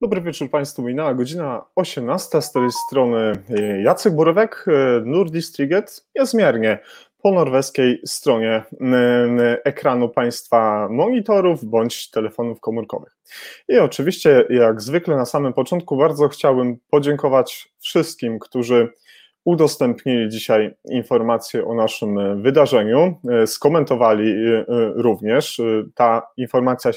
Dobry wieczór Państwu, minęła godzina 18, z tej strony e, Jacek Borowek, e, Nordistriget, niezmiernie po norweskiej stronie ekranu Państwa monitorów bądź telefonów komórkowych. I oczywiście, jak zwykle na samym początku, bardzo chciałbym podziękować wszystkim, którzy udostępnili dzisiaj informacje o naszym wydarzeniu, e, skomentowali również. Ta informacja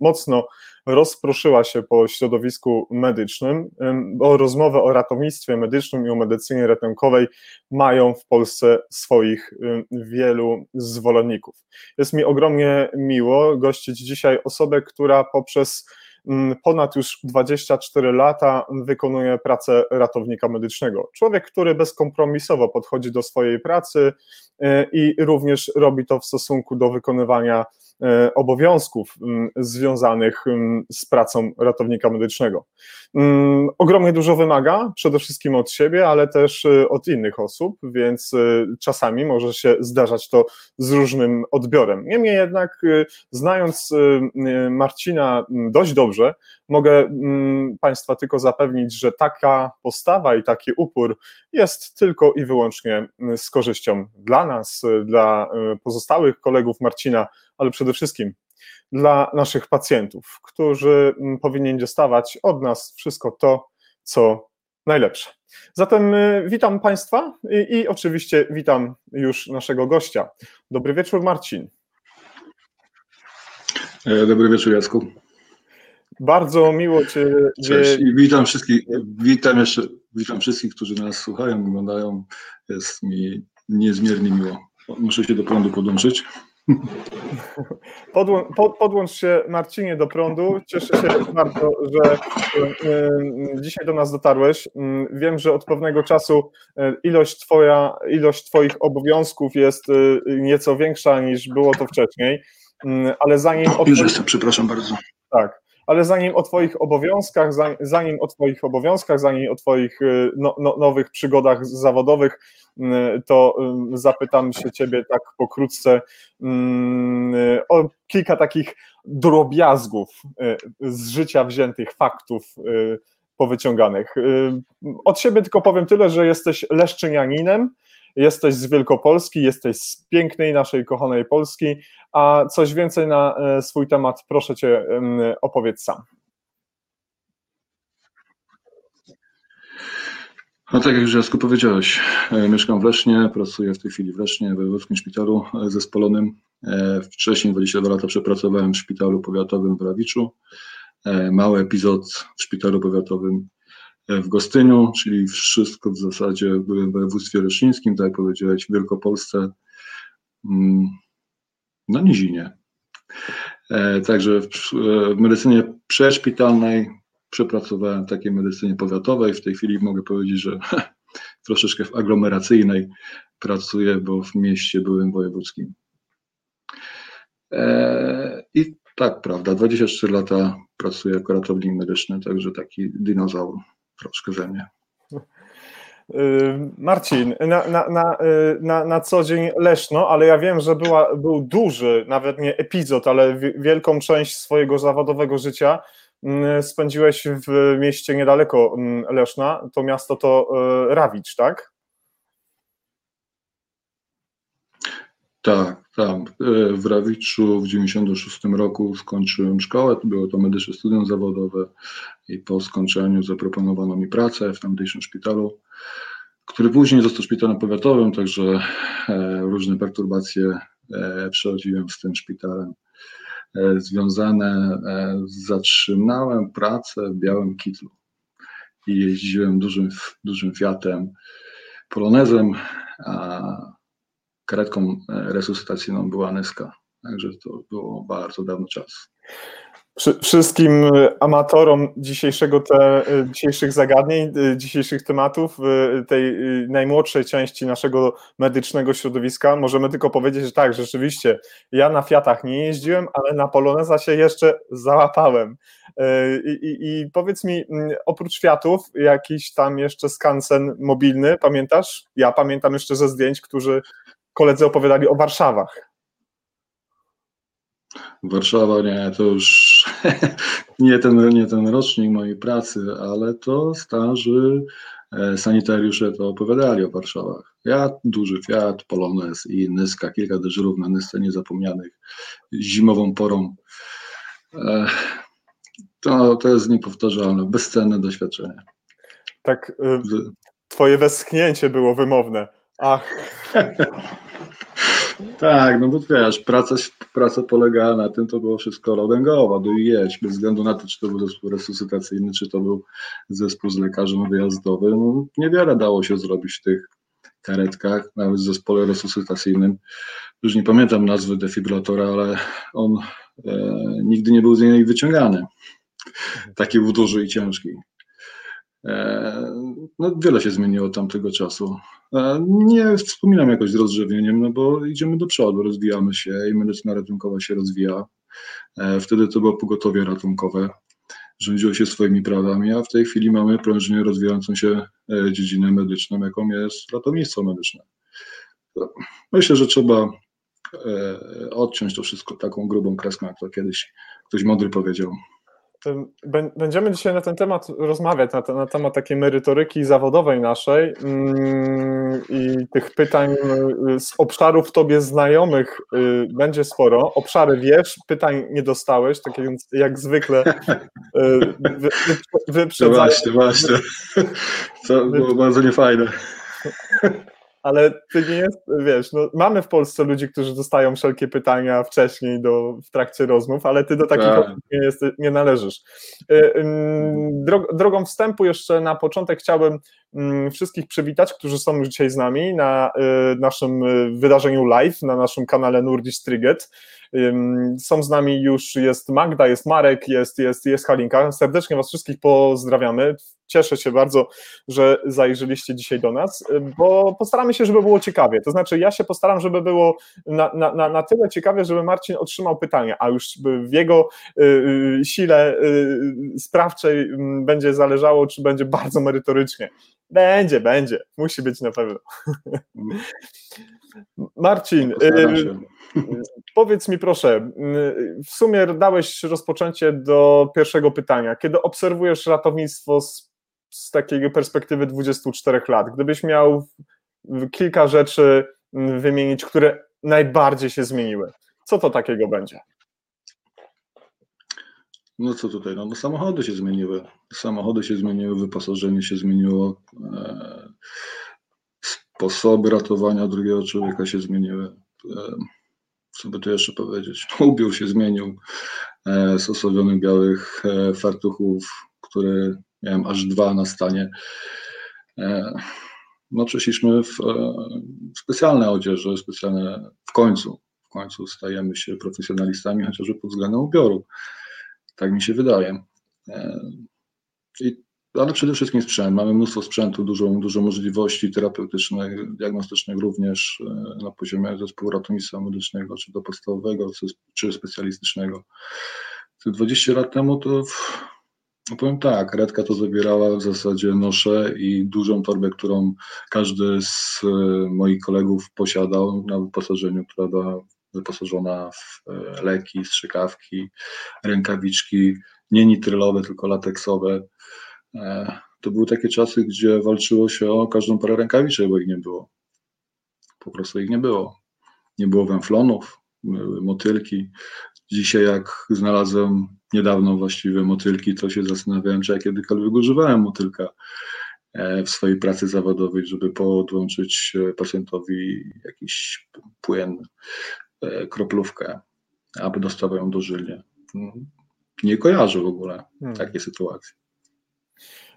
mocno rozproszyła się po środowisku medycznym, bo rozmowy o ratownictwie medycznym i o medycynie ratunkowej mają w Polsce swoich wielu zwolenników. Jest mi ogromnie miło gościć dzisiaj osobę, która poprzez ponad już 24 lata wykonuje pracę ratownika medycznego. Człowiek, który bezkompromisowo podchodzi do swojej pracy e, i również robi to w stosunku do wykonywania obowiązków związanych z pracą ratownika medycznego. Ogromnie dużo wymaga, przede wszystkim od siebie, ale też e, od innych osób, więc e, czasami może się zdarzać to z różnym odbiorem. Niemniej jednak, znając Marcina dość dobrze, mogę Państwa tylko zapewnić, że taka postawa i taki upór jest tylko i wyłącznie z korzyścią dla nas, dla pozostałych kolegów Marcina ale przede wszystkim dla naszych pacjentów, którzy mm, powinni dostawać od nas wszystko to, co najlepsze. Zatem y, witam Państwa i, i oczywiście witam już naszego gościa. Dobry wieczór, Marcin. E, dobry wieczór, Jacku. Bardzo miło Cię. Cześć i witam wszystkich, witam jeszcze, witam wszystkich, którzy nas słuchają, oglądają. Jest mi niezmiernie miło. Muszę się do prądu podłączyć. Podłą, pod, podłącz się Marcinie do prądu. Cieszę się bardzo, że y, dzisiaj do nas dotarłeś. Mm, wiem, że od pewnego czasu y, ilość, twoja, ilość Twoich obowiązków jest y, nieco większa niż było to wcześniej, ale zanim. Już jestem, przepraszam bardzo. Tak ale zanim o Twoich obowiązkach, zanim o Twoich obowiązkach, zanim o Twoich no, no, nowych przygodach zawodowych, Mm, to mm, zapytam się Ciebie tak pokrótce mm, o kilka takich drobiazgów y, z życia wziętych, faktów y, powyciąganych. Y, od siebie tylko powiem tyle, że jesteś leszczynianinem, jesteś z Wielkopolski, jesteś z pięknej naszej kochanej Polski, a coś więcej na swój temat proszę Cię opowiedz sam. No tak jak już Jasku powiedziałeś, e, mieszkam w Lesznie, pracuję w tej chwili w Lesznie, w Wojewódzkim Szpitalu e, Zespolonym. E, wcześniej 22 lata przepracowałem w Szpitalu Powiatowym w Rawiczu. Mały epizod w Szpitalu Powiatowym w Gostyniu, czyli wszystko w zasadzie w województwie leszczyńskim, tak jak powiedziałeś, w Wielkopolsce, mm, na Nizinie. Także w medycynie przeszpitalnej przepracowałem w takiej medycynie powiatowej. W tej chwili mogę powiedzieć, że troszeczkę w aglomeracyjnej pracuję, bo w mieście byłem wojewódzkim. Eee, I tak, prawda, 24 lata pracuję jako ratownik medyczny, także taki dinozaur troszkę ze mnie. Marcin, na, na, na, yy, na, na co dzień Leszno, ale ja wiem, że była, był duży, nawet nie epizod, ale wielką część swojego zawodowego życia Mm, spędziłeś w mieście niedaleko mm, Leszna, to miasto to e, Rawicz, tak? Tak, tam e, w Rawiczu w 96 roku skończyłem szkołę, było to medyczne studium zawodowe i po skończeniu zaproponowano mi pracę w tamtejszym szpitalu, który później został szpitalem powiatowym, także e, różne perturbacje przechodziłem z tym szpitalem E, związane, e, zatrzymałem pracę w Białym Kitlu i jeździłem dużym, dużym Fiatem Polonezem, a karetką e, resuscytacyjną była Neska. Także to było bardzo dawno czas wszystkim amatorom dzisiejszego te, dzisiejszych zagadnień, dzisiejszych tematów, tej najmłodszej części naszego medycznego środowiska, możemy tylko powiedzieć, że tak, rzeczywiście, ja na Fiatach nie jeździłem, ale na Poloneza się jeszcze załapałem. I, i, i powiedz mi, oprócz Fiatów, jakiś tam jeszcze skansen mobilny, pamiętasz? Ja pamiętam jeszcze ze zdjęć, którzy koledzy opowiadali o Warszawach. Warszawa nie, to już nie ten, nie ten rocznik mojej pracy, ale to starzy e, sanitariusze to opowiadali o Warszawach. Ja, duży Fiat, Polones i Nyska, kilka dyżurów na Nysce niezapomnianych zimową porą. To, to jest niepowtarzalne, bezcenne doświadczenie. Tak, y, twoje westchnięcie było wymowne. Ach. Tak, no bo wiesz, praca, praca polegała na tym, to było wszystko rodęgowa, do i jeść, bez względu na to, czy to był zespół resuscytacyjny, czy to był zespół z lekarzem wyjazdowym. No, niewiele dało się zrobić w tych karetkach, nawet w zespole resuscytacyjnym. Już nie pamiętam nazwy defibrylatora, ale on e, nigdy nie był z niej wyciągany. Taki był duży i ciężki. E, no, wiele się zmieniło od tamtego czasu. E, nie wspominam jakoś z rozżywieniem, no bo idziemy do przodu, rozwijamy się i medycyna ratunkowa się rozwija. E, wtedy to było pogotowie ratunkowe, rządziło się swoimi prawami, a w tej chwili mamy prężnie rozwijającą się dziedzinę medyczną, jaką jest ratownictwo medyczne. Myślę, że trzeba odciąć to wszystko taką grubą kreską, jak to kiedyś ktoś mądry powiedział. Będziemy dzisiaj na ten temat rozmawiać, na, na temat takiej merytoryki zawodowej naszej mm, i tych pytań y, z obszarów tobie znajomych y, będzie sporo. Obszary wiesz, pytań nie dostałeś, tak więc jak zwykle y, wy, wy, No właśnie, właśnie. To było bardzo niefajne ale ty nie jest, wiesz, no, mamy w Polsce ludzi, którzy dostają wszelkie pytania wcześniej do, w trakcie rozmów, ale ty do takich tak. nie, jest, nie należysz. Y, drogą wstępu jeszcze na początek chciałbym mm, wszystkich przywitać, którzy są już dzisiaj z nami na y, naszym y, wydarzeniu live, na naszym kanale Nurdish Triget. Są z nami już, jest Magda, jest Marek, jest, jest, jest Halinka. Serdecznie Was wszystkich pozdrawiamy. Cieszę się bardzo, że zajrzeliście dzisiaj do nas, bo postaramy się, żeby było ciekawie. To znaczy, ja się postaram, żeby było na, na, na tyle ciekawie, żeby Marcin otrzymał pytania, a już w jego y, y, sile y, sprawczej będzie zależało, czy będzie bardzo merytorycznie. Będzie, będzie. Musi być na pewno. Marcin, powiedz mi proszę, w sumie dałeś rozpoczęcie do pierwszego pytania. Kiedy obserwujesz ratownictwo z z takiej perspektywy 24 lat, gdybyś miał kilka rzeczy wymienić, które najbardziej się zmieniły, co to takiego będzie? No co tutaj, no, no samochody się zmieniły. Samochody się zmieniły, wyposażenie się zmieniło, e, sposoby ratowania drugiego człowieka się zmieniły. E, co by tu jeszcze powiedzieć? Ubiór się zmienił e, z białych e, fartuchów, które miałem aż dwa na stanie. E, no przeszliśmy w e, specjalne odzieże, specjalne w końcu, w końcu stajemy się profesjonalistami, chociażby pod względem ubioru. Tak mi się wydaje. E, I, ale przede wszystkim sprzęt. Mamy mnóstwo sprzętu, dużo, dużo możliwości terapeutycznych, diagnostycznych również na poziomie zespołu ratownictwa medycznego, czy to podstawowego, czy specjalistycznego. 20 lat temu to no powiem tak, redka to zabierała w zasadzie noszę i dużą torbę, którą każdy z e, moich kolegów posiadał na wyposażeniu, która była wyposażona w e, leki, strzykawki, rękawiczki, nie nitrylowe, tylko lateksowe. E, to były takie czasy, gdzie walczyło się o każdą parę rękawiczek, bo ich nie było. Po prostu ich nie było. Nie było węflonów, motylki. Dzisiaj jak znalazłem niedawno właściwie motylki, to się zastanawiałem, czy ja kiedykolwiek używałem motylka e, w swojej pracy zawodowej, żeby podłączyć e, pacjentowi jakiś płyn, e, kroplówkę, aby dostawał ją dożylnie. Mhm. Nie kojarzę w ogóle hmm. takiej sytuacji.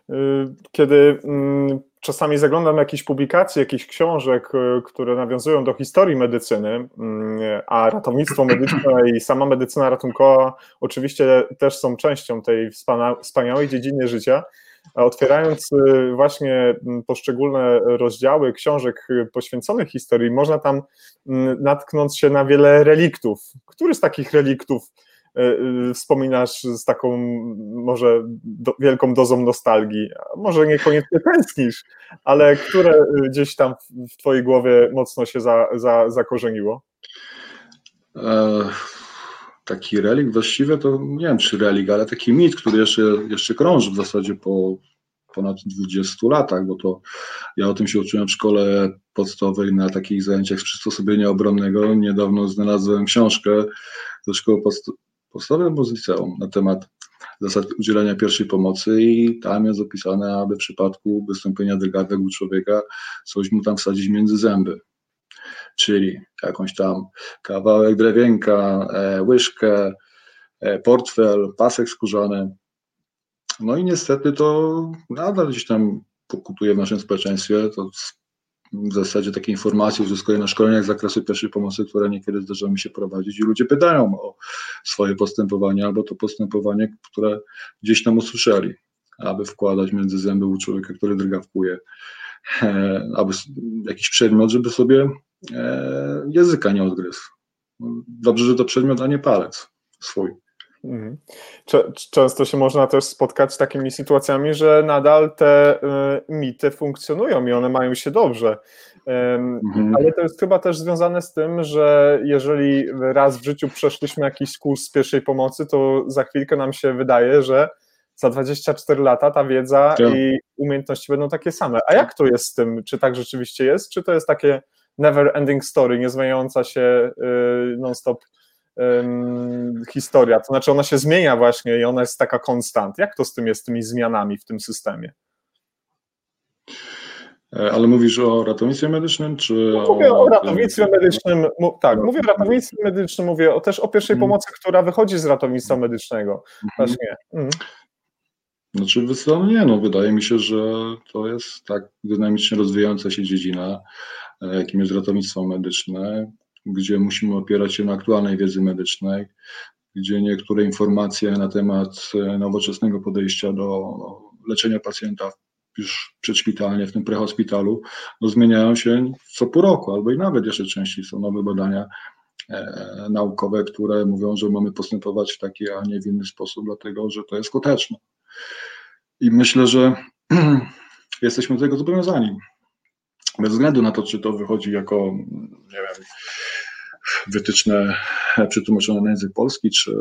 Y, kiedy mm, czasami zaglądam jakieś publikacje, jakichś książek, y, które nawiązują do historii medycyny, mm, a ratownictwo medyczne i sama medycyna ratunkowa oczywiście też są częścią tej wspaniałej dziedziny życia. Otwierając y, właśnie mm, poszczególne rozdziały książek poświęconych historii, można tam natknąć się na wiele reliktów. Który z takich reliktów wspominasz z taką może do, wielką dozą nostalgii. Może niekoniecznie tęsknisz, ale które gdzieś tam w, w twojej głowie mocno się za, za, zakorzeniło? E, taki relik właściwie to nie wiem czy relik, ale taki mit, który jeszcze, jeszcze krąży w zasadzie po ponad 20 latach, bo to ja o tym się uczyłem w szkole podstawowej na takich zajęciach z przysposobienia obronnego. Niedawno znalazłem książkę ze szkoły podst podstawowej albo z liceum na temat zasad udzielania pierwszej pomocy i tam jest opisane, aby w przypadku wystąpienia drgawek u człowieka coś mu tam wsadzić między zęby. Czyli jakąś tam kawałek drewienka, e, łyżkę, e, portfel, pasek skórzany. No i niestety to nadal gdzieś tam pokutuje w naszym społeczeństwie. To w zasadzie takie informacje uzyskuję na szkoleniach z zakresu pierwszej pomocy, które niekiedy zdarza mi się prowadzić i ludzie pytają o swoje postępowanie albo to postępowanie, które gdzieś tam usłyszeli, aby wkładać między zęby u człowieka, który drgawkuje, e, aby jakiś przedmiot, żeby sobie e, języka nie odgryzł. Dobrze, że to przedmiot, a nie palec swój. Mhm. Często się można też spotkać z takimi sytuacjami, że nadal te y, mity funkcjonują i one mają się dobrze. Mhm. Ale to jest chyba też związane z tym, że jeżeli raz w życiu przeszliśmy jakiś kurs pierwszej pomocy, to za chwilkę nam się wydaje, że za 24 lata ta wiedza tak. i umiejętności będą takie same. A jak to jest z tym? Czy tak rzeczywiście jest? Czy to jest takie never ending story, niezmieniająca się y, historia, to znaczy ona się zmienia właśnie i ona jest taka konstant. Jak to z tym jest, z tymi zmianami w tym systemie? E, ale mówisz o ratownictwie medycznym, czy no, Mówię o, o ratownictwie medycznym, tak, mówię o ratownictwie medycznym, mówię o, też o pierwszej mhm. pomocy, która wychodzi z ratownictwa medycznego. Mhm. Właśnie. Mhm. Znaczy, no nie, no wydaje mi się, że to jest tak dynamicznie rozwijająca się dziedzina, e, jakim jest ratownictwo medyczne, gdzie musimy opierać się na aktualnej wiedzy medycznej, gdzie niektóre informacje na temat e, nowoczesnego podejścia do leczenia pacjenta już przedszpitalnie, w tym prehospitalu, no zmieniają się co pół roku, albo i nawet jeszcze częściej są nowe badania e, naukowe, które mówią, że mamy postępować w taki, a nie w inny sposób, dlatego że to jest skuteczne. I myślę, że jesteśmy do tego zobowiązani bez względu na to, czy to wychodzi jako, nie wiem, wytyczne przetłumaczone na język polski, czy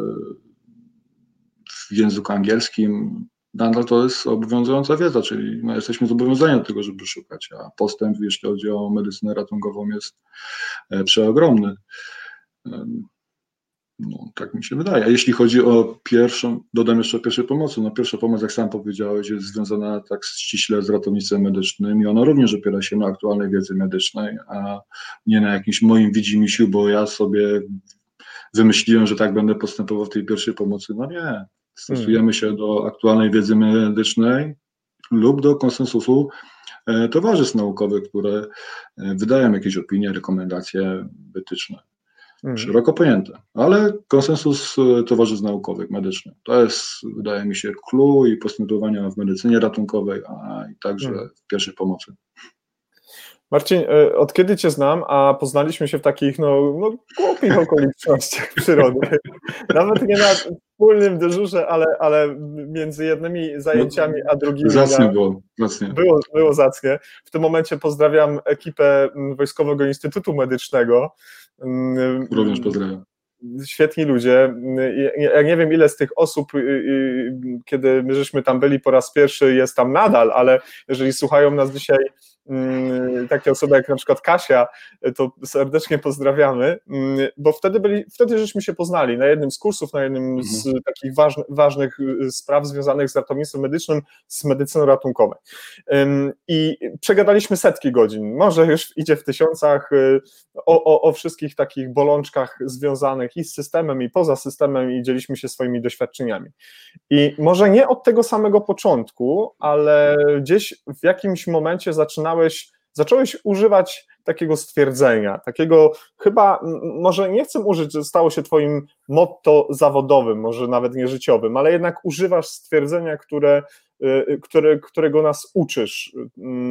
w języku angielskim, nadal to jest obowiązująca wiedza, czyli no, jesteśmy zobowiązani do tego, żeby szukać, a postęp, jeśli chodzi o medycynę ratunkową, jest e, przeogromny. No, tak mi się wydaje. A jeśli chodzi o pierwszą, dodam jeszcze o pierwszej pomocy. No, pierwsza pomoc, jak sam powiedziałeś, jest związana tak ściśle z ratownictwem medycznym i ona również opiera się na aktualnej wiedzy medycznej, a nie na jakimś moim widzimisiu, bo ja sobie wymyśliłem, że tak będę postępował w tej pierwszej pomocy. No nie. Stosujemy się do aktualnej wiedzy medycznej lub do konsensusu e, towarzystw naukowych, które e, wydają jakieś opinie, rekomendacje, wytyczne. Mhm. szeroko pojęte, ale konsensus e, towarzystw naukowych, medycznych. To jest, wydaje mi się, clue i postępowania w medycynie ratunkowej, a i także mhm. w pierwszej pomocy. Marcin, e, od kiedy Cię znam, a poznaliśmy się w takich no, no głupich okolicznościach przyrody. Nawet nie na wspólnym dyżurze, ale, ale między jednymi zajęciami a drugimi. Zacnie było, zacnie. Było, było zacnie. W tym momencie pozdrawiam ekipę Wojskowego Instytutu Medycznego. Również pozdrawiam świetni ludzie. Ja nie wiem, ile z tych osób, y, y, kiedy my żeśmy tam byli po raz pierwszy, jest tam nadal, ale jeżeli słuchają nas dzisiaj Mm, takie osoby jak na przykład Kasia, to serdecznie pozdrawiamy, mm, bo wtedy byli, wtedy żeśmy się poznali na jednym z kursów, na jednym z mhm. takich ważnych, ważnych spraw związanych z ratownictwem medycznym, z medycyną ratunkową. I przegadaliśmy setki godzin, może już idzie w tysiącach y, o, o, o wszystkich takich bolączkach związanych i z systemem, i poza systemem, i dzieliśmy się swoimi doświadczeniami. I może nie od tego samego początku, ale gdzieś w jakimś momencie zaczynamy zaczynałeś, zacząłeś używać takiego stwierdzenia, takiego chyba, może nie chcę użyć, że stało się twoim motto zawodowym, może nawet nie życiowym, ale jednak używasz stwierdzenia, które, y, które, którego nas uczysz,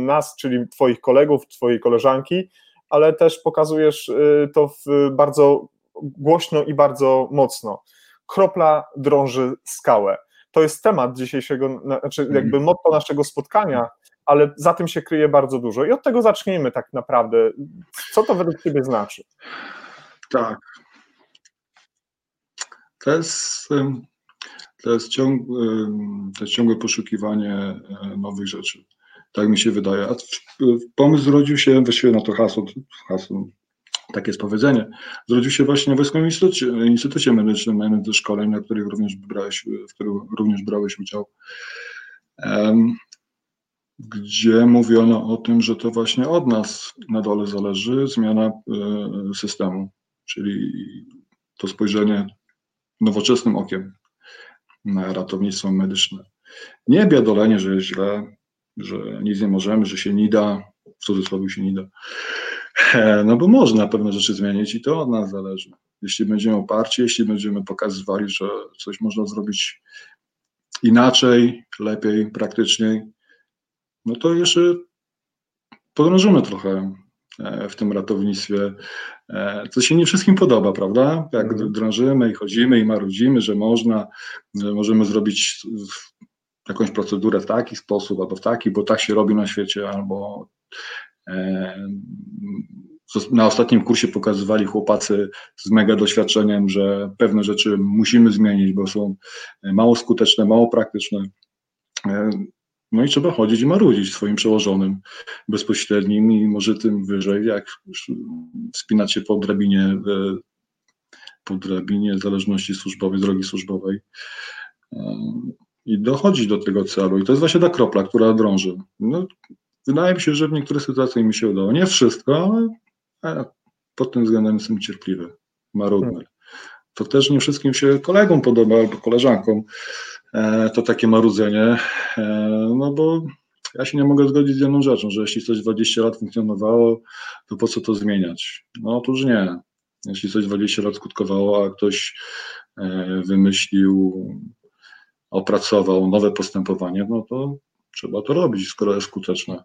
nas, czyli twoich kolegów, twojej koleżanki, ale też pokazujesz y, to bardzo głośno i bardzo mocno. Kropla drąży skałę. To jest temat dzisiejszego, znaczy jakby mhm. motto naszego spotkania, ale za tym się kryje bardzo dużo. I od tego zacznijmy tak naprawdę. Co to według Ciebie znaczy? Tak. To jest, to jest, ciąg, to jest ciągłe poszukiwanie nowych rzeczy. Tak mi się wydaje. A pomysł zrodził się, właściwie na to hasło, hasło takie jest powiedzenie, zrodził się właśnie w Wojskowym Instytucie, Instytucie Medycznym na ze szkoleń, na których również brałeś, w których również brałeś udział, gdzie mówiono o tym, że to właśnie od nas na dole zależy zmiana e, systemu, czyli to spojrzenie nowoczesnym okiem na ratownictwo medyczne. Nie biadolenie, że jest źle, że nic nie możemy, że się nie da, w cudzysłowie się nie da. E, no bo można pewne rzeczy zmienić i to od nas zależy. Jeśli będziemy oparci, jeśli będziemy pokazywali, że coś można zrobić inaczej, lepiej, praktyczniej, no to jeszcze podążymy trochę e, w tym ratownictwie, e, co się nie wszystkim podoba, prawda? Jak mhm. drążymy i chodzimy i marudzimy, że można, że możemy zrobić jakąś procedurę w taki sposób, albo w taki, bo tak się robi na świecie, albo na ostatnim kursie pokazywali chłopacy z mega doświadczeniem, że pewne rzeczy musimy zmienić, bo są mało skuteczne, mało praktyczne. No i trzeba chodzić i marudzić swoim przełożonym bezpośrednim i może tym wyżej, jak wspinać się po drabinie, po drabinie zależności służbowej, drogi służbowej i dochodzić do tego celu. I to jest właśnie ta kropla, która drąży. No, Wydaje mi się, że w niektórych sytuacjach mi się udało. Nie wszystko, ale pod tym względem jestem cierpliwy, marudny. To też nie wszystkim się kolegom podoba albo koleżankom e, to takie marudzenie, e, no bo ja się nie mogę zgodzić z jedną rzeczą, że jeśli coś 20 lat funkcjonowało, to po co to zmieniać? No otóż nie. Jeśli coś 20 lat skutkowało, a ktoś e, wymyślił, opracował nowe postępowanie, no to trzeba to robić, skoro jest skuteczne.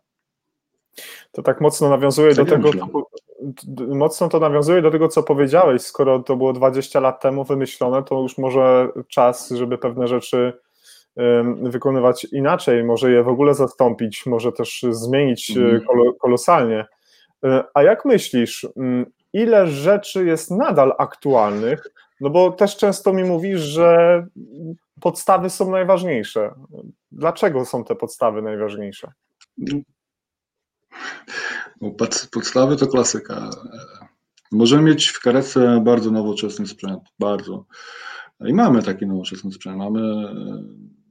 To tak mocno nawiązuje tak do tego, mocno to nawiązuje do tego, co powiedziałeś. Skoro to było 20 lat temu wymyślone, to już może czas, żeby pewne rzeczy wykonywać inaczej, może je w ogóle zastąpić, może też zmienić e, mhm. kolosalnie. E, a jak myślisz, ile rzeczy jest nadal aktualnych? No bo też często mi mówisz, że podstawy są najważniejsze. Dlaczego są te podstawy najważniejsze? Podstawy to klasyka. Możemy mieć w karetce bardzo nowoczesny sprzęt, bardzo. I mamy taki nowoczesny sprzęt. Mamy e,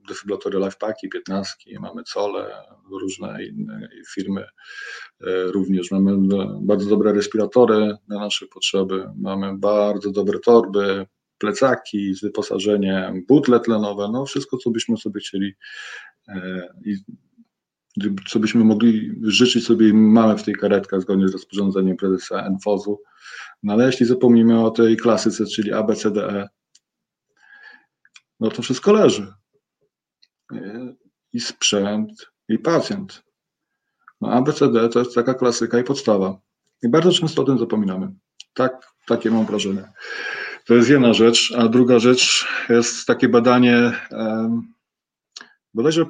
defibratory LifePaki, 15, mamy Cole, różne inne firmy e, również. Mamy bardzo dobre respiratory na nasze potrzeby, mamy bardzo dobre torby, plecaki z wyposażeniem, butle tlenowe, no wszystko, co byśmy sobie chcieli e, i co byśmy mogli życzyć sobie mamy w tej karetkach zgodnie z rozporządzeniem prezesa NFOZ-u. No ale jeśli zapomnimy o tej klasyce, czyli ABCDE, no to wszystko leży. I sprzęt, i pacjent. No ABCD to jest taka klasyka i podstawa. I bardzo często o tym zapominamy. Tak, takie mam wrażenie. To jest jedna rzecz, a druga rzecz jest takie badanie, um, bodajże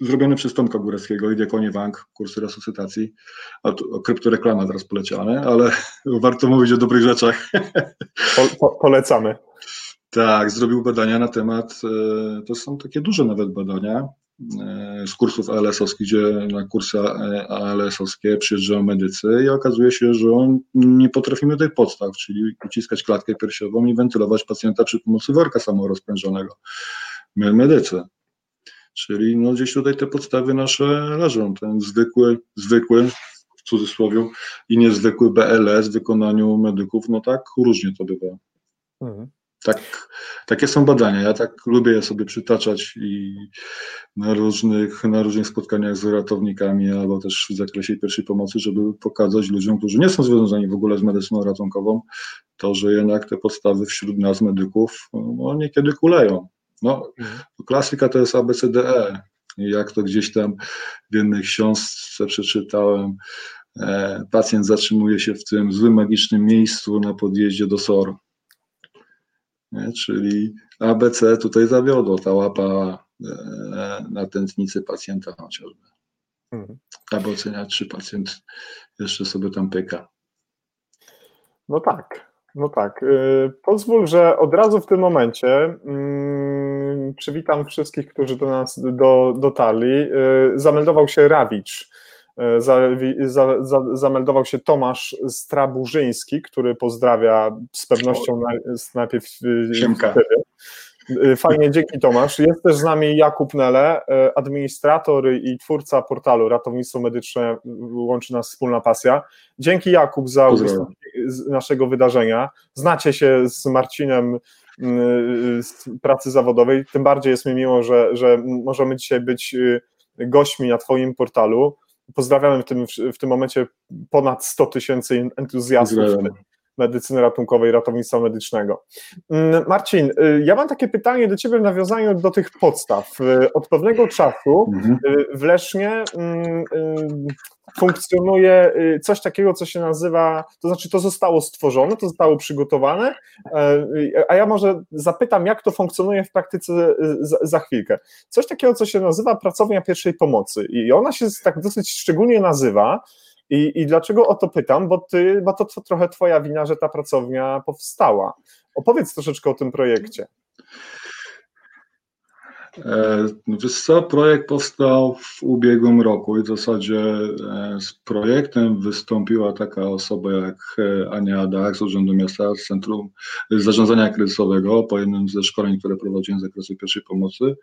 zrobione przez Tomka Górewskiego i Diakonie Wang, kursy resuscytacji. O, o kryptoreklama teraz poleciane, ale warto mówić o dobrych rzeczach. Po, po, polecamy. Tak, zrobił badania na temat, e, to są takie duże nawet badania, e, z kursów ALS-owskich, gdzie na kursy ALS-owskie przyjeżdżają medycy i okazuje się, że nie potrafimy tych podstaw, czyli uciskać klatkę piersiową i wentylować pacjenta przy pomocy worka samorozprężonego. My medycy. Czyli no gdzieś tutaj te podstawy nasze leżą. Ten zwykły, zwykły w cudzysłowie i niezwykły BLS w wykonaniu medyków, no tak różnie to bywa. Mhm. Tak, takie są badania. Ja tak lubię je sobie przytaczać i na różnych, na różnych spotkaniach z ratownikami, albo też w zakresie pierwszej pomocy, żeby pokazać ludziom, którzy nie są związani w ogóle z medycyną ratunkową, to, że jednak te podstawy wśród nas, medyków, no, niekiedy kuleją. No, mhm. klasyka to jest ABCDE. Jak to gdzieś tam w jednej książce przeczytałem, e, pacjent zatrzymuje się w tym złym, magicznym miejscu na podjeździe do SOR. Czyli ABC tutaj zawiodło, ta łapa e, na tętnicy pacjenta chociażby. Mhm. Aby oceniać, czy pacjent jeszcze sobie tam pyka. No tak. No tak. Y, pozwól, że od razu w tym momencie mm, przywitam wszystkich, którzy do nas do, dotarli. Y, zameldował się Rawicz. Y, za, za, za, zameldował się Tomasz Straburzyński, który pozdrawia z pewnością na, najpierw Siemka. Fajnie, dzięki Tomasz. Jest też z nami Jakub Nele, administrator i twórca portalu Ratownictwo Medyczne, łączy nas wspólna pasja. Dzięki Jakub za naszego wydarzenia. Znacie się z Marcinem pracy zawodowej, tym bardziej jest mi miło, że, że możemy dzisiaj być y, gośćmi na Twoim portalu. Pozdrawiamy w tym, w tym momencie ponad 100 tysięcy entuzjastów medycyny ratunkowej, ratownictwa medycznego. Mm, Marcin, y, ja mam takie pytanie do Ciebie w nawiązaniu do tych podstaw. Y, od pewnego czasu mhm. w Lesznie mm, funkcjonuje y, coś takiego, co się nazywa, to znaczy to zostało stworzone, to zostało przygotowane, e, a ja może zapytam, jak to funkcjonuje w praktyce y, za, za chwilkę. Coś takiego, co się nazywa pracownia pierwszej pomocy i ona się tak dosyć szczególnie nazywa, i, I dlaczego o to pytam? Bo, ty, bo to, to trochę twoja wina, że ta pracownia powstała. Opowiedz troszeczkę o tym projekcie. E, wiesz projekt powstał w ubiegłym roku i w zasadzie e, z projektem wystąpiła taka osoba jak e, Ania Dach z Urzędu Miasta, z Centrum Zarządzania Kryzysowego, po jednym ze szkoleń, które prowadziłem z zakresu pierwszej pomocy.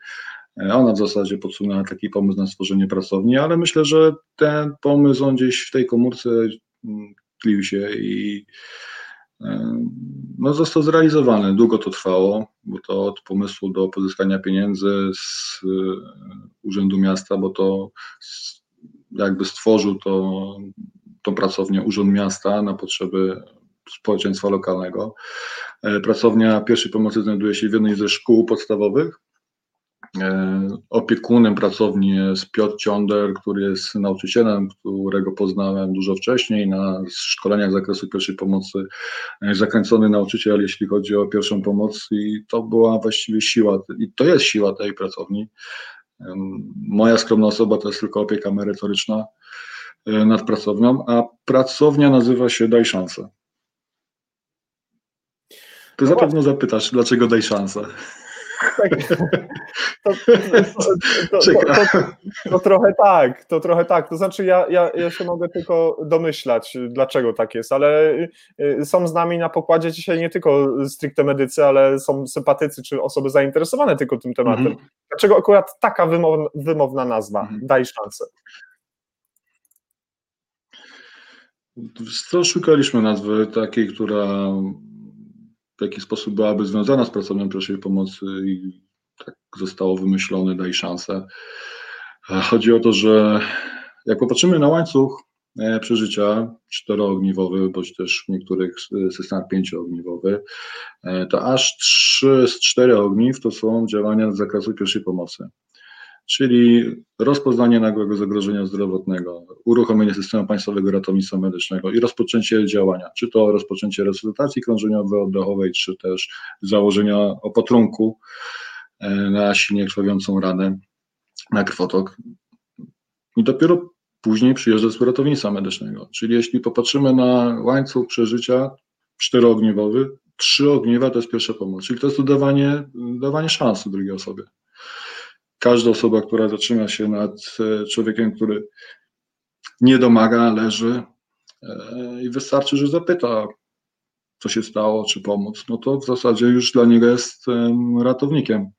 Ona w zasadzie podsunęła taki pomysł na stworzenie pracowni, ale myślę, że ten pomysł on gdzieś w tej komórce mm, tlił się i no, został zrealizowany. Długo to trwało, bo to od pomysłu do pozyskania pieniędzy z e, Urzędu Miasta, bo to jakby stworzył to, tą pracownię Urząd Miasta na potrzeby społeczeństwa lokalnego. E, pracownia pierwszej pomocy znajduje się w jednej ze szkół podstawowych opiekunem pracowni jest Piotr Cionder, który jest nauczycielem, którego poznałem dużo wcześniej na szkoleniach z zakresu pierwszej pomocy. E, zakręcony nauczyciel, jeśli chodzi o pierwszą pomoc, i to była właściwie siła, i to jest siła tej pracowni. E, moja skromna osoba to jest tylko opieka merytoryczna nad pracownią, a pracownia nazywa się Daj Szansę. Ty no zapewne zapytasz, dlaczego daj szansę. To, to, trochę tak, to trochę tak. To znaczy, ja, ja, ja się mogę tylko domyślać, dlaczego tak jest, ale y, są z nami na pokładzie dzisiaj nie tylko stricte medycy, ale są sympatycy czy osoby zainteresowane tylko tym tematem. Mhm. Dlaczego akurat taka wymowna, nazwa? Mhm. Daj szansę. Szukaliśmy nazwy takiej, która w jaki sposób byłaby związana z pracownią pierwszej pomocy i tak zostało wymyślone, daj szansę. Chodzi o to, że jak popatrzymy na łańcuch e, przeżycia czteroogniwowy, bądź też w niektórych systemach pięcioogniwowy, e, to aż trzy z czterech ogniw to są działania z zakresu pierwszej pomocy czyli rozpoznanie nagłego zagrożenia zdrowotnego, uruchomienie systemu państwowego ratownictwa medycznego i rozpoczęcie działania, czy to rozpoczęcie resuscytacji krążeniowej, oddechowej, czy też założenia opatrunku e, na silnie krwawiącą ranę, na krwotok. I dopiero później przyjeżdża zespół ratownictwa medycznego. Czyli jeśli popatrzymy na łańcuch przeżycia czteroogniowy, trzy ogniwa to jest pierwsza pomoc, czyli to jest dawanie, dawanie szansy drugiej osobie każda osoba, która zaczyna się nad e, człowiekiem, który nie domaga, leży e, i wystarczy, że zapyta, co się stało, czy pomóc, no to w zasadzie już dla niego jest ratownikiem.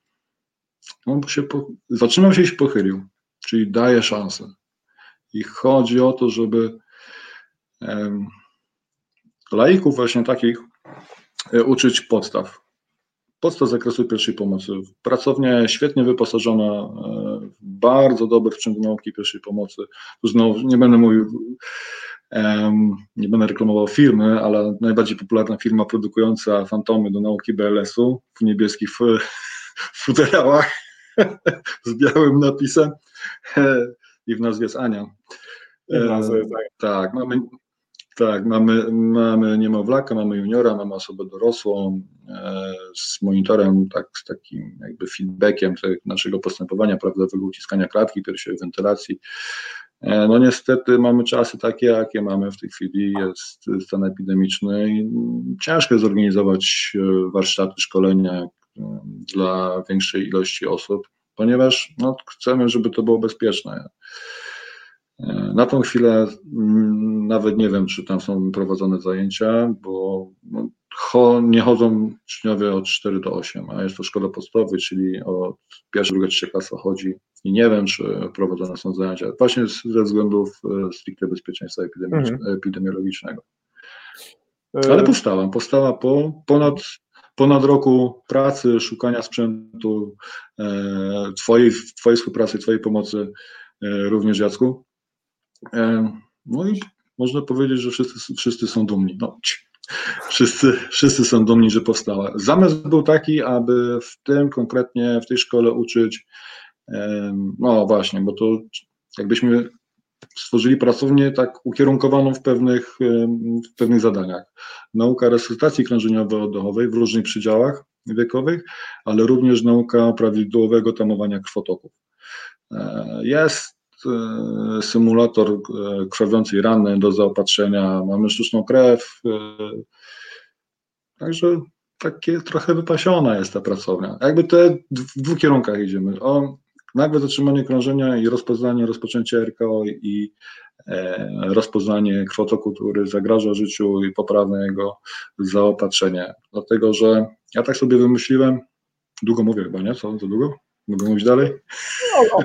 On się po, zatrzymał się i się pochylił, czyli daje szansę. I chodzi o to, żeby laików właśnie takich e, uczyć podstaw podstaw zakresu pierwszej pomocy. Pracownia świetnie wyposażona, e, bardzo dobry sprzęt nauki pierwszej pomocy. Tu znowu nie będę mówił, nie będę reklamował firmy, ale najbardziej popularna firma produkująca fantomy do nauki BLS-u w niebieskich futerałach z białym napisem e, i w nazwie jest Ania. I w nazwie jest Ania. Tak, mamy, tak, mamy, mamy niemowlaka, mamy juniora, mamy osobę dorosłą e, z monitorem, tak, z takim jakby feedbackiem naszego postępowania prawidłowego uciskania klatki piersiowej, wentylacji. E, no niestety mamy czasy takie, jakie mamy w tej chwili, jest stan epidemiczny i ciężko zorganizować e, warsztaty, szkolenia dla większej ilości osób, ponieważ no, chcemy, żeby to było bezpieczne. Na tą chwilę mm, nawet nie wiem, czy tam są prowadzone zajęcia, bo no, nie chodzą uczniowie od 4 do 8, a jest to szkoła podstawowa, czyli od pierwsza, druga, trzecia klasa chodzi i nie wiem, czy prowadzone są zajęcia, właśnie ze względów e, stricte bezpieczeństwa mhm. epidemiologicznego. E, Ale powstała, powstała po ponad, ponad roku pracy, szukania sprzętu, e, twojej, twojej współpracy, Twojej pomocy również Jacku. No i można powiedzieć, że wszyscy, wszyscy są dumni. No, wszyscy, wszyscy są dumni, że powstała. Zamysł był taki, aby w tym konkretnie, w tej szkole uczyć no właśnie, bo to jakbyśmy stworzyli pracownię tak ukierunkowaną w pewnych, w pewnych zadaniach. Nauka resuscytacji krążeniowo-oddechowej w różnych przydziałach wiekowych, ale również nauka prawidłowego tamowania krwotoków. E, jest symulator e, krwawiącej rany do zaopatrzenia, mamy sztuczną krew, także takie trochę wypasiona jest ta pracownia. Jakby te w dwóch kierunkach idziemy. O Nagłe zatrzymanie krążenia i rozpoznanie rozpoczęcia RKO i e, rozpoznanie krwotoku, który zagraża życiu i poprawne jego zaopatrzenie. Dlatego, że ja tak sobie wymyśliłem, długo mówię chyba, nie? Co, za długo? Mogę mówić dalej? No,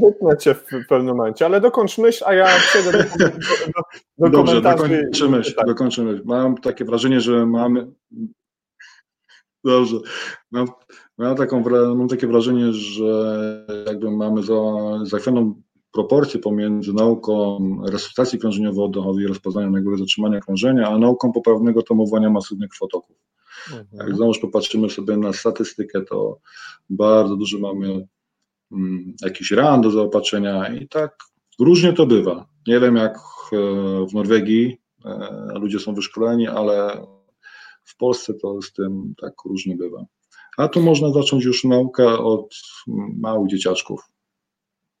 wytnę cię w pewnym momencie, ale dokończ myśl, a ja przejdę do, do, do, do Dobrze, dokończę myśl, tak. dokończę myśl. Mam takie wrażenie, że mamy... Dobrze. Mam, mam, taką, mam takie wrażenie, że jakby mamy za, zachwianą proporcję pomiędzy nauką resuscytacji krążeniowo-oddechowej i rozpoznania nagłego zatrzymania krążenia, a nauką poprawnego tamowania masywnych krwotoków. Mhm. Jak znowu popatrzymy sobie na statystykę, to bardzo dużo mamy mm, jakichś ran do zaopatrzenia i tak różnie to bywa. Nie wiem jak e, w Norwegii e, ludzie są wyszkoleni, ale w Polsce to z tym tak różnie bywa. A tu można zacząć już naukę od małych dzieciaczków.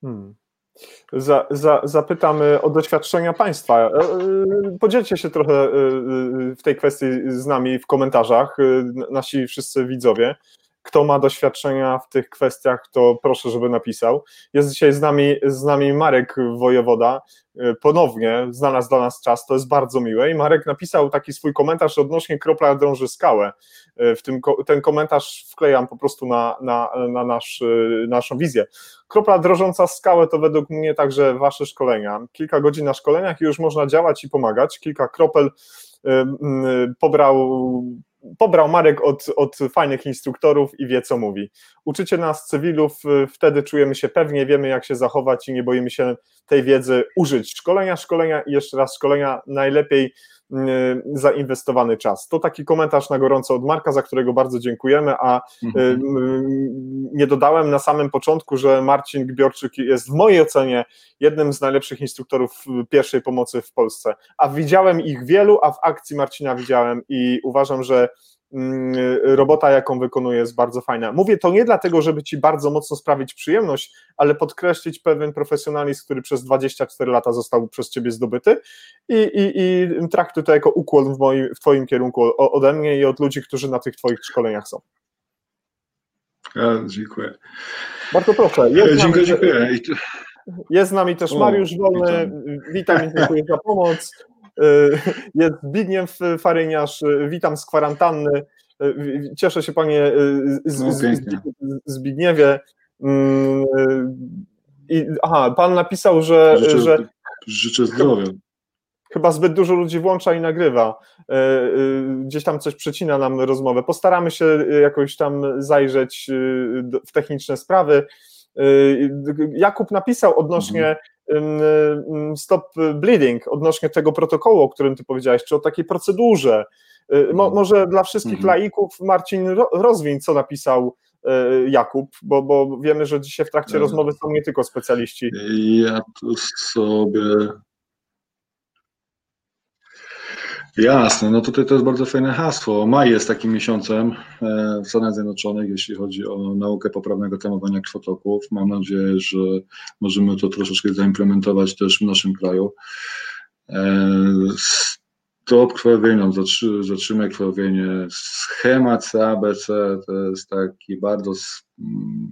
Hmm. Za, za, o doświadczenia Państwa. E, e, podzielcie się trochę e, w tej kwestii z nami w komentarzach, nasi wszyscy widzowie. Kto ma doświadczenia w tych kwestiach, to proszę, żeby napisał. Jest dzisiaj z nami, z nami Marek Wojewoda. E, ponownie znalazł dla nas czas, to jest bardzo miłe. I Marek napisał taki swój komentarz odnośnie kropla drąży skałę. E, w tym, ten komentarz wklejam po prostu na, na, na nasz, e, naszą wizję. Kropla drążąca skałę to według mnie także Wasze szkolenia. Kilka godzin na szkoleniach i już można działać i pomagać. Kilka kropel pobrał pobrał Marek od, od fajnych instruktorów i wie, co mówi. Uczycie nas cywilów, y, wtedy czujemy się pewnie, wiemy, jak się zachować i nie boimy się tej wiedzy użyć. Szkolenia, szkolenia i jeszcze raz szkolenia, najlepiej zainwestowany czas. To taki komentarz na gorąco od Marka, za którego bardzo dziękujemy, a mhm. nie dodałem na samym początku, że Marcin Gbiorczyk jest w mojej ocenie jednym z najlepszych instruktorów pierwszej pomocy w Polsce, a widziałem ich wielu, a w akcji Marcina widziałem i uważam, że robota, jaką wykonuje, jest bardzo fajna. Mówię to nie dlatego, żeby ci bardzo mocno sprawić przyjemność, ale podkreślić pewien profesjonalizm, który przez 24 lata został przez ciebie zdobyty i, i, i traktuj to jako ukłon w, moim, w twoim kierunku ode mnie i od ludzi, którzy na tych twoich szkoleniach są. A, dziękuję. Bardzo proszę. Jest dziękuję, dziękuję. Jest z nami też Mariusz Wolny. Witam, witam i dziękuję za pomoc. Y, jest Zbigniew Faryniarz, y, witam z kwarantanny. Y, cieszę się panie z, no, z, Zbigniewie. Mm, I, aha, pan napisał, że. Życzę, że, życzę zdrowia. Chyba zbyt dużo ludzi włącza i nagrywa. Gdzieś tam coś przecina nam rozmowę. Postaramy się jakoś tam zajrzeć w techniczne sprawy. Jakub napisał odnośnie mhm. Stop Bleeding, odnośnie tego protokołu, o którym ty powiedziałeś, czy o takiej procedurze. Y, mo, mhm. może dla wszystkich mhm. laików Marcin rozwiń, co napisał y, Jakub, bo, bo wiemy, że dzisiaj w trakcie rozmowy są nie tylko specjaliści. Ja tu sobie Jasne, no tutaj to jest bardzo fajne hasło. Maj jest takim miesiącem e, w Stanach Zjednoczonych, jeśli chodzi o naukę poprawnego tamowania krwotoków. Mam nadzieję, że możemy to troszeczkę zaimplementować też w naszym kraju. E, stop krwawieniom, zatrzymaj krwawienie, schemat CABC to jest taki bardzo, mm,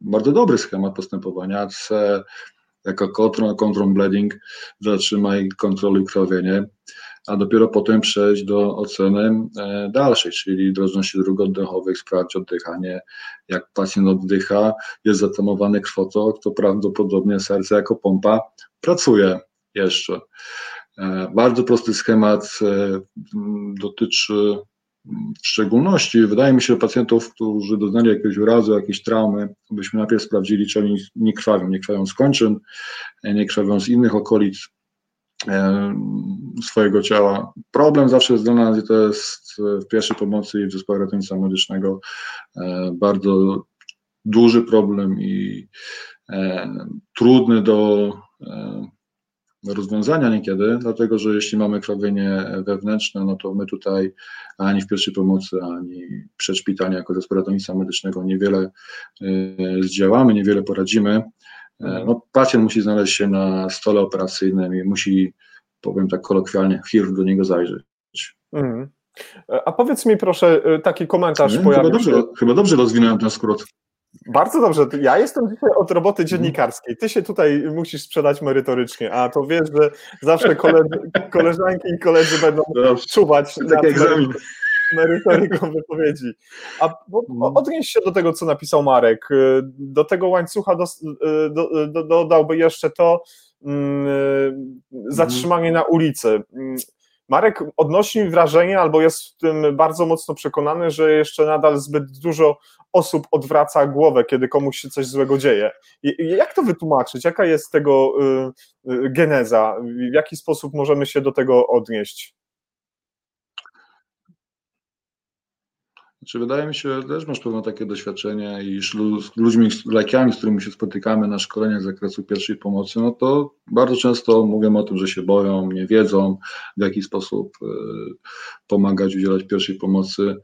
bardzo dobry schemat postępowania. C jako control, control bleeding, zatrzymaj, kontroluj krwawienie a dopiero potem przejść do oceny e, dalszej, czyli drożności dróg oddechowych, sprawdzić oddychanie. Jak pacjent oddycha, jest zatamowany krwotok, to prawdopodobnie serce jako pompa pracuje jeszcze. E, bardzo prosty schemat e, dotyczy w szczególności, wydaje mi się, pacjentów, którzy doznali jakiegoś urazu, jakiejś traumy, byśmy najpierw sprawdzili, czy oni nie krwawią, nie krwawią z kończyn, nie krwawią z innych okolic swojego ciała. Problem zawsze jest dla nas i to jest w pierwszej pomocy i w zespole ratownictwa medycznego e, bardzo duży problem i e, trudny do rozwiązania niekiedy, dlatego że jeśli mamy krwawienie wewnętrzne, no to my tutaj ani w pierwszej pomocy, ani przedszpitalnie jako zespół ratownictwa medycznego niewiele zdziałamy, niewiele poradzimy. E, no, pacjent musi znaleźć się na stole operacyjnym i musi, powiem tak kolokwialnie, chirurg do niego zajrzeć. Mm. A powiedz mi proszę, e, taki komentarz Nie, pojawił chyba dobrze, się. Chyba dobrze rozwinąłem ten skrót. Bardzo dobrze. Ja jestem dzisiaj od roboty mhm. dziennikarskiej. Ty się tutaj musisz sprzedać merytorycznie, a to wiesz, że zawsze koledzy, koleżanki i koledzy będą dobrze. czuwać. Tak egzamin merytoryką wypowiedzi. A mhm. odnieś się do tego, co napisał Marek. Y, do tego łańcucha y, do, dodałby jeszcze to mm, y, zatrzymanie na ulicy. Mm, Marek odnosi wrażenie, albo jest w tym bardzo mocno przekonany, że jeszcze nadal zbyt dużo osób odwraca głowę, kiedy komuś się coś złego dzieje. Jak to wytłumaczyć? Jaka jest tego geneza? W jaki sposób możemy się do tego odnieść? Znaczy, wydaje mi się, też masz pewne takie doświadczenie i z ludźmi, z lekami, z którymi się spotykamy na szkoleniach z zakresu pierwszej pomocy, no to bardzo często mówią o tym, że się boją, nie wiedzą, w jaki sposób y, pomagać, udzielać pierwszej pomocy.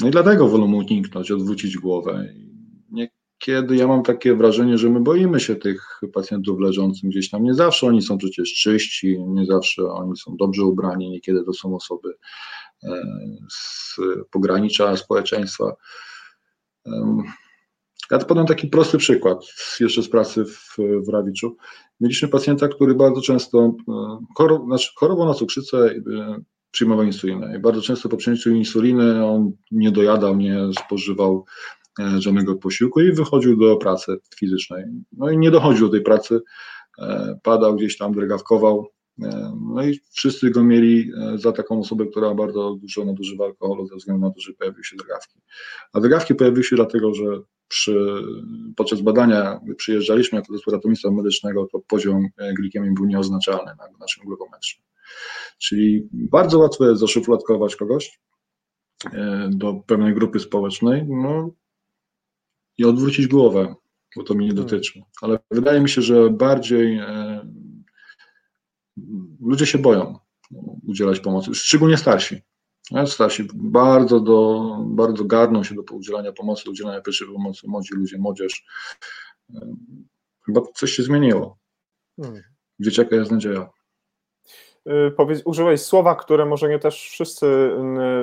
No i dlatego wolą uniknąć, odwrócić głowę. Niekiedy ja mam takie wrażenie, że my boimy się tych pacjentów leżących gdzieś tam. Nie zawsze oni są przecież czyści, nie zawsze oni są dobrze ubrani, niekiedy to są osoby z pogranicza społeczeństwa. Ja podam taki prosty przykład, jeszcze z pracy w, w Rawiczu. Mieliśmy pacjenta, który bardzo często e, znaczy chorował na cukrzycę, e, przyjmował insulinę. I bardzo często po przyjęciu insuliny on nie dojadał, nie spożywał e, żadnego posiłku i wychodził do pracy fizycznej. No i nie dochodził do tej pracy, padał gdzieś tam, drgawkował, E, no i wszyscy go mieli e, za taką osobę, która bardzo dużo nadużywa alkoholu ze względu na to, że pojawiły się drgawki. A drgawki pojawiły się dlatego, że przy, podczas badania, gdy przyjeżdżaliśmy jako zespół ratownictwa medycznego, to poziom e, glikemii był nieoznaczalny na naszym glukometrze. Czyli bardzo łatwo jest zaszufladkować kogoś do pewnej grupy społecznej no, i odwrócić głowę, bo to mnie nie dotyczy. Ale wydaje mi się, że bardziej ludzie się boją udzielać pomocy, szczególnie starsi. Starsi bardzo, do, bardzo garną się do udzielania pomocy, do udzielania pierwszej pomocy, młodzi ludzie, młodzież. Chyba coś się zmieniło. Hmm. Dzieciaka jest nadzieja. Y, użyłeś słowa, które może nie też wszyscy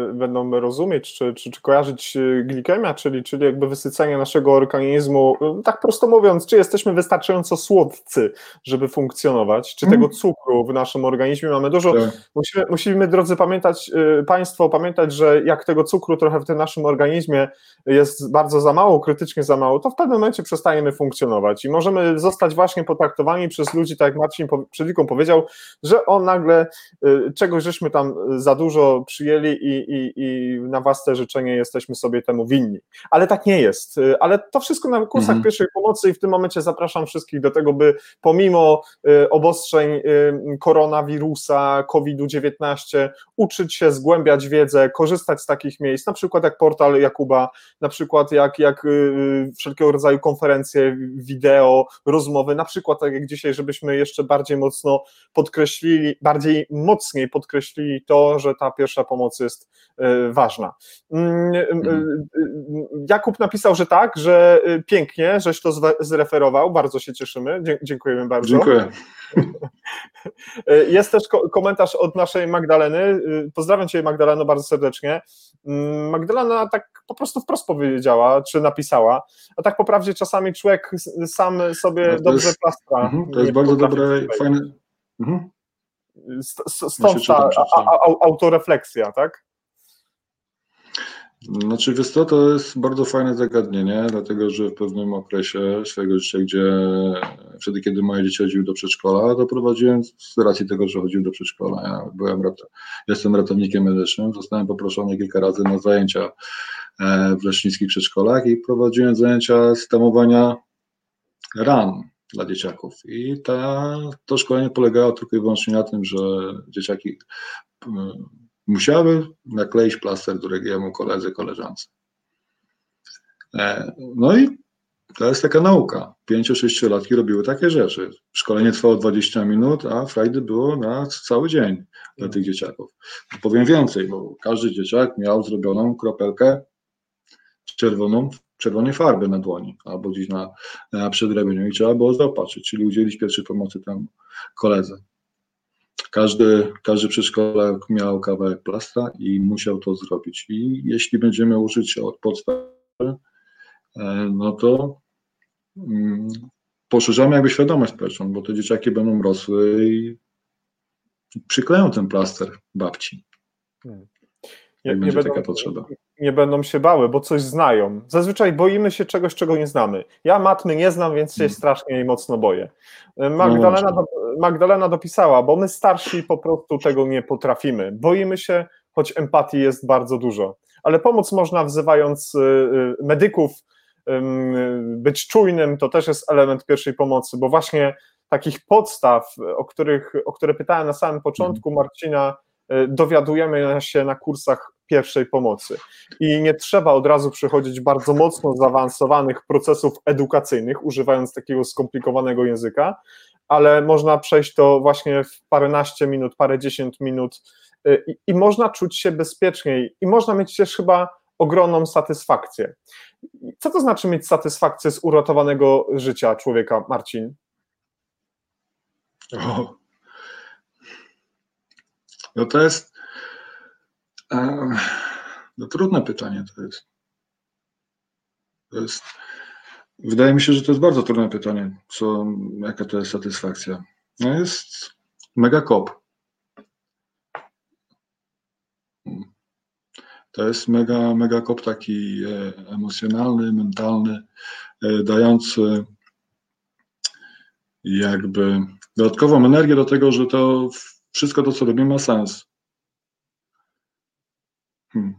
y, będą rozumieć, czy, czy, czy kojarzyć y, glikemia, czyli, czyli jakby wysycenie naszego organizmu, tak prosto mówiąc, czy jesteśmy wystarczająco słodcy, żeby funkcjonować, czy tego mm. cukru w naszym organizmie mamy dużo. Tak. Musimy, musimy, drodzy, pamiętać, Państwo, pamiętać, że jak tego cukru trochę w tym naszym organizmie jest bardzo za mało, krytycznie za mało, to w pewnym momencie przestajemy funkcjonować i możemy zostać właśnie potraktowani przez ludzi, tak jak Marcin przed powiedział, że on nagle nagle y, czegoś żeśmy tam za dużo przyjęli i, i, i na własne życzenie jesteśmy sobie temu winni. Ale tak nie jest. Y, ale to wszystko na kursach mhm. pierwszej pomocy i w tym momencie zapraszam wszystkich do tego, by pomimo y, obostrzeń koronawirusa, COVID-19 uczyć się, zgłębiać wiedzę, korzystać z takich miejsc, na przykład jak portal Jakuba, na przykład jak, jak wszelkiego rodzaju konferencje, wideo, rozmowy, na przykład tak jak dzisiaj, żebyśmy jeszcze bardziej mocno podkreślili, bardziej bardziej mocniej podkreślili to, że ta pierwsza pomoc jest ważna. Mm, mhm. Jakub napisał, że tak, że pięknie, żeś to zreferował, bardzo się cieszymy, dziękujemy bardzo. Dziękuję. Jest też komentarz od naszej Magdaleny, pozdrawiam Cię Magdaleno bardzo serdecznie. Mm, Magdalena tak po prostu wprost powiedziała, czy napisała, a tak poprawdzie czasami człowiek sam sobie no dobrze jest, plastra. Mhm, to jest bardzo dobre, fajne. Mhm. Stąd ta autorefleksja, tak? Znaczy, wiesz co, to jest bardzo fajne zagadnienie, dlatego że w pewnym okresie swojego życia, gdzie wtedy, kiedy moje dzieci chodziły do przedszkola, to prowadziłem z racji tego, że chodziły do przedszkola. Ja byłem, jestem ratownikiem medycznym, zostałem poproszony kilka razy na zajęcia e, w lecznickich przedszkolach i prowadziłem zajęcia z tamowania ran dla dzieciaków. I ta, to szkolenie polegało tylko i wyłącznie na tym, że dzieciaki musiały nakleić plaster drugiemu koledze, koleżance. E, no i to jest taka nauka. 5-6-latki robiły takie rzeczy. Szkolenie trwało 20 minut, a frajdy było na cały dzień dla tych dzieciaków. Powiem więcej, bo każdy dzieciak miał zrobioną kropelkę czerwoną, czerwonej farby na dłoni albo gdzieś na, na przedramieniu i trzeba było zaopatrzyć, czyli udzielić pierwszej pomocy temu koledze. Każdy, każdy przedszkolak miał kawałek plasta i musiał to zrobić. I jeśli będziemy użyć od podstaw, e, no to mm, poszerzamy jakby świadomość społeczną, bo te dzieciaki będą rosły i przykleją ten plaster babci. Hmm. Nie, nie, będzie taka potrzeba. Nie będą się bały, bo coś znają. Zazwyczaj boimy się czegoś, czego nie znamy. Ja matmy nie znam, więc się hmm. strasznie jej mocno boję. Magdalena, no Magdalena dopisała, bo my starsi po prostu tego nie potrafimy. Boimy się, choć empatii jest bardzo dużo. Ale pomóc można wzywając y, y, medyków, być czujnym to też jest element pierwszej pomocy, bo właśnie takich podstaw, o, których, o które pytałem na samym początku Marcina, dowiadujemy się na kursach pierwszej pomocy. I nie trzeba od razu przechodzić bardzo mocno zaawansowanych procesów edukacyjnych, używając takiego skomplikowanego języka, ale można przejść to właśnie w paręnaście minut, parę dziesięć minut y, i, i można czuć się bezpieczniej i można mieć też chyba ogromną satysfakcję. Co to znaczy mieć satysfakcję z uratowanego życia człowieka, Marcin? O. No to jest no trudne pytanie to jest. To jest. Wydaje mi się, że to jest bardzo trudne pytanie, co, jaka to jest satysfakcja. No jest mega kop. To jest mega, mega kop taki e, emocjonalny, mentalny, e, dający jakby dodatkową energię do tego, że to wszystko to, co robimy, ma sens. Hmm.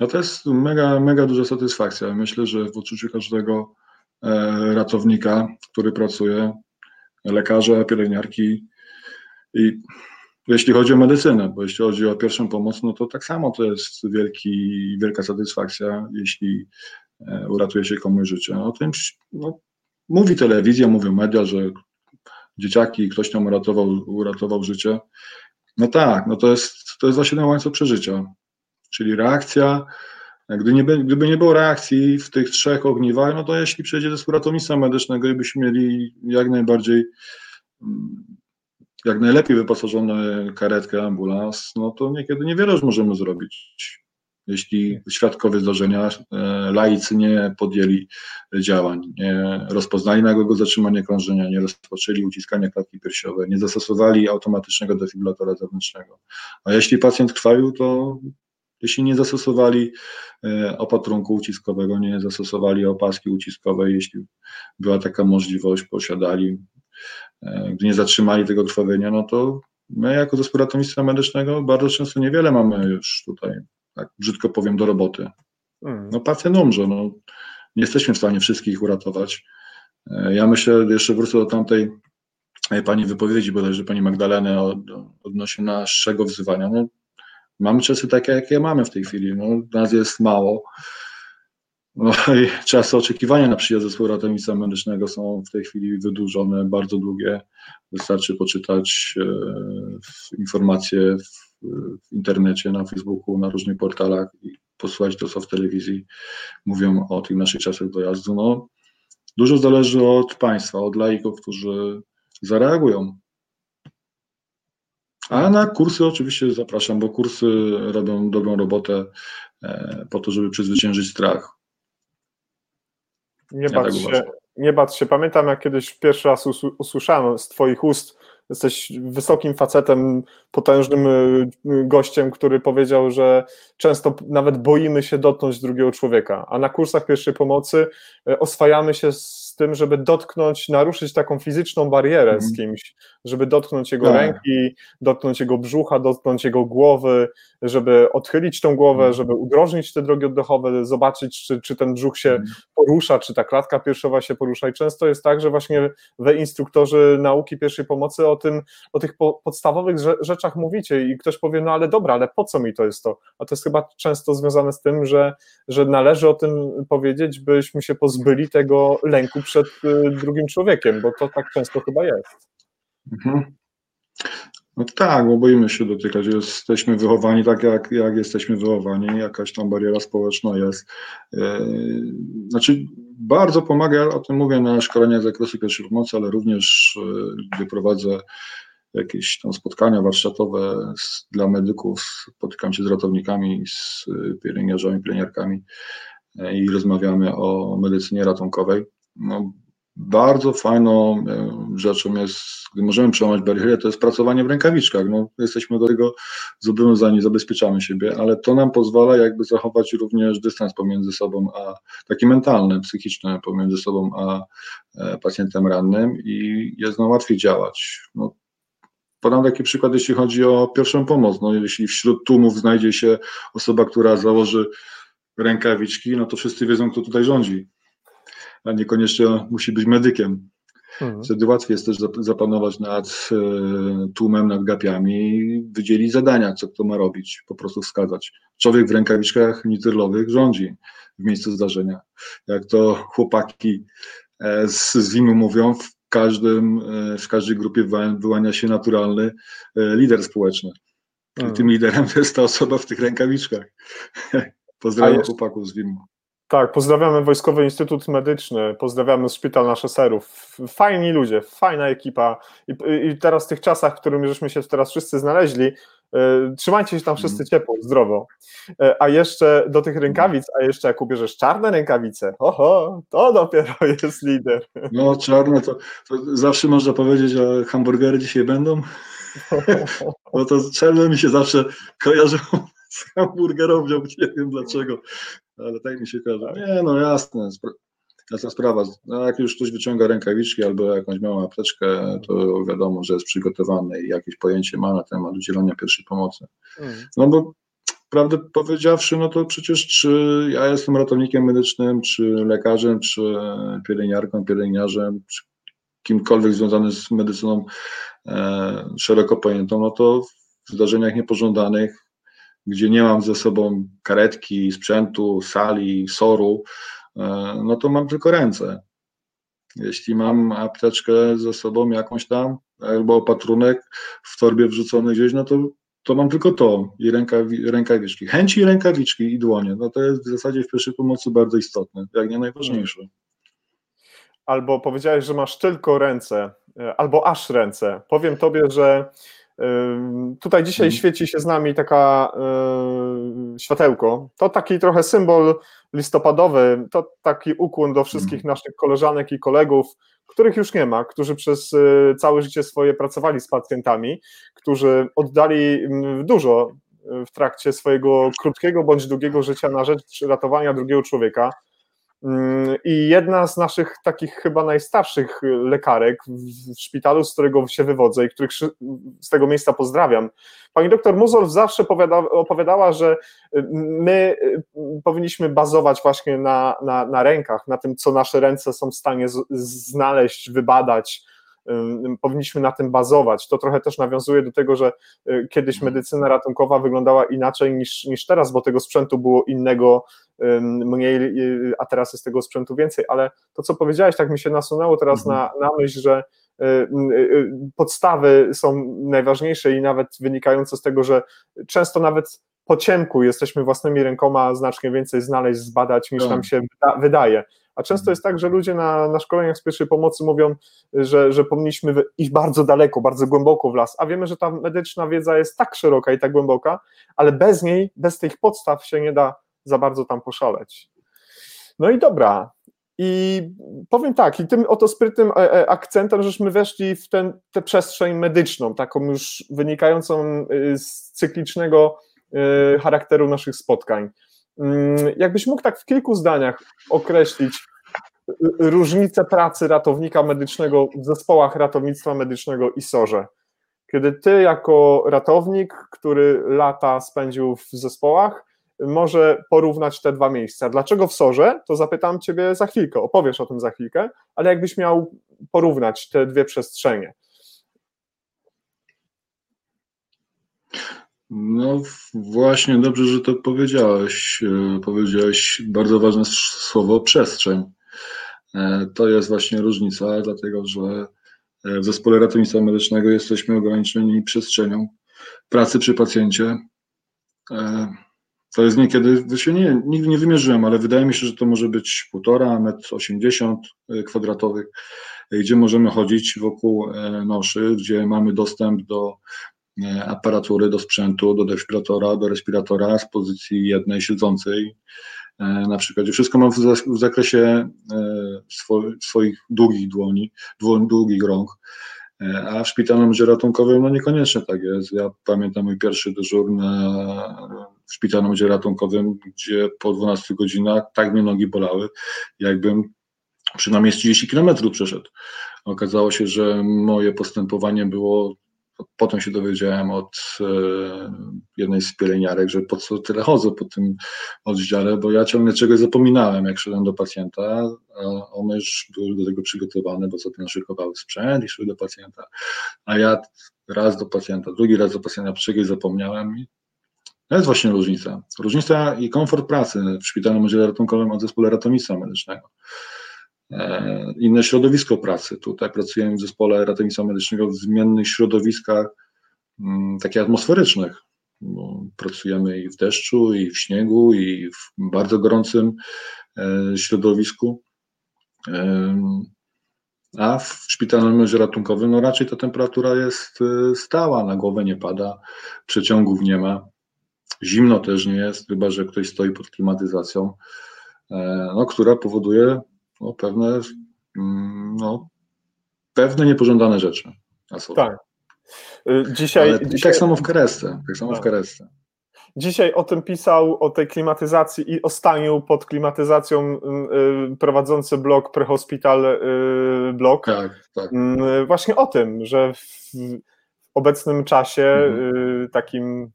No to jest mega, mega duża satysfakcja. Myślę, że w odczuciu każdego e, ratownika, który pracuje, lekarza, pielęgniarki i jeśli chodzi o medycynę, bo jeśli chodzi o pierwszą pomoc, no to tak samo to jest wielki, wielka satysfakcja, jeśli e, uratuje się komuś życie. O tym no, mówi telewizja, mówią media, że dzieciaki, ktoś tam uratował, uratował życie. No tak, no to jest, to jest właśnie ten łańcuch przeżycia, czyli reakcja. Gdy nie, gdyby nie było reakcji w tych trzech ogniwach, no to jeśli przejdzie do ratownictwa medycznego i byśmy mieli jak najbardziej, jak najlepiej wyposażone karetkę, ambulans, no to niekiedy niewiele już możemy zrobić jeśli świadkowie zdarzenia, e, laicy nie podjęli działań, nie rozpoznali nagłego zatrzymania krążenia, nie rozpoczęli uciskania klatki piersiowej, nie zastosowali automatycznego defibrylatora zewnętrznego. A jeśli pacjent krwawił, to jeśli nie zastosowali e, opatrunku uciskowego, nie zastosowali opaski uciskowej, jeśli była taka możliwość, posiadali, e, gdy nie zatrzymali tego krwawienia, no to my jako zespół ratownictwa medycznego bardzo często niewiele mamy już tutaj tak brzydko powiem, do roboty. Hmm. No pacjent umrze, no, nie jesteśmy w stanie wszystkich uratować. E, ja myślę, jeszcze wrócę do tamtej e, pani wypowiedzi, bodajże pani Magdaleny od, odnośnie naszego wzywania. No, mamy czasy takie, jakie mamy w tej chwili. No, nas jest mało. No i czasy oczekiwania na przyjazd zespołu ratownictwa medycznego są w tej chwili wydłużone, bardzo długie. Wystarczy poczytać e, informacje w, w, internecie, na Facebooku, na różnych portalach i posłuchać to, co w telewizji mówią o tych naszych czasach dojazdu. No, dużo zależy od państwa, od laików, którzy zareagują. A na kursy oczywiście zapraszam, bo kursy robią dobrą robotę e, po to, żeby przezwyciężyć strach. Nie, ja bać tak się, nie bać się. Pamiętam, jak kiedyś pierwszy raz usłyszałem z Twoich ust, jesteś wysokim facetem, potężnym y, gościem, który powiedział, że często nawet boimy się dotknąć drugiego człowieka, a na kursach pierwszej pomocy y, oswajamy się z tym, żeby dotknąć, naruszyć taką fizyczną barierę mm. z mhm. kimś, żeby dotknąć jego tak. ręki, dotknąć jego brzucha, dotknąć jego głowy, żeby odchylić tą głowę, mm. żeby udrożnić te drogi oddechowe, zobaczyć, czy, czy ten brzuch się mm. porusza, czy ta klatka piersiowa się porusza. I często jest tak, że właśnie wy, instruktorzy nauki pierwszej pomocy, o tym, o tych po, podstawowych rzeczach mówicie i ktoś powie, no ale dobra, ale po co mi to jest to? A to jest chyba często związane z tym, że, że należy o tym powiedzieć, byśmy się pozbyli tego lęku przed y, drugim człowiekiem, bo to tak często chyba jest. Mhm. No tak, bo boimy się dotykać. Jesteśmy wychowani tak, jak, jak jesteśmy wychowani. Jakaś tam bariera społeczna jest. E, znaczy, bardzo pomaga, o tym mówię na szkoleniach z zakresu pierwszej pomocy, ale również e, gdy prowadzę jakieś tam spotkania warsztatowe dla medyków, spotykam się z ratownikami, z pielęgniarzami, pielęgniarkami e, i rozmawiamy o medycynie ratunkowej. No, bardzo fajną e, rzeczą jest, gdy możemy przełamać bariery, to jest pracowanie w rękawiczkach. No, jesteśmy do tego zobowiązani, zabezpieczamy siebie, ale to nam pozwala jakby zachować również dystans pomiędzy sobą, a taki mentalny, psychiczny pomiędzy sobą a e, pacjentem rannym i jest nam łatwiej działać. No, podam taki przykład, jeśli chodzi o pierwszą pomoc. No, jeśli wśród tłumów znajdzie się osoba, która założy rękawiczki, no to wszyscy wiedzą, kto tutaj rządzi a niekoniecznie musi być medykiem. Mhm. Wtedy łatwiej jest też zapanować nad e, tłumem, nad gapiami i wydzielić zadania, co kto ma robić, po prostu wskazać. Człowiek w rękawiczkach nitrylowych rządzi w miejscu zdarzenia. Jak to chłopaki e, z, z WIM-u mówią, w, każdym, e, w każdej grupie wyłania się naturalny lider społeczny. Mhm. Tym liderem jest ta osoba w tych rękawiczkach. Pozdrawiam chłopaków z WIM-u. Tak, pozdrawiamy Wojskowy Instytut Medyczny, pozdrawiamy Szpital na Szeserów. Fajni ludzie, fajna ekipa. I, I, teraz w tych czasach, w których żeśmy się teraz wszyscy znaleźli, y, trzymajcie się tam wszyscy mhm. ciepło, zdrowo. Y, a jeszcze do tych rękawic, a jeszcze jak ubierzesz czarne rękawice, oho, to dopiero jest lider. No czarne to, to zawsze można powiedzieć, że hamburgery dzisiaj będą, bo to czarne mi się zawsze kojarzą z hamburgerownią, nie wiem dlaczego ale tak mi się każe. Nie, no jasne, jasna sprawa. No, jak już ktoś wyciąga rękawiczki albo jakąś małą apteczkę, to wiadomo, że jest przygotowany i jakieś pojęcie ma na temat udzielania pierwszej pomocy. Mhm. No bo prawdę powiedziawszy, no to przecież czy ja jestem ratownikiem medycznym, czy lekarzem, czy pielęgniarką, pielęgniarzem, czy kimkolwiek związany z medycyną e, szeroko pojętą, no to w zdarzeniach niepożądanych gdzie nie mam ze sobą karetki, sprzętu, sali, soru, e, no to mam tylko ręce. Jeśli mam apteczkę ze sobą jakąś tam, albo opatrunek w torbie wrzucony gdzieś, no to, to mam tylko to i rękawi, rękawiczki. Chęci rękawiczki i dłonie, no to jest w zasadzie w pierwszej pomocy bardzo istotne, jak nie najważniejsze. Albo powiedziałeś, że masz tylko ręce, e, albo aż ręce. Powiem tobie, że Tutaj dzisiaj mhm. świeci się z nami taka światełko. To taki trochę symbol listopadowy, to taki ukłon do wszystkich mhm. naszych koleżanek i kolegów, których już nie ma, którzy przez y, całe życie swoje pracowali z pacjentami, którzy oddali dużo y, w trakcie swojego krótkiego bądź długiego życia na rzecz ratowania drugiego człowieka. I jedna z naszych takich chyba najstarszych lekarek w szpitalu, z którego się wywodzę i których z tego miejsca pozdrawiam, pani doktor Muzolf zawsze opowiadała, że y, my y, powinniśmy bazować właśnie na, na, na rękach, na tym, co nasze ręce są w stanie znaleźć, wybadać, powinniśmy na tym bazować. To trochę też nawiązuje do tego, że kiedyś mhm. medycyna ratunkowa wyglądała inaczej niż, niż teraz, bo tego sprzętu było innego mniej, a teraz jest tego sprzętu więcej, ale to, co powiedziałeś, tak mi się nasunęło teraz mhm. na, na myśl, że Y, y, y, podstawy są najważniejsze i nawet wynikające z tego, że często nawet po ciemku jesteśmy własnymi rękoma znacznie więcej znaleźć, zbadać niż nam tak. się wydaje. A często mhm. jest tak, że ludzie na, na szkoleniach z pierwszej pomocy mówią, że, że powinniśmy iść bardzo daleko, bardzo głęboko w las, a wiemy, że ta medyczna wiedza jest tak szeroka i tak głęboka, ale bez niej, bez tych podstaw się nie da za bardzo tam poszaleć. No i dobra, i powiem tak, i tym oto sprytnym e, e, akcentem, żeśmy weszli w ten, tę przestrzeń medyczną, taką już wynikającą e, z cyklicznego charakteru naszych spotkań. Mm, jakbyś mógł tak w kilku zdaniach określić różnicę pracy ratownika medycznego w zespołach ratownictwa medycznego i SORze. Kiedy ty jako ratownik, który lata spędził w zespołach, może porównać te dwa miejsca. Dlaczego w Sorze? To zapytam Ciebie za chwilkę, opowiesz o tym za chwilkę, ale jakbyś miał porównać te dwie przestrzenie. No właśnie, dobrze, że to powiedziałeś. E, powiedziałeś bardzo ważne słowo przestrzeń. E, to jest właśnie różnica, dlatego że e, w zespole ratownictwa medycznego jesteśmy ograniczeni przestrzenią pracy przy pacjencie. To jest niekiedy, się nie, nigdy nie wymierzyłem, ale wydaje mi się, że to może być półtora, metr osiemdziesiąt e, kwadratowych, gdzie możemy chodzić wokół noszy, gdzie mamy dostęp do aparatury, do sprzętu, do defibrylatora, do respiratora z pozycji jednej siedzącej. Na przykład wszystko mam w zakresie swoich długich dłoni, długich rąk. A w szpitalnym oddziale ratunkowym no niekoniecznie tak jest. Ja pamiętam mój pierwszy dyżur na, w oddziale ratunkowym, gdzie po 12 godzinach tak mnie nogi bolały, jakbym przynajmniej 30 kilometrów przeszedł. Okazało się, że moje postępowanie było Potem się dowiedziałem od e, jednej z pielęgniarek, że po co tyle chodzę po tym oddziale, bo ja ciągle czegoś zapominałem, jak szedłem do pacjenta, a już były do tego przygotowane, bo sobie naszykowały sprzęt i szły do pacjenta, a ja raz do pacjenta, drugi raz do pacjenta czegoś zapomniałem to jest właśnie różnica. Różnica i komfort pracy w szpitalnym oddziale ratunkowym od zespole ratownictwa medycznego. E, inne środowisko pracy. Tutaj pracujemy w zespole ratownictwa medycznego w zmiennych środowiskach, mm, takich atmosferycznych. Pracujemy i w deszczu, i w śniegu, i w bardzo gorącym e, środowisku. E, a w szpitalnym ratunkowym, no raczej ta temperatura jest stała, na głowę nie pada, przeciągów nie ma, zimno też nie jest, chyba że ktoś stoi pod klimatyzacją, no, która powoduje no, pewne, mm, no, pewne niepożądane rzeczy. Tak. Y, dzisiaj, Ale dzisiaj... Tak samo w Keresce. Tak samo w tak. Keresce. Dzisiaj o tym pisał, o tej klimatyzacji i o staniu pod klimatyzacją y, prowadzący blog Prehospital y, blog. Tak, tak. Y, właśnie o tym, że w, w obecnym czasie mhm. takim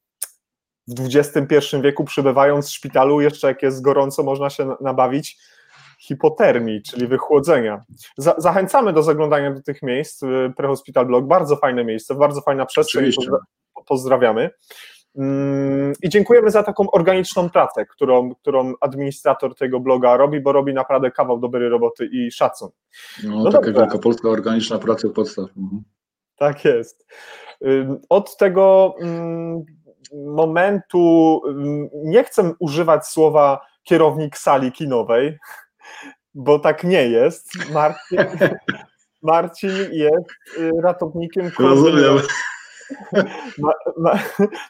w XXI wieku przybywając w szpitalu, jeszcze jak jest gorąco, można się nabawić hipotermii, czyli wychłodzenia. Za, zachęcamy do zaglądania do tych miejsc. Y, Prehospital Blog, bardzo fajne miejsce, bardzo fajna przestrzeń. Pozdra pozdrawiamy. Mm, I dziękujemy za taką organiczną pracę, którą, którą administrator tego bloga robi, bo robi naprawdę kawał dobrej roboty i szacun. No, no taka dobra. wielkopolska organiczna praca podstaw. Mhm. Tak jest. Od tego mm, momentu nie chcę używać słowa kierownik sali kinowej, bo tak nie jest. Marcin, Marcin jest y, ratownikiem. Rozumiem. Ma, ma,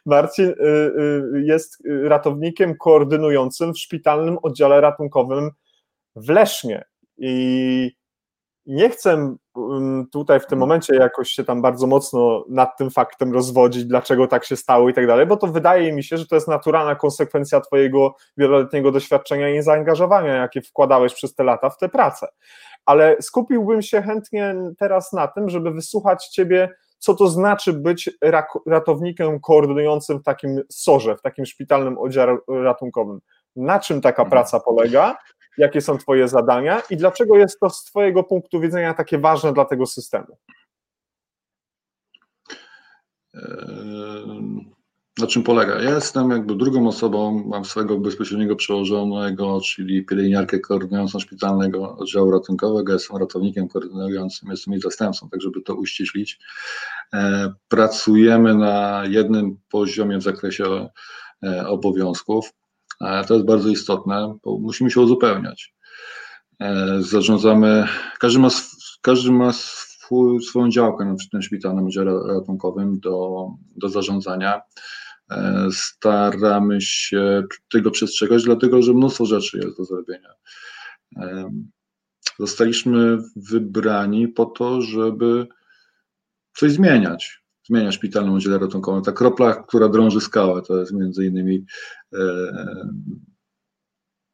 Marcin y, y, jest ratownikiem koordynującym w szpitalnym oddziale ratunkowym w Lesznie. I nie chcę tutaj w tym momencie jakoś się tam bardzo mocno nad tym faktem rozwodzić, dlaczego tak się stało i tak dalej, bo to wydaje mi się, że to jest naturalna konsekwencja Twojego wieloletniego doświadczenia i zaangażowania, jakie wkładałeś przez te lata w tę pracę. Ale skupiłbym się chętnie teraz na tym, żeby wysłuchać Ciebie, co to znaczy być ratownikiem koordynującym w takim sorze, w takim szpitalnym oddziale ratunkowym. Na czym taka mhm. praca polega jakie są Twoje zadania i dlaczego jest to z Twojego punktu widzenia takie ważne dla tego systemu? na czym polega? Ja jestem jakby drugą osobą, mam swojego bezpośredniego przełożonego, czyli pielęgniarkę koordynującą szpitalnego oddziału ratunkowego, jestem ratownikiem koordynującym, jestem jej zastępcą, tak żeby to uściślić. E, pracujemy na jednym poziomie w zakresie e, obowiązków. E, to jest bardzo istotne, bo musimy się uzupełniać. Zarządzamy, każdy ma, każdy ma swój, swoją działkę w tym szpitalnym oddziale ratunkowym do, do zarządzania. E, staramy się tego przestrzegać, dlatego że mnóstwo rzeczy jest do zrobienia. E, zostaliśmy wybrani po to, żeby coś zmieniać. Zmieniać szpitalną oddziale ratunkową. Ta kropla, która drąży skałę, to jest między innymi e,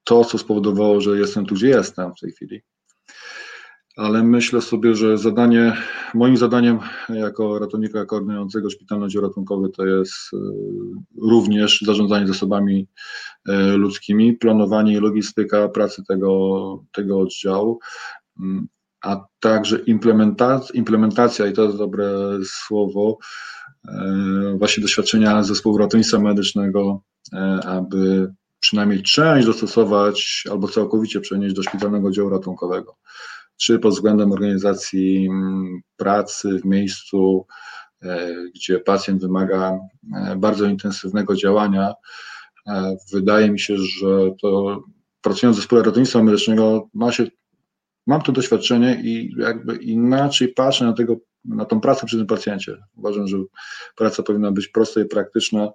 to, co spowodowało, że jestem tu, gdzie jestem w tej chwili. Ale myślę sobie, że zadanie, moim zadaniem jako ratownika koordynującego szpitalny oddział ratunkowy to jest e, również zarządzanie zasobami e, ludzkimi, planowanie i logistyka pracy tego, tego oddziału, mm, a także implementacja, implementacja, i to jest dobre słowo, e, właśnie doświadczenia zespołu ratownictwa medycznego, aby przynajmniej część dostosować albo całkowicie przenieść do szpitalnego oddziału ratunkowego czy pod względem organizacji pracy w miejscu, e, gdzie pacjent wymaga e, bardzo intensywnego działania. E, wydaje mi się, że to pracując w zespole ratownictwa medycznego ma się, mam to doświadczenie i jakby inaczej patrzę na tego, na tą pracę przy tym pacjencie. Uważam, że praca powinna być prosta i praktyczna.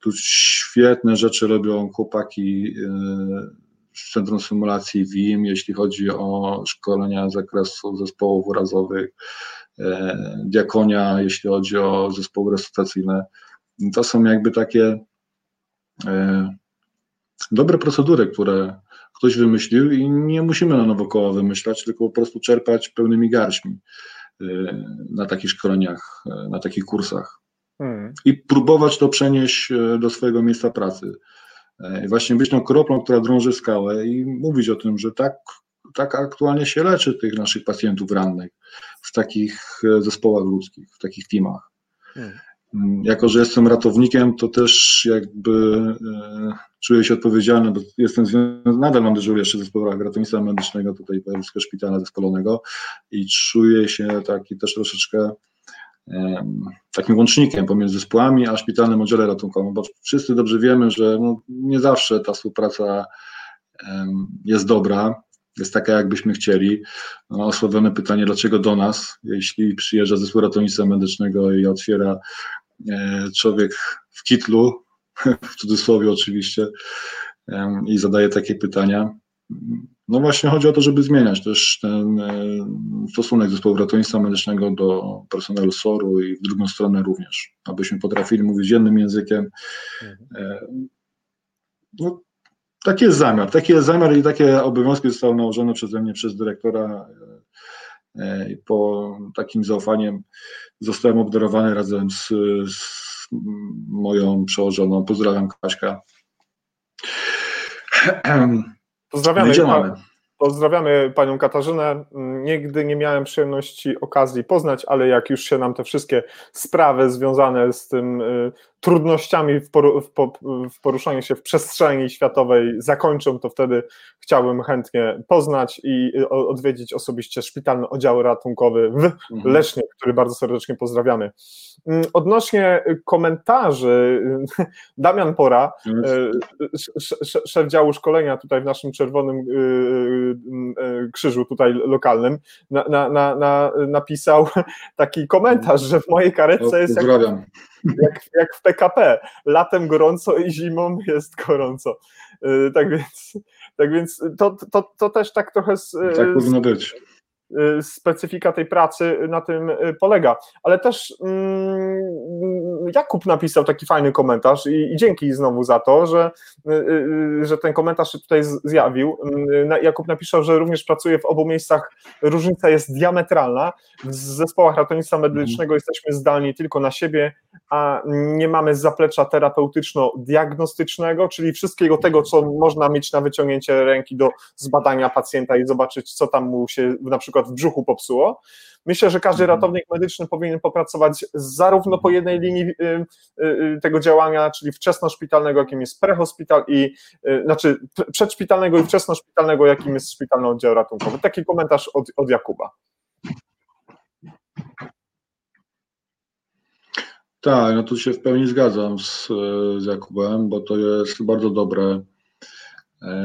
Tu świetne rzeczy robią chłopaki Centrum Symulacji WIM, jeśli chodzi o szkolenia z zakresu zespołów urazowych, e, diakonia, jeśli chodzi o zespoły resuscytacyjne. To są jakby takie e, dobre procedury, które ktoś wymyślił i nie musimy na nowo koła wymyślać, tylko po prostu czerpać pełnymi garśmi e, na takich szkoleniach, na takich kursach. Hmm. I próbować to przenieść do swojego miejsca pracy. Właśnie być tą kroplą, która drąży skałę i mówić o tym, że tak, tak aktualnie się leczy tych naszych pacjentów rannych w takich zespołach ludzkich, w takich teamach. Hmm. Mm, jako, że jestem ratownikiem, to też jakby e, czuję się odpowiedzialny, bo jestem nadal mam dyżur jeszcze w zespołach ratownictwa medycznego tutaj Wojewódzkiego Szpitala Zespolonego i czuję się taki też troszeczkę takim łącznikiem pomiędzy zespołami a szpitalnym oddziale ratunkowym, bo wszyscy dobrze wiemy, że no nie zawsze ta współpraca jest dobra, jest taka, jakbyśmy chcieli. No, pytanie, dlaczego do nas, jeśli przyjeżdża zespół ratownictwa medycznego i otwiera człowiek w kitlu, w cudzysłowie oczywiście, i zadaje takie pytania, no właśnie chodzi o to, żeby zmieniać też ten e, stosunek zespołu ratownictwa medycznego do personelu SOR-u i w drugą stronę również, abyśmy potrafili mówić jednym językiem. E, no, taki jest zamiar, taki jest zamiar i takie obowiązki zostały nałożone przeze mnie przez dyrektora e, po takim zaufaniem zostałem obdarowany razem z, z moją przełożoną. Pozdrawiam Kaśka. Pozdrawiamy. No Pozdrawiamy panią Katarzynę. Nigdy nie miałem przyjemności okazji poznać, ale jak już się nam te wszystkie sprawy związane z tym y, trudnościami w, poru, w, w, poruszaniu się w przestrzeni światowej zakończą, to wtedy chciałbym chętnie poznać i y, odwiedzić osobiście szpitalny oddział ratunkowy w mhm. Lesznie, który bardzo serdecznie pozdrawiamy. Mm, odnośnie komentarzy, Damian Pora, y, szef działu szkolenia tutaj w naszym czerwonym y, krzyżu tutaj lokalnym, na, na, na, napisał taki komentarz, że w mojej karetce jest jak, jak, jak w PKP, latem gorąco i zimą jest gorąco. Tak więc, tak więc to, to, to też tak trochę... Z, tak powinno być. Y, specyfika tej pracy na tym y, polega. Ale też mm, Jakub napisał taki fajny komentarz i, i dzięki znowu za to, że, y, że ten komentarz się tutaj zjawił. Mm, Jakub napisał, że również pracuje w obu miejscach, różnica jest diametralna. W zespołach ratownictwa medycznego jesteśmy zdalni tylko na siebie, a nie mamy zaplecza terapeutyczno-diagnostycznego, czyli wszystkiego tego, co można mieć na wyciągnięcie ręki do zbadania pacjenta i zobaczyć, co tam mu się na przykład przykład w brzuchu popsuło. Myślę, że każdy mhm. ratownik medyczny powinien popracować zarówno po jednej linii y, y, y, tego działania, czyli wczesnoszpitalnego, jakim jest prehospital i znaczy przedszpitalnego i wczesnoszpitalnego, jakim jest szpitalny oddział ratunkowy. Taki komentarz od, od Jakuba. Tak, no tu się w pełni zgadzam z, z Jakubem, bo to jest bardzo dobre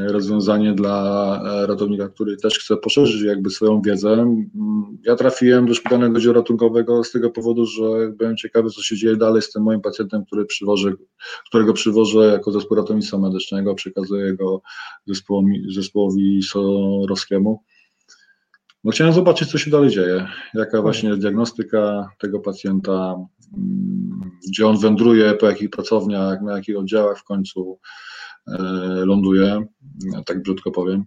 rozwiązanie dla e, ratownika, który też chce poszerzyć jakby swoją wiedzę. Mm, ja trafiłem do szpitalnego oddziału ratunkowego z tego powodu, że byłem ciekawy, co się dzieje dalej z tym moim pacjentem, który przywożę, którego przywożę jako zespół ratownictwa medycznego, przekazuję go zespołowi, zespołowi Sorowskiemu. No chciałem zobaczyć, co się dalej dzieje, jaka właśnie jest diagnostyka tego pacjenta, mm, gdzie on wędruje, po jakich pracowniach, na jakich oddziałach w końcu e, ląduje, tak brzydko powiem.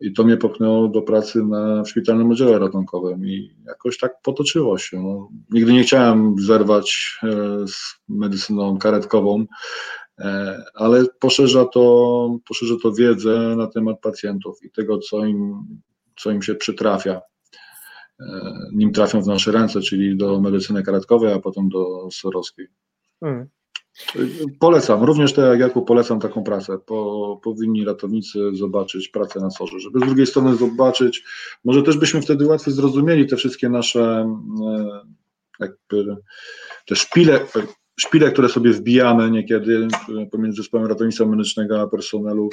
I to mnie popchnęło do pracy na, w szpitalnym oddziale ratunkowym i jakoś tak potoczyło się. No, nigdy nie chciałem zerwać e, z medycyną karetkową, e, ale poszerza to, poszerza to wiedzę na temat pacjentów i tego, co im co im się przytrafia, nim trafią w nasze ręce, czyli do medycyny karetkowej, a potem do sorowskiej. Hmm. Polecam, również tak jak Jakub, polecam taką pracę. Po, powinni ratownicy zobaczyć pracę na sorze, żeby z drugiej strony zobaczyć, może też byśmy wtedy łatwiej zrozumieli te wszystkie nasze e, jakby te szpile, szpile, które sobie wbijamy niekiedy pomiędzy zespołem ratownictwa medycznego a personelu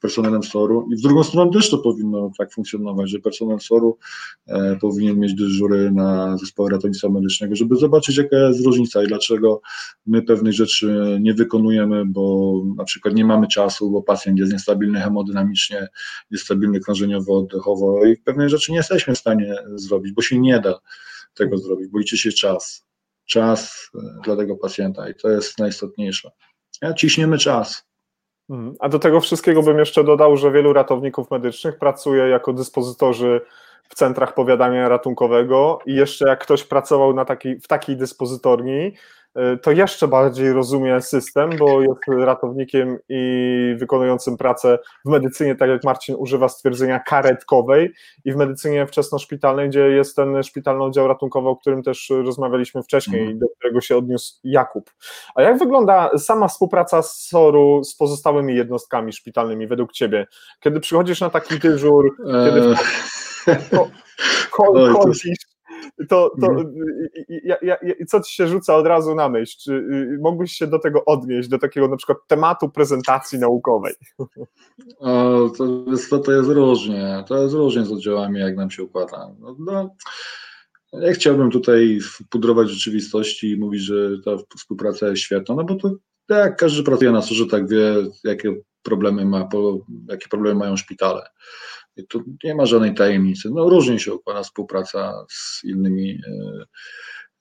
personelem SOR-u i w drugą stronę też to powinno tak funkcjonować, że personel SOR-u e, powinien mieć dyżury na zespoły ratownictwa medycznego, żeby zobaczyć jaka jest różnica i dlaczego my pewnych rzeczy nie wykonujemy, bo na przykład nie mamy czasu, bo pacjent jest niestabilny hemodynamicznie, niestabilny krążeniowo-oddechowo i pewnych rzeczy nie jesteśmy w stanie zrobić, bo się nie da tego zrobić, bo liczy się czas. Czas e, dla tego pacjenta i to jest najistotniejsze. Ja ciśniemy czas. Mhm. A do tego wszystkiego bym jeszcze dodał, że wielu ratowników medycznych pracuje jako dyspozytorzy w centrach powiadania ratunkowego i jeszcze jak ktoś pracował na taki, w takiej dyspozytorni, to jeszcze bardziej rozumie system, bo jest ratownikiem i wykonującym pracę w medycynie, tak jak Marcin używa stwierdzenia karetkowej i w medycynie wczesnoszpitalnej, gdzie jest ten szpitalny oddział ratunkowy, o którym też rozmawialiśmy wcześniej mm. i do którego się odniósł Jakub. A jak wygląda sama współpraca z SOR-u z pozostałymi jednostkami szpitalnymi według Ciebie? Kiedy przychodzisz na taki dyżur, eee. kiedy chodzisz to, to mhm. ja, ja, ja, co ci się rzuca od razu na myśl? Czy y, mógłbyś się do tego odnieść, do takiego na przykład tematu prezentacji naukowej? O, to, jest, to, jest różnie, to jest różnie z oddziałami, jak nam się układa. No, no, ja chciałbym tutaj pudrować rzeczywistości i mówić, że ta współpraca jest świetna, no bo to tak, każdy pracuje na służbie, tak wie, jakie problemy ma, po, jakie problemy mają szpitale. Tu nie ma żadnej tajemnicy. No, różnie się układa współpraca z innymi e,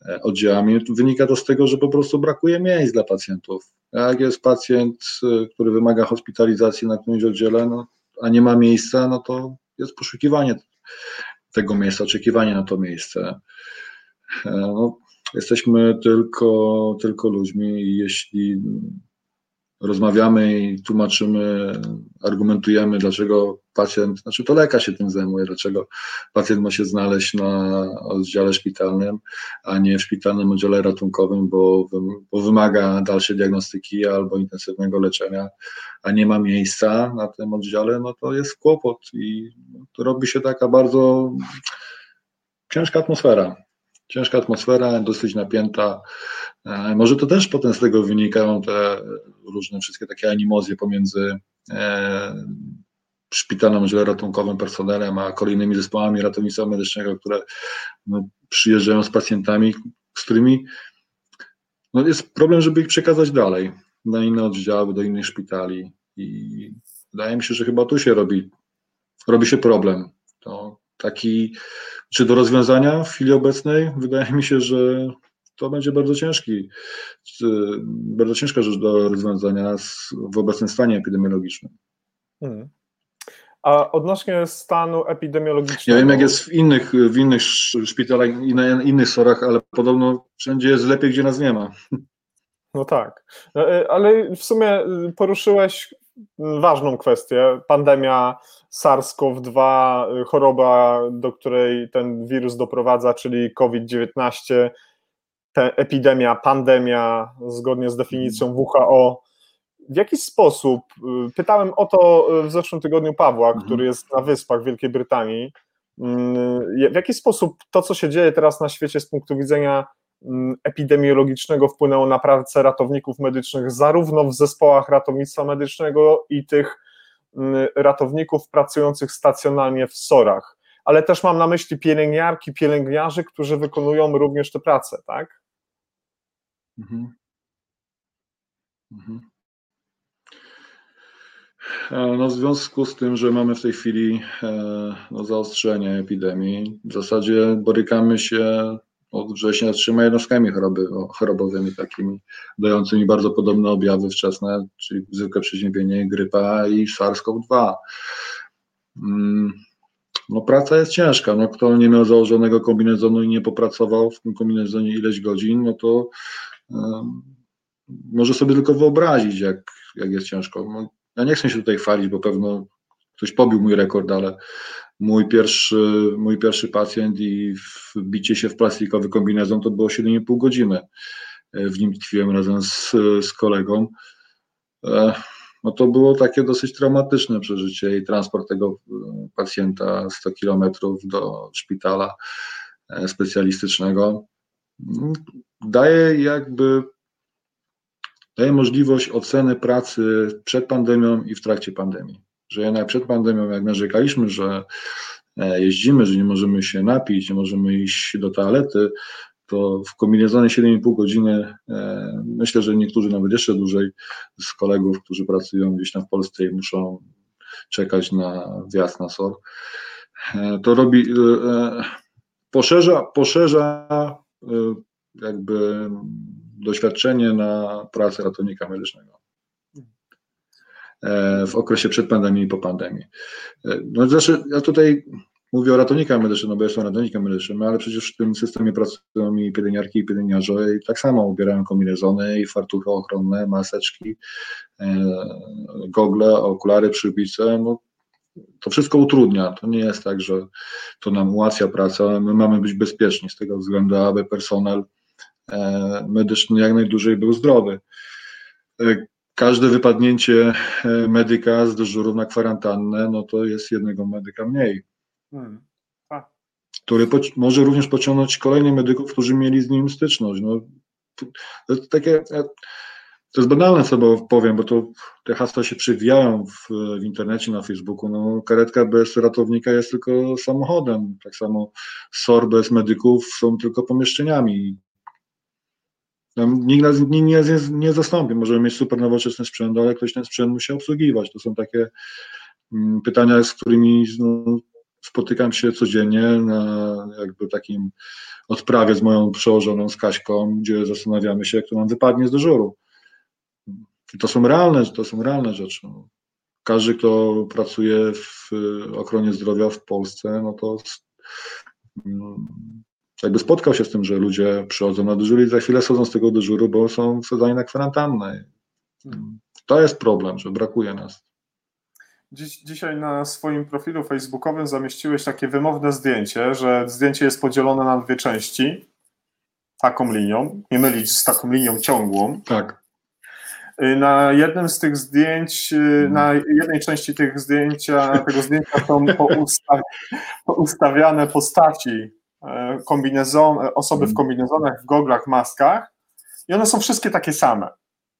e, oddziałami. Wynika to z tego, że po prostu brakuje miejsc dla pacjentów. Jak jest pacjent, e, który wymaga hospitalizacji na którymś oddziale, no, a nie ma miejsca, no to jest poszukiwanie tego miejsca, oczekiwanie na to miejsce. No, jesteśmy tylko, tylko ludźmi i jeśli rozmawiamy i tłumaczymy, argumentujemy, dlaczego pacjent, znaczy to lekarz się tym zajmuje, dlaczego pacjent ma się znaleźć na oddziale szpitalnym, a nie w szpitalnym oddziale ratunkowym, bo, bo wymaga dalszej diagnostyki albo intensywnego leczenia, a nie ma miejsca na tym oddziale, no to jest kłopot i to robi się taka bardzo ciężka atmosfera ciężka atmosfera, dosyć napięta. E, może to też potem z tego wynikają te różne wszystkie takie animozje pomiędzy e, szpitalnym oddziale ratunkowym, personelem, a kolejnymi zespołami ratownictwa medycznego, które no, przyjeżdżają z pacjentami, z którymi no, jest problem, żeby ich przekazać dalej, na inne oddziały, do innych szpitali i wydaje mi się, że chyba tu się robi, robi się problem. To taki, czy do rozwiązania w chwili obecnej, wydaje mi się, że to będzie bardzo ciężki, bardzo ciężka rzecz do rozwiązania w obecnym stanie epidemiologicznym. Hmm. A odnośnie stanu epidemiologicznego. Ja wiem, jak jest w innych, w innych szpitalach i na innych sorach, ale podobno wszędzie jest lepiej, gdzie nas nie ma. No tak. No, y, ale w sumie y, poruszyłeś ważną kwestię. Pandemia SARS-CoV-2, choroba, do której ten wirus doprowadza, czyli COVID-19, epidemia, pandemia, zgodnie z definicją WHO. W jaki sposób, y, pytałem o to w zeszłym tygodniu Pawła, mhm. który jest na Wyspach Wielkiej Brytanii, mm, w jaki sposób to, co się dzieje teraz na świecie z punktu widzenia mm, epidemiologicznego wpłynęło na pracę ratowników medycznych, zarówno w zespołach ratownictwa medycznego i tych mm, ratowników pracujących stacjonalnie w SOR-ach, ale też mam na myśli pielęgniarki, pielęgniarzy, którzy wykonują również tę pracę, tak? Mhm. Mhm. E, no, w związku z tym, że mamy w tej chwili e, no, zaostrzenie epidemii, w zasadzie borykamy się od września trzema jednostkami choroby, chorobowymi, takimi dającymi bardzo podobne objawy wczesne, czyli zwykłe przeziębienie, grypa i SARS-CoV-2. Mm, no, praca jest ciężka. No, kto nie miał założonego kombinezonu i nie popracował w tym kombinezonie ileś godzin, no to um, może sobie tylko wyobrazić, jak, jak jest ciężko. No, ja nie chcę się tutaj chwalić, bo pewno ktoś pobił mój rekord, ale mój pierwszy, mój pierwszy pacjent i wbicie się w plastikowy kombinezon to było 7,5 godziny. W nim tkwiłem razem z, z kolegą. E, no to było takie dosyć traumatyczne przeżycie i transport tego e, pacjenta 100 kilometrów do szpitala e, specjalistycznego daje jakby daje możliwość oceny pracy przed pandemią i w trakcie pandemii. Że jednak przed pandemią, jak narzekaliśmy, że e, jeździmy, że nie możemy się napić, nie możemy iść do toalety, to w kombinezonie 7,5 godziny, e, myślę, że niektórzy nawet jeszcze dłużej z kolegów, którzy pracują gdzieś tam w Polsce i muszą czekać na wjazd na SOR, e, to robi, poszerza, poszerza jakby doświadczenie na pracę ratownika medycznego w okresie przed pandemią i po pandemii. E, no znaczy, ja tutaj mówię o ratownikach medycznych, no bo jestem ratownikiem medycznym, ale przecież w tym systemie pracują i pielęgniarki, i pielęgniarze i tak samo ubierają kombinezony i fartuchy ochronne, maseczki, e, gogle, okulary, przyłbice, no to wszystko utrudnia. To nie jest tak, że to nam ułatwia pracę, my mamy być bezpieczni z tego względu, aby personel E, medyczny jak najdłużej był zdrowy. Każde wypadnięcie e, medyka z dyżuru na kwarantannę, no to jest jednego medyka mniej. Hmm. Który może również pociągnąć kolejnych medyków, którzy mieli z nim styczność. No, to, to takie, to jest banalne, co powiem, bo to te hasła się przewijają w, w internecie, na Facebooku. No, karetka bez ratownika jest tylko samochodem. Tak samo SOR bez medyków są tylko pomieszczeniami. Nikt nas nie, nie, nie zastąpi. Możemy mieć super nowoczesny sprzęt, ale ktoś ten sprzęt musi obsługiwać. To są takie mm, pytania, z którymi no, spotykam się codziennie na jakby takim odprawie z moją przełożoną, z Kaśką, gdzie zastanawiamy się, jak to nam wypadnie z dyżuru. I to są realne, to są realne rzeczy. Każdy, kto pracuje w ochronie zdrowia w Polsce, no to jakby spotkał się z tym, że ludzie przychodzą na dyżur i za chwilę schodzą z tego dyżuru, bo są wsadzani na kwarantannę. To jest problem, że brakuje nas. Dziś, dzisiaj na swoim profilu facebookowym zamieściłeś takie wymowne zdjęcie, że zdjęcie jest podzielone na dwie części, taką linią, nie mylić z taką linią ciągłą. Tak. Y, na jednym z tych zdjęć, y, na jednej części tych zdjęcia, tego zdjęcia są poustawiane postaci kombinezon, e, osoby w mm. kombinezonach, w goglach, maskach i one są wszystkie takie same,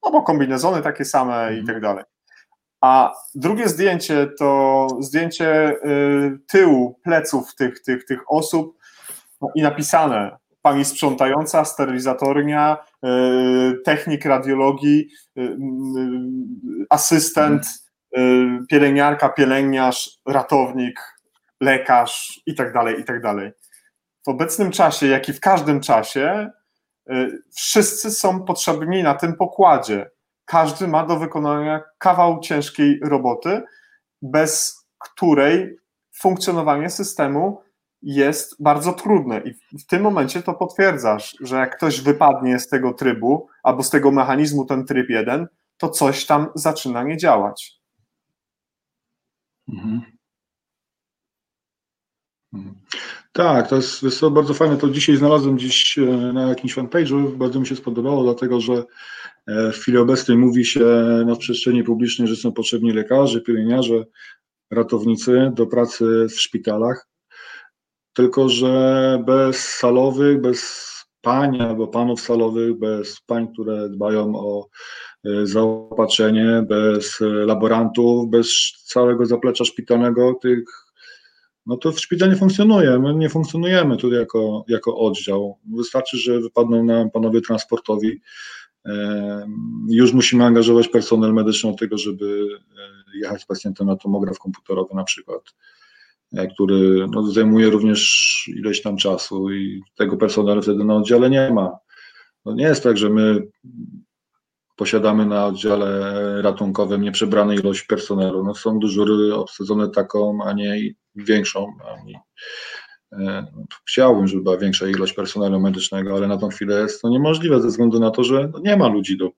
no bo kombinezony takie same i mhm. tak dalej. A drugie zdjęcie to zdjęcie y, tyłu, pleców tych, tych, tych osób no i napisane pani sprzątająca, sterylizatornia, y, technik radiologii, y, asystent, pielęgniarka, pielęgniarz, ratownik, lekarz i tak dalej, i tak dalej w obecnym czasie, jak i w każdym czasie, y, wszyscy są potrzebni na tym pokładzie. Każdy ma do wykonania kawał ciężkiej roboty, bez której funkcjonowanie systemu jest bardzo trudne. I w tym momencie to potwierdzasz, że jak ktoś wypadnie z tego trybu albo z tego mechanizmu, ten tryb jeden, to coś tam zaczyna nie działać. Mhm. Tak, to jest, jest bardzo fajne. To dzisiaj znalazłem gdzieś e, na jakimś fanpage'u. Bardzo mi się spodobało, dlatego że e, w chwili obecnej mówi się na przestrzeni publicznej, że są potrzebni lekarze, pielęgniarze, ratownicy do pracy w szpitalach. Tylko, że bez salowych, bez pań albo panów salowych, bez pań, które dbają o e, zaopatrzenie, bez laborantów, bez całego zaplecza szpitalnego, tych no to w szpitalu nie funkcjonuje. My nie funkcjonujemy tu jako, jako oddział. Wystarczy, że wypadną nam panowie transportowi. Już musimy angażować personel medyczny do tego, żeby e, jechać z pacjentem na tomograf komputerowy na przykład, e, który no, zajmuje również ileś tam czasu i tego personelu wtedy na oddziale nie ma. No nie jest tak, że my posiadamy na oddziale ratunkowym nieprzebrane ilość personelu. No są dyżury obsadzone taką, a nie większą. E, chciałbym, żeby była większa ilość personelu medycznego, ale na tą chwilę jest to niemożliwe ze względu na to, że nie ma ludzi do,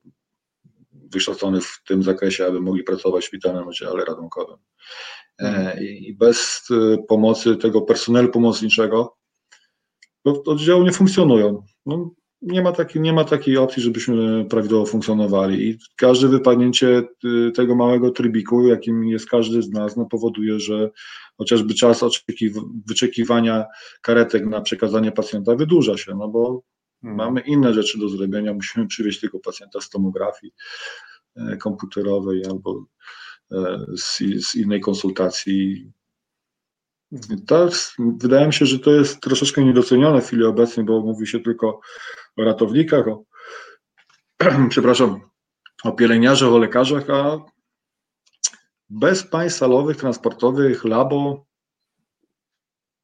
wykształconych w tym zakresie, aby mogli pracować w szpitalnym oddziale ratunkowym. E, I bez e, pomocy tego personelu pomocniczego oddziały nie funkcjonują. No, nie ma, takiej, nie ma takiej opcji, żebyśmy prawidłowo funkcjonowali. I każde wypadnięcie y, tego małego trybiku, jakim jest każdy z nas, no powoduje, że chociażby czas wyczekiwania karetek na przekazanie pacjenta wydłuża się, no bo hmm. mamy inne rzeczy do zrobienia. Musimy przywieźć tylko pacjenta z tomografii e, komputerowej albo e, z, z innej konsultacji to wydaje mi się, że to jest troszeczkę niedocenione w chwili obecnej, bo mówi się tylko o ratownikach, o, przepraszam, o pielęgniarzach, o lekarzach, a bez państw salowych, transportowych, labo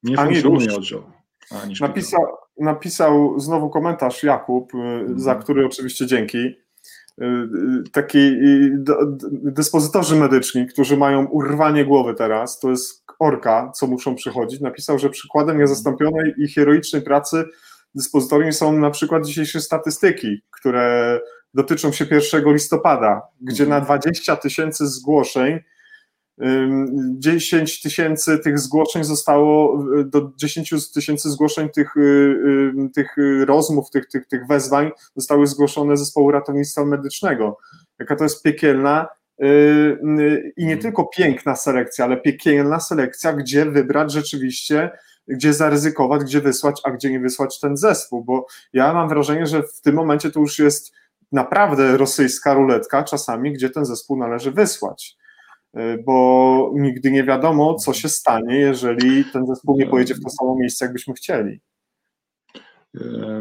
nie Ani funkcjonuje oddział. Napisał, napisał znowu komentarz Jakub, mhm. za który oczywiście dzięki. Y, y, taki dyspozytorzy medyczni, którzy mają urwanie głowy teraz, to jest orka, co muszą przychodzić, napisał, że przykładem niezastąpionej i heroicznej pracy dyspozytorium są na przykład dzisiejsze statystyki, które dotyczą się 1 listopada, gdzie na 20 tysięcy zgłoszeń 10 tysięcy tych zgłoszeń zostało, do 10 tysięcy zgłoszeń tych, y, tych rozmów, tych, tych, tych wezwań zostały zgłoszone zespołu ratownictwa medycznego. Jaka to jest piekielna y, i nie tylko piękna selekcja, ale piekielna selekcja, gdzie wybrać rzeczywiście gdzie zaryzykować, gdzie wysłać, a gdzie nie wysłać ten zespół, bo ja mam wrażenie, że w tym momencie to już jest naprawdę rosyjska ruletka czasami, gdzie ten zespół należy wysłać, y, bo nigdy nie wiadomo, co się stanie, jeżeli ten zespół nie pojedzie w to samo miejsce, jakbyśmy chcieli.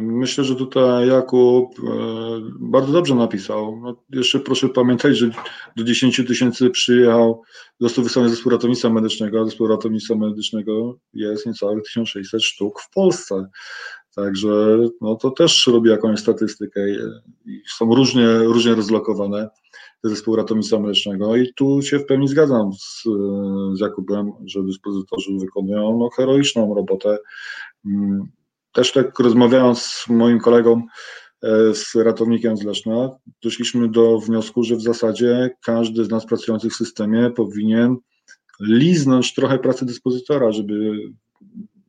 Myślę, że tutaj Jakub e, bardzo dobrze napisał. No, jeszcze proszę pamiętać, że do 10 tysięcy przyjechał, został wysłany zespół ratownictwa medycznego, a zespół ratownictwa medycznego jest niecałych 1600 sztuk w Polsce. Także no, to też robi jakąś statystykę są różnie, różnie rozlokowane te zespoły ratownictwa medycznego i tu się w pełni zgadzam z, z Jakubem, że dyspozytorzy wykonują no, heroiczną robotę mm, też tak rozmawiając z moim kolegą, e, z ratownikiem z Leszna, doszliśmy do wniosku, że w zasadzie każdy z nas pracujących w systemie powinien liznąć trochę pracy dyspozytora, żeby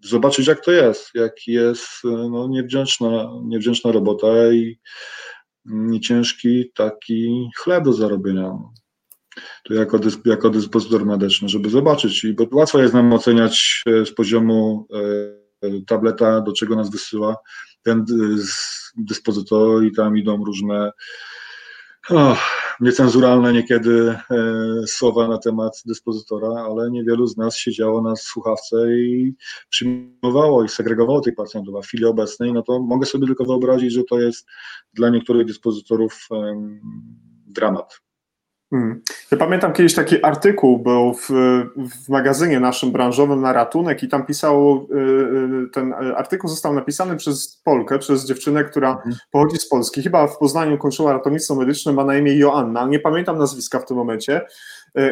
zobaczyć, jak to jest, jak jest e, no, niewdzięczna, niewdzięczna robota i, i ciężki taki chleb do zarobienia. To jako, dysp, jako dyspozytor medyczny, żeby zobaczyć, i bo łatwo jest nam oceniać e, z poziomu tableta, do czego nas wysyła ten dyspozytor i tam idą różne oh, niecenzuralne niekiedy e, słowa na temat dyspozytora, ale niewielu z nas siedziało na słuchawce i przyjmowało i segregowało tych pacjentów, a w chwili obecnej, no to mogę sobie tylko wyobrazić, że to jest dla niektórych dyspozytorów dramat. Hmm. Ja pamiętam kiedyś taki artykuł był w, w, magazynie naszym branżowym na ratunek i tam pisało, y, y, ten artykuł został napisany przez Polkę, przez dziewczynę, która hmm. pochodzi z Polski, chyba w Poznaniu kończyła ratownictwo medyczne, ma na imię Joanna, nie pamiętam nazwiska w tym momencie,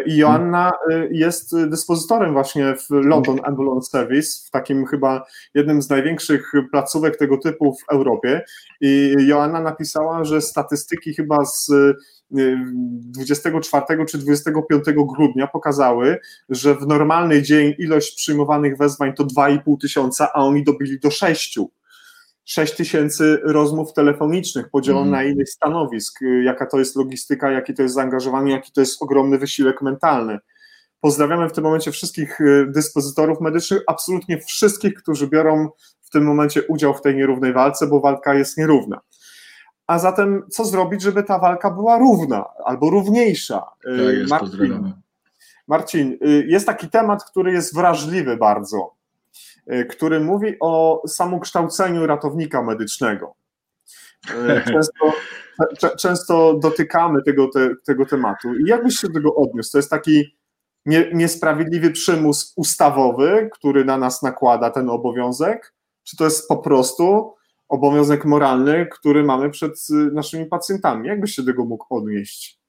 I Joanna jest dyspozytorem właśnie w London Ambulance Service, w takim chyba jednym z największych placówek tego typu w Europie. I Joanna napisała, że statystyki chyba z 24 czy 25 grudnia pokazały, że w normalny dzień ilość przyjmowanych wezwań to 2,5 tysiąca, a oni dobili do 6. 6 tysięcy rozmów telefonicznych podzielonych mm. na ileś stanowisk, jaka to jest logistyka, jakie to jest zaangażowanie, jaki to jest ogromny wysiłek mentalny. Pozdrawiamy w tym momencie wszystkich y, dyspozytorów medycznych, absolutnie wszystkich, którzy biorą w tym momencie udział w tej nierównej walce, bo walka jest nierówna. A zatem co zrobić, żeby ta walka była równa albo równiejsza? Tak jest, Marcin. Marcin, y, jest taki temat, który jest wrażliwy bardzo, y, który mówi o samokształceniu ratownika medycznego. Y, często, często dotykamy tego, te, tego tematu. I jak byś się do tego odniósł? To jest taki nie, niesprawiedliwy przymus ustawowy, który na nas nakłada ten obowiązek? Czy to jest po prostu obowiązek moralny, który mamy przed naszymi pacjentami. Jak byś się do tego mógł odnieść?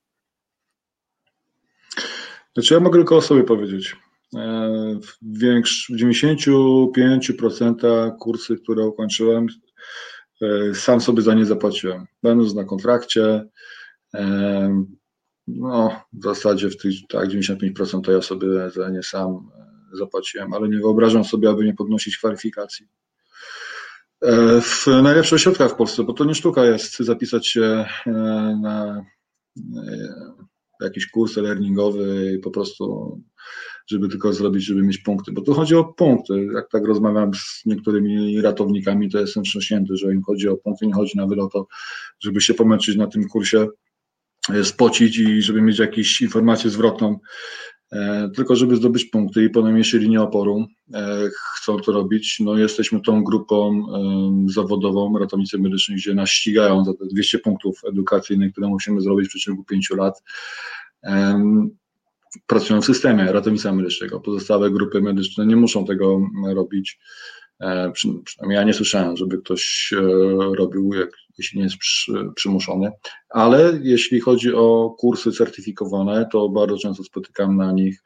Znaczy ja mogę tylko o sobie powiedzieć. E, w, większ, w 95% kursy, które ukończyłem, e, sam sobie za nie zapłaciłem. Będąc na kontrakcie, e, no w zasadzie w tych tak 95% to ja sobie za nie sam zapłaciłem, ale nie wyobrażam sobie, aby nie podnosić kwalifikacji. W najlepszych ośrodkach w Polsce, bo to nie sztuka jest zapisać się na jakiś kurs learningowy i po prostu, żeby tylko zrobić, żeby mieć punkty, bo tu chodzi o punkty. Jak tak rozmawiam z niektórymi ratownikami, to jestem wstrząśnięty, że im chodzi o punkty, nie chodzi nawet o to, żeby się pomęczyć na tym kursie, spocić i żeby mieć jakąś informację zwrotną E, tylko żeby zdobyć punkty i po najmniejszej linii oporu e, chcą to robić. No jesteśmy tą grupą zawodową ratownicy medycznych, gdzie nas ścigają za te 200 punktów edukacyjnych, które musimy zrobić w przeciągu 5 lat. Pracują w systemie ratownictwa medycznego. Pozostałe grupy medyczne nie muszą tego robić. E, przynajmniej ja nie słyszałem, żeby ktoś robił, jak, jeśli nie jest przymuszony. Ale jeśli chodzi o kursy certyfikowane, to bardzo często spotykam na nich,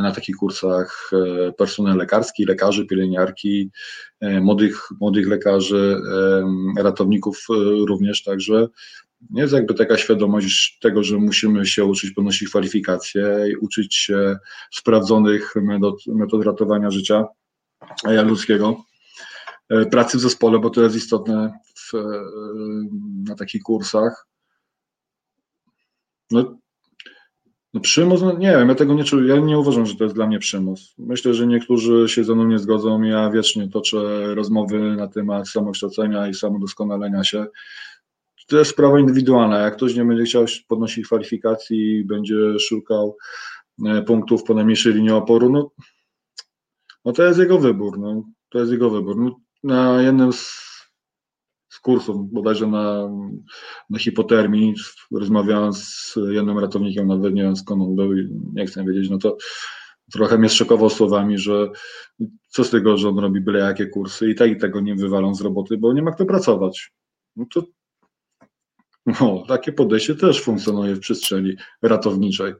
na takich kursach e, personel lekarski, lekarzy, pielęgniarki, e, młodych, młodych lekarzy, e, ratowników również, także jest jakby taka świadomość tego, że musimy się uczyć podnosić kwalifikacje i uczyć się sprawdzonych metod, metod ratowania życia ludzkiego. E, pracy w zespole, bo to jest istotne w, e, na takich kursach. No, no przymus, no nie wiem, ja tego nie czuję, ja nie uważam, że to jest dla mnie przymus. Myślę, że niektórzy się ze mną nie zgodzą, ja wiecznie toczę rozmowy na temat samokształcenia i samodoskonalenia się. To jest sprawa indywidualna, jak ktoś nie będzie chciał podnosić kwalifikacji, będzie szukał e, punktów po najmniejszej linii oporu, no, no to jest jego wybór, no, to jest jego wybór. No, na jednym z, z kursów, bodajże na, na hipotermii, rozmawiałem z jednym ratownikiem, nawet nie wiem skąd on był i nie chcę wiedzieć, no to trochę mnie szokował słowami, że co z tego, że on robi byle jakie kursy i tak i tego nie wywalą z roboty, bo nie ma kto pracować. No to no, takie podejście też funkcjonuje w przestrzeni ratowniczej.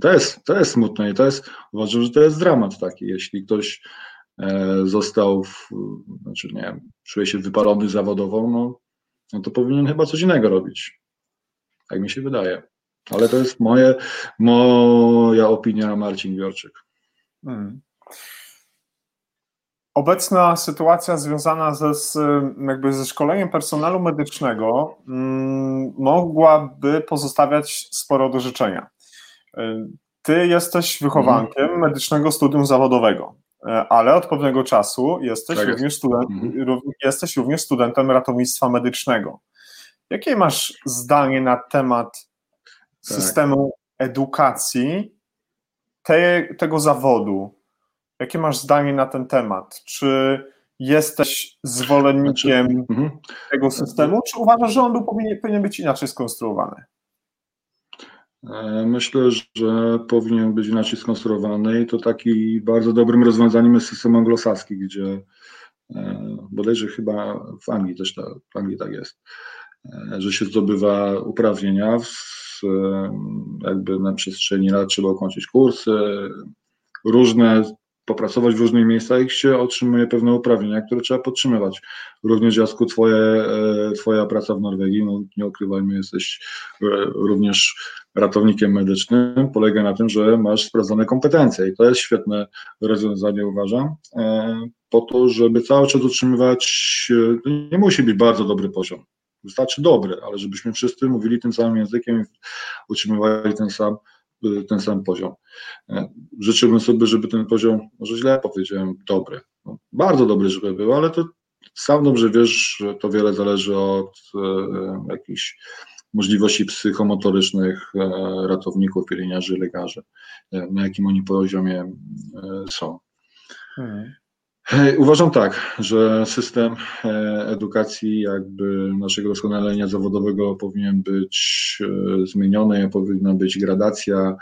To jest, to jest smutne i to jest, uważam, że to jest dramat taki, jeśli ktoś E, został, w, znaczy nie wiem, czuje się wypalony zawodowo, no, no to powinien chyba coś innego robić. Tak mi się wydaje. Ale to jest moje, moja opinia, Marcin Wiorczyk. Hmm. Obecna sytuacja związana ze, jakby ze szkoleniem personelu medycznego mm, mogłaby pozostawiać sporo do życzenia. E, ty jesteś wychowankiem hmm. medycznego studium zawodowego. E, ale od pewnego czasu jesteś, tak również, student, mhm. jesteś również studentem ratownictwa medycznego. Jakie masz zdanie na temat tak. systemu edukacji te, tego zawodu? Jakie masz zdanie na ten temat? Czy jesteś zwolennikiem znaczy, tego systemu, czy uważasz, że on był, powinien, powinien być inaczej skonstruowany? E, myślę, że powinien być inaczej skonstruowany i to taki bardzo dobrym rozwiązaniem jest system anglosaski, gdzie e, bodajże chyba w Anglii też tak, w Anglii tak jest, e, że się zdobywa uprawnienia w jakby na przestrzeni lat trzeba ukończyć kursy różne, popracować w różnych miejscach i się otrzymuje pewne uprawnienia, które trzeba podtrzymywać. Również Jasku, twoje, e, twoja praca w Norwegii, no nie ukrywajmy, jesteś e, również ratownikiem medycznym, polega na tym, że masz sprawdzone kompetencje i to jest świetne rozwiązanie, uważam, e, po to, żeby cały czas utrzymywać, nie musi być bardzo dobry poziom, wystarczy dobry, ale żebyśmy wszyscy mówili tym samym językiem i utrzymywali ten sam ten sam poziom. E, życzyłbym sobie, żeby ten poziom, może źle powiedziałem, dobry, no, bardzo dobry, żeby był, ale to sam dobrze wiesz, że to wiele zależy od e, jakichś możliwości psychomotorycznych e, ratowników, pielęgniarzy, lekarzy, e, na jakim oni poziomie e, są. Hmm. Uważam tak, że system e, edukacji, jakby naszego doskonalenia zawodowego powinien być e, zmieniony, powinna być gradacja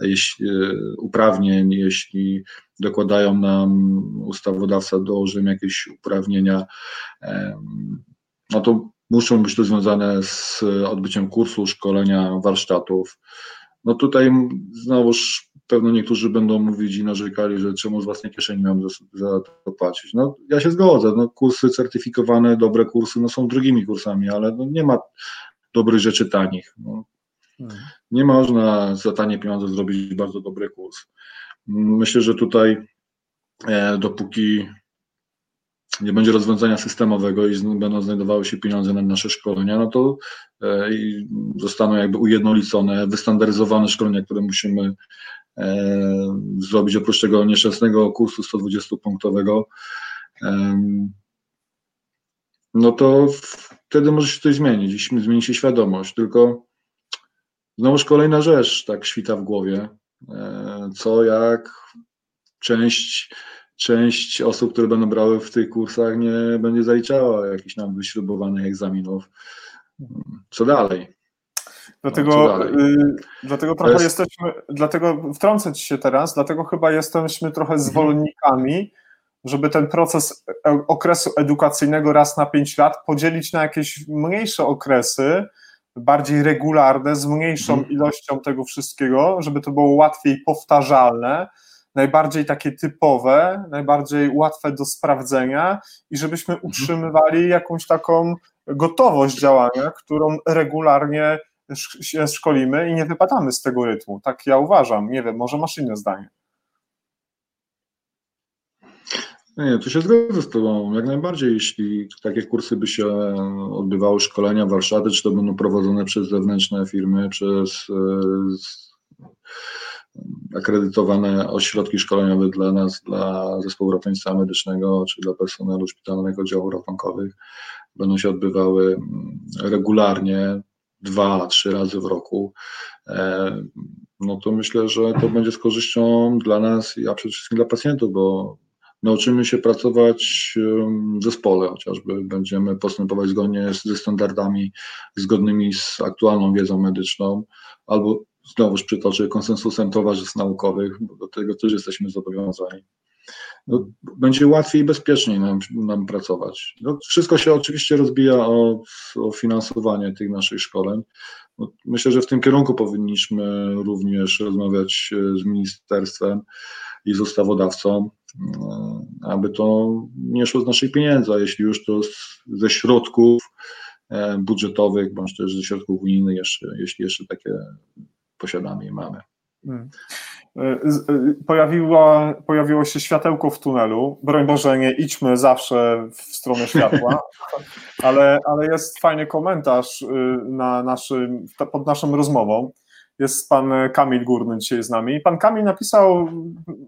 jeśli, e, uprawnień, jeśli dokładają nam ustawodawca, dołożymy jakieś uprawnienia, no to muszą być to związane z odbyciem kursu, szkolenia, warsztatów. No tutaj znowuż pewno niektórzy będą mówić i narzekali, że czemu z własnej kieszeni mam za, za, to płacić. No ja się zgodzę, no, kursy certyfikowane, dobre kursy, no są drugimi kursami, ale no, nie ma dobrych rzeczy tanich. No. Hmm. Nie można za tanie pieniądze zrobić bardzo dobry kurs. Myślę, że tutaj e, dopóki nie będzie rozwiązania systemowego i będą znajdowały się pieniądze na nasze szkolenia, no to e, zostaną jakby ujednolicone, wystandaryzowane szkolenia, które musimy e, zrobić oprócz tego nieszczęsnego kursu 120-punktowego, no to wtedy może się coś zmienić, zmieni się świadomość, tylko znowuż kolejna rzecz tak świta w głowie, e, co jak część część osób, które będą brały w tych kursach, nie będzie zaliczała jakichś nam wyśrubowanych egzaminów. Co dalej? Dlatego, no, dalej? Y, dlatego trochę jest... jesteśmy, dlatego wtrącę ci się teraz, dlatego chyba jesteśmy trochę mhm. zwolennikami, żeby ten proces e, okresu edukacyjnego raz na pięć lat podzielić na jakieś mniejsze okresy, bardziej regularne, z mniejszą mhm. ilością tego wszystkiego, żeby to było łatwiej powtarzalne, najbardziej takie typowe, najbardziej łatwe do sprawdzenia i żebyśmy mhm. utrzymywali jakąś taką gotowość działania, którą regularnie się szkolimy i nie wypadamy z tego rytmu. Tak ja uważam. Nie wiem, może masz inne zdanie. Nie, tu się zgodzę z Tobą. Jak najbardziej, jeśli takie kursy by się odbywały, szkolenia, warsztaty, czy to będą prowadzone przez zewnętrzne firmy, przez e, akredytowane ośrodki szkoleniowe dla nas, dla zespołu ratownictwa medycznego czy dla personelu szpitalnego oddziałów ratunkowych będą się odbywały mm, regularnie, dwa, trzy razy w roku, e, no to myślę, że to będzie z korzyścią dla nas, a przede wszystkim dla pacjentów, bo nauczymy się pracować w zespole, chociażby będziemy postępować zgodnie ze standardami zgodnymi z aktualną wiedzą medyczną, albo znowuż przytoczę konsensusem towarzystw naukowych, bo do tego też jesteśmy zobowiązani. No, będzie łatwiej i bezpieczniej nam, nam pracować. No, wszystko się oczywiście rozbija o, o finansowanie tych naszych szkoleń. No, myślę, że w tym kierunku powinniśmy również rozmawiać e, z ministerstwem i z ustawodawcą, e, aby to nie szło z naszych pieniędzy, a jeśli już to ze środków e, budżetowych, bądź też ze środków unijnych, jeszcze, jeśli jeszcze takie posiadamy i mamy. Hmm. E, e, pojawiło, pojawiło się światełko w tunelu. Broń Boże, nie idźmy zawsze w stronę światła, ale, ale jest fajny komentarz y, na naszym, pod naszą rozmową. Jest pan Kamil Górny dzisiaj z nami. Pan Kamil napisał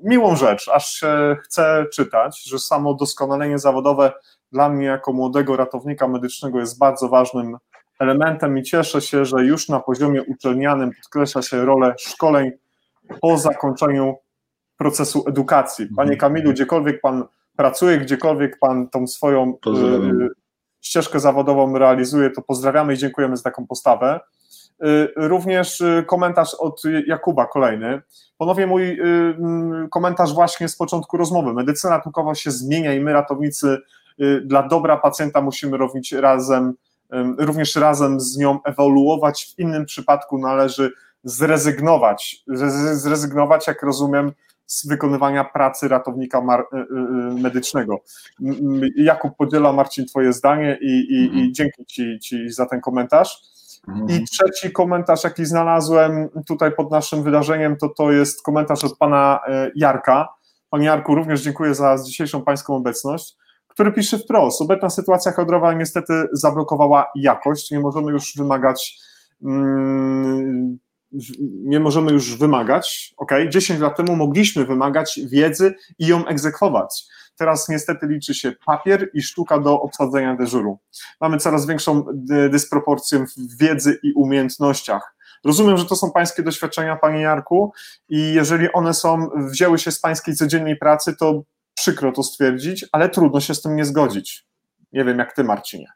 miłą rzecz, aż się chce czytać, że samo doskonalenie zawodowe dla mnie jako młodego ratownika medycznego jest bardzo ważnym elementem i cieszę się, że już na poziomie uczelnianym podkreśla się rolę szkoleń po zakończeniu procesu edukacji. Panie mhm. Kamilu, gdziekolwiek Pan pracuje, gdziekolwiek Pan tą swoją y, ścieżkę zawodową realizuje, to pozdrawiamy i dziękujemy za taką postawę. Y, również y, komentarz od Jakuba, kolejny. Ponownie mój mm, komentarz właśnie z początku rozmowy. Medycyna ratunkowa się zmienia i my, ratownicy, dla dobra pacjenta musimy robić razem również razem z nią ewoluować. W innym przypadku należy zrezygnować, zrezygnować, jak rozumiem, z wykonywania pracy ratownika y, y, y, medycznego. Jakub podziela Marcin Twoje zdanie i, i, mhm. i dzięki ci, ci za ten komentarz. Mhm. I trzeci komentarz, jaki znalazłem tutaj pod naszym wydarzeniem, to to jest komentarz od pana Jarka. Panie Jarku, również dziękuję za dzisiejszą pańską obecność, który pisze wprost. Obecna sytuacja kadrowa niestety zablokowała jakość. Nie możemy już wymagać mm, nie możemy już wymagać, ok, 10 lat temu mogliśmy wymagać wiedzy i ją egzekwować. Teraz niestety liczy się papier i sztuka do obsadzenia dyżuru. Mamy coraz większą dysproporcję w wiedzy i umiejętnościach. Rozumiem, że to są pańskie doświadczenia, panie Jarku, i jeżeli one są, wzięły się z pańskiej codziennej pracy, to przykro to stwierdzić, ale trudno się z tym nie zgodzić. Nie wiem, jak ty, Marcinie.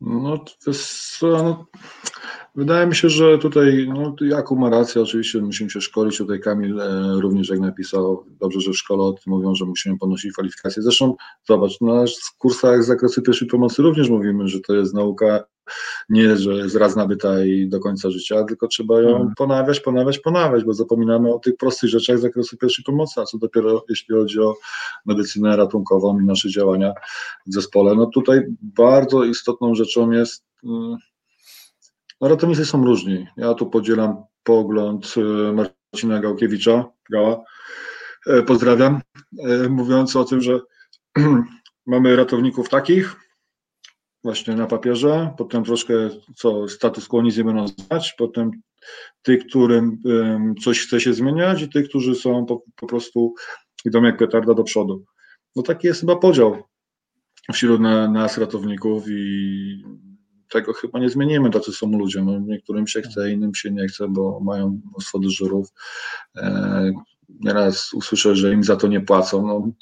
No, no, wydaje mi się, że tutaj no, Jakub ma rację, oczywiście musimy się szkolić, tutaj Kamil e, również jak napisał, dobrze, że w szkole o tym mówią, że musimy ponosić kwalifikacje. Zresztą zobacz, na kursach z zakresu pierwszej pomocy również mówimy, że to jest nauka nie, że jest raz nabyta i do końca życia, tylko trzeba ją hmm. ponawiać, ponawiać, ponawiać, bo zapominamy o tych prostych rzeczach z zakresu pierwszej pomocy, a co dopiero jeśli chodzi o medycynę ratunkową i nasze działania w zespole. No tutaj bardzo istotną rzeczą jest, mm, no ratownicy są różni. Ja tu podzielam pogląd y, Marcina Gałkiewicza, Gała, e, pozdrawiam, mówiąc o tym, że mamy ratowników takich, właśnie na papierze, potem troszkę co status quo nic nie będą znać, potem tych, którym coś chce się zmieniać i tych, którzy są po, po prostu idą jak petarda do przodu. No taki jest chyba podział wśród nas ratowników i tego chyba nie zmienimy, tacy są ludzie. No, niektórym się chce, innym się nie chce, bo mają mnóstwo dyżurów. E, nieraz usłyszę, że im za to nie płacą. No,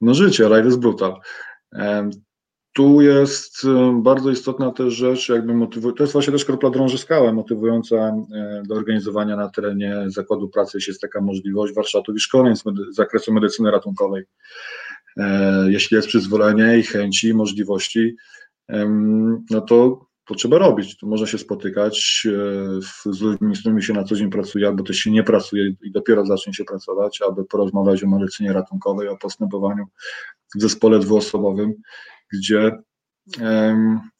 no życie, life is brutal. E, tu jest e, bardzo istotna też rzecz, jakby motywuje, to jest właśnie też kropla drąży skałę, motywująca e, do organizowania na terenie zakładu pracy, jeśli jest taka możliwość, warsztatów i szkoleń z, z zakresu medycyny ratunkowej. E, jeśli jest przyzwolenie i chęci, możliwości, no to to trzeba robić. To można się spotykać z ludźmi, z którymi się na co dzień pracuje, albo też się nie pracuje i dopiero zacznie się pracować, aby porozmawiać o medycynie ratunkowej, o postępowaniu w zespole dwuosobowym gdzie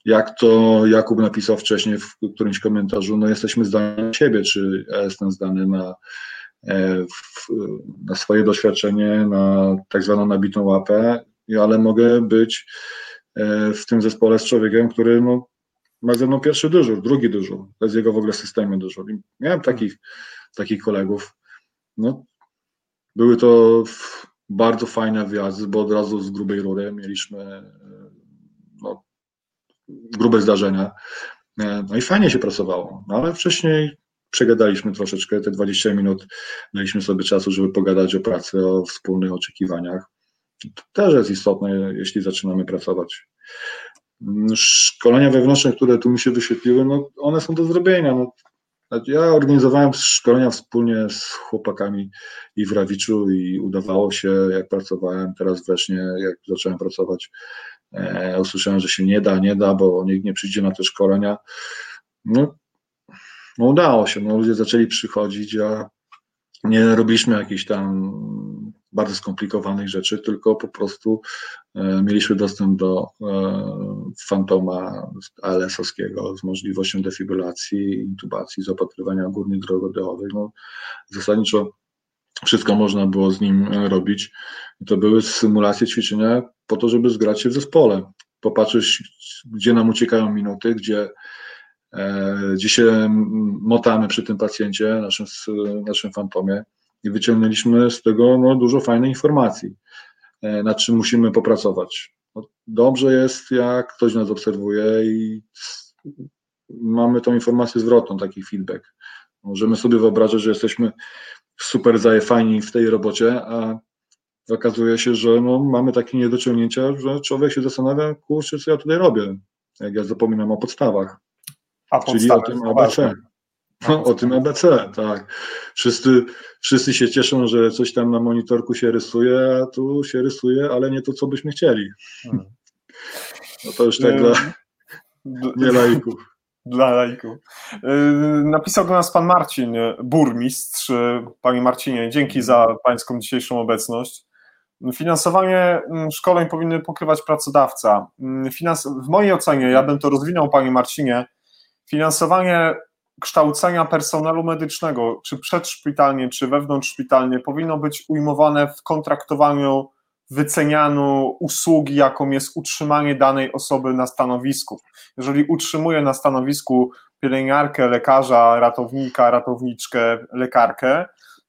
jak to Jakub napisał wcześniej w którymś komentarzu, no jesteśmy zdani na siebie, czy ja jestem zdany na, e, na swoje doświadczenie, na tak zwaną nabitą łapę, ale mogę być e, w tym zespole z człowiekiem, który no, ma ze mną pierwszy dyżur, drugi dyżur, to jest jego w ogóle systemie dyżur. I miałem takich, takich kolegów. No, były to bardzo fajne wyjazdy, bo od razu z grubej rury mieliśmy grube zdarzenia. E, no i fajnie się pracowało, no ale wcześniej przegadaliśmy troszeczkę, te 20 minut daliśmy sobie czasu, żeby pogadać o pracy, o wspólnych oczekiwaniach. To też jest istotne, jeśli zaczynamy pracować. Szkolenia wewnętrzne, które tu mi się wyświetliły, no one są do zrobienia. No, ja organizowałem szkolenia wspólnie z chłopakami i w Rawiczu i udawało się, jak pracowałem teraz wreszcie, jak zacząłem pracować E, usłyszałem, że się nie da, nie da, bo nikt nie przyjdzie na te szkolenia. No, no udało się, no, ludzie zaczęli przychodzić, a nie robiliśmy jakichś tam bardzo skomplikowanych rzeczy, tylko po prostu e, mieliśmy dostęp do e, fantoma ALS-owskiego z możliwością defibrylacji, intubacji, zaopatrywania górnych dróg oddechowych. No, zasadniczo wszystko można było z nim robić. To były symulacje, ćwiczenia po to, żeby zgrać się w zespole. Popatrzeć, gdzie nam uciekają minuty, gdzie, e, gdzie się motamy przy tym pacjencie, naszym, naszym fantomie i wyciągnęliśmy z tego no, dużo fajnych informacji, e, nad czym musimy popracować. No, dobrze jest, jak ktoś nas obserwuje i mamy tą informację zwrotną, taki feedback. Możemy sobie wyobrażać, że jesteśmy super zajefani w tej robocie, a okazuje się, że no, mamy takie niedociągnięcia, że człowiek się zastanawia, kurczę, co ja tutaj robię, jak ja zapominam o podstawach, a czyli o tym ABC. No, o tym ABC, tak. Wszyscy, wszyscy się cieszą, że coś tam na monitorku się rysuje, a tu się rysuje, ale nie to, co byśmy chcieli. Hmm. No to już tak dla nie laików. Dla laików. Napisał do nas pan Marcin, burmistrz. Panie Marcinie, dzięki za pańską dzisiejszą obecność. Finansowanie szkoleń powinny pokrywać pracodawca. Finans w mojej ocenie, ja bym to rozwinął, panie Marcinie, finansowanie kształcenia personelu medycznego, czy przedszpitalnie, czy wewnątrzszpitalnie, powinno być ujmowane w kontraktowaniu wycenianiu usługi, jaką jest utrzymanie danej osoby na stanowisku. Jeżeli utrzymuje na stanowisku pielęgniarkę, lekarza, ratownika, ratowniczkę, lekarkę,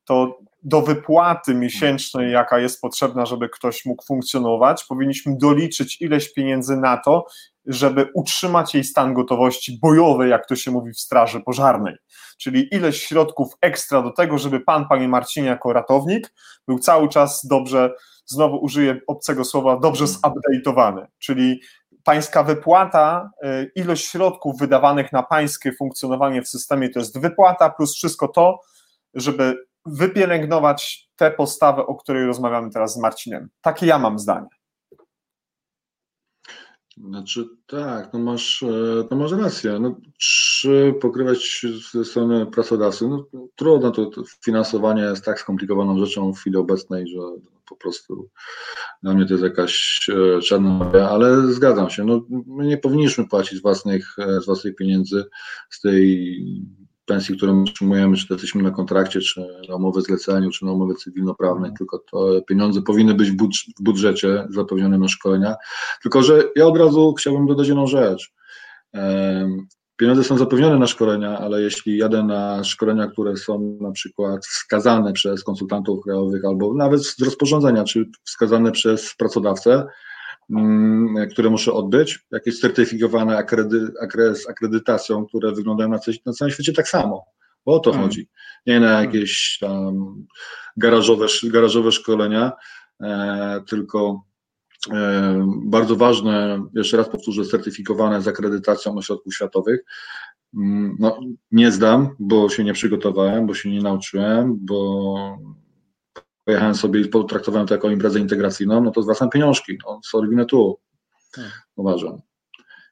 to do wypłaty miesięcznej, jaka jest potrzebna, żeby ktoś mógł funkcjonować, powinniśmy doliczyć ileś pieniędzy na to, żeby utrzymać jej stan gotowości bojowej, jak to się mówi w Straży Pożarnej. Czyli ileś środków ekstra do tego, żeby pan, panie Marcinie, jako ratownik był cały czas dobrze, znowu użyję obcego słowa, dobrze zupdate'owany. Czyli pańska wypłata, y, ilość środków wydawanych na pańskie funkcjonowanie w systemie to jest wypłata plus wszystko to, żeby wypielęgnować tę postawę, o której rozmawiamy teraz z Marcinem. Takie ja mam zdanie. Znaczy tak, no masz, e, no masz rację. No, czy pokrywać ze strony pracodawcy? No, trudno, to, to finansowanie jest tak skomplikowaną rzeczą w chwili obecnej, że po prostu dla mnie to jest jakaś e, czarna ale zgadzam się. No, my nie powinniśmy płacić własnych, e, z własnych pieniędzy z tej pensji, którą otrzymujemy, czy to jesteśmy na kontrakcie, czy na umowie zleceniu, czy na umowie cywilnoprawnej, mhm. tylko to pieniądze powinny być w, budż w budżecie zapewnione na szkolenia. Tylko, że ja od razu chciałbym dodać jedną rzecz. Pieniądze są zapewnione na szkolenia, ale jeśli jadę na szkolenia, które są na przykład wskazane przez konsultantów krajowych albo nawet z rozporządzenia, czy wskazane przez pracodawcę, które muszę odbyć, jakieś certyfikowane akredy, z akredytacją, które wyglądają na, na całym świecie tak samo, bo o to hmm. chodzi. Nie na hmm. jakieś tam garażowe, garażowe szkolenia, e, tylko e, bardzo ważne, jeszcze raz powtórzę, certyfikowane z akredytacją ośrodków światowych. Mm, no, nie zdam, bo się nie przygotowałem, bo się nie nauczyłem, bo pojechałem sobie i potraktowałem to jako imprezę integracyjną, no to zwracam pieniążki, no sorry, tu, hmm. uważam.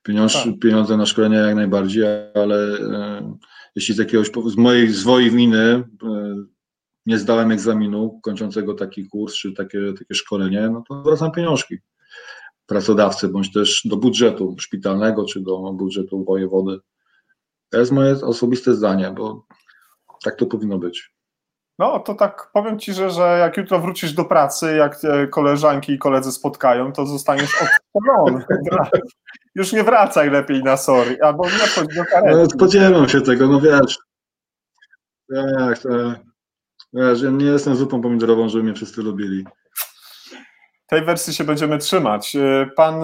Pieniądz, tak. Pieniądze na szkolenia jak najbardziej, ale e, jeśli z jakiegoś, z mojej zwoi winy e, nie zdałem egzaminu kończącego taki kurs, czy takie, takie szkolenie, no to zwracam pieniążki pracodawcy, bądź też do budżetu szpitalnego, czy do budżetu wojewody. To jest moje osobiste zdanie, bo tak to powinno być. No, to tak powiem ci, że, że jak jutro wrócisz do pracy, jak koleżanki i koledzy spotkają, to zostaniesz odstrzelony. Już nie wracaj lepiej na sorry, albo nie chodź do karety. No, spodziewam się tego, no wiesz. Tak, tak. Wiesz, ja nie jestem zupą pomidorową, żeby mnie wszyscy lubili. Tej wersji się będziemy trzymać. Pan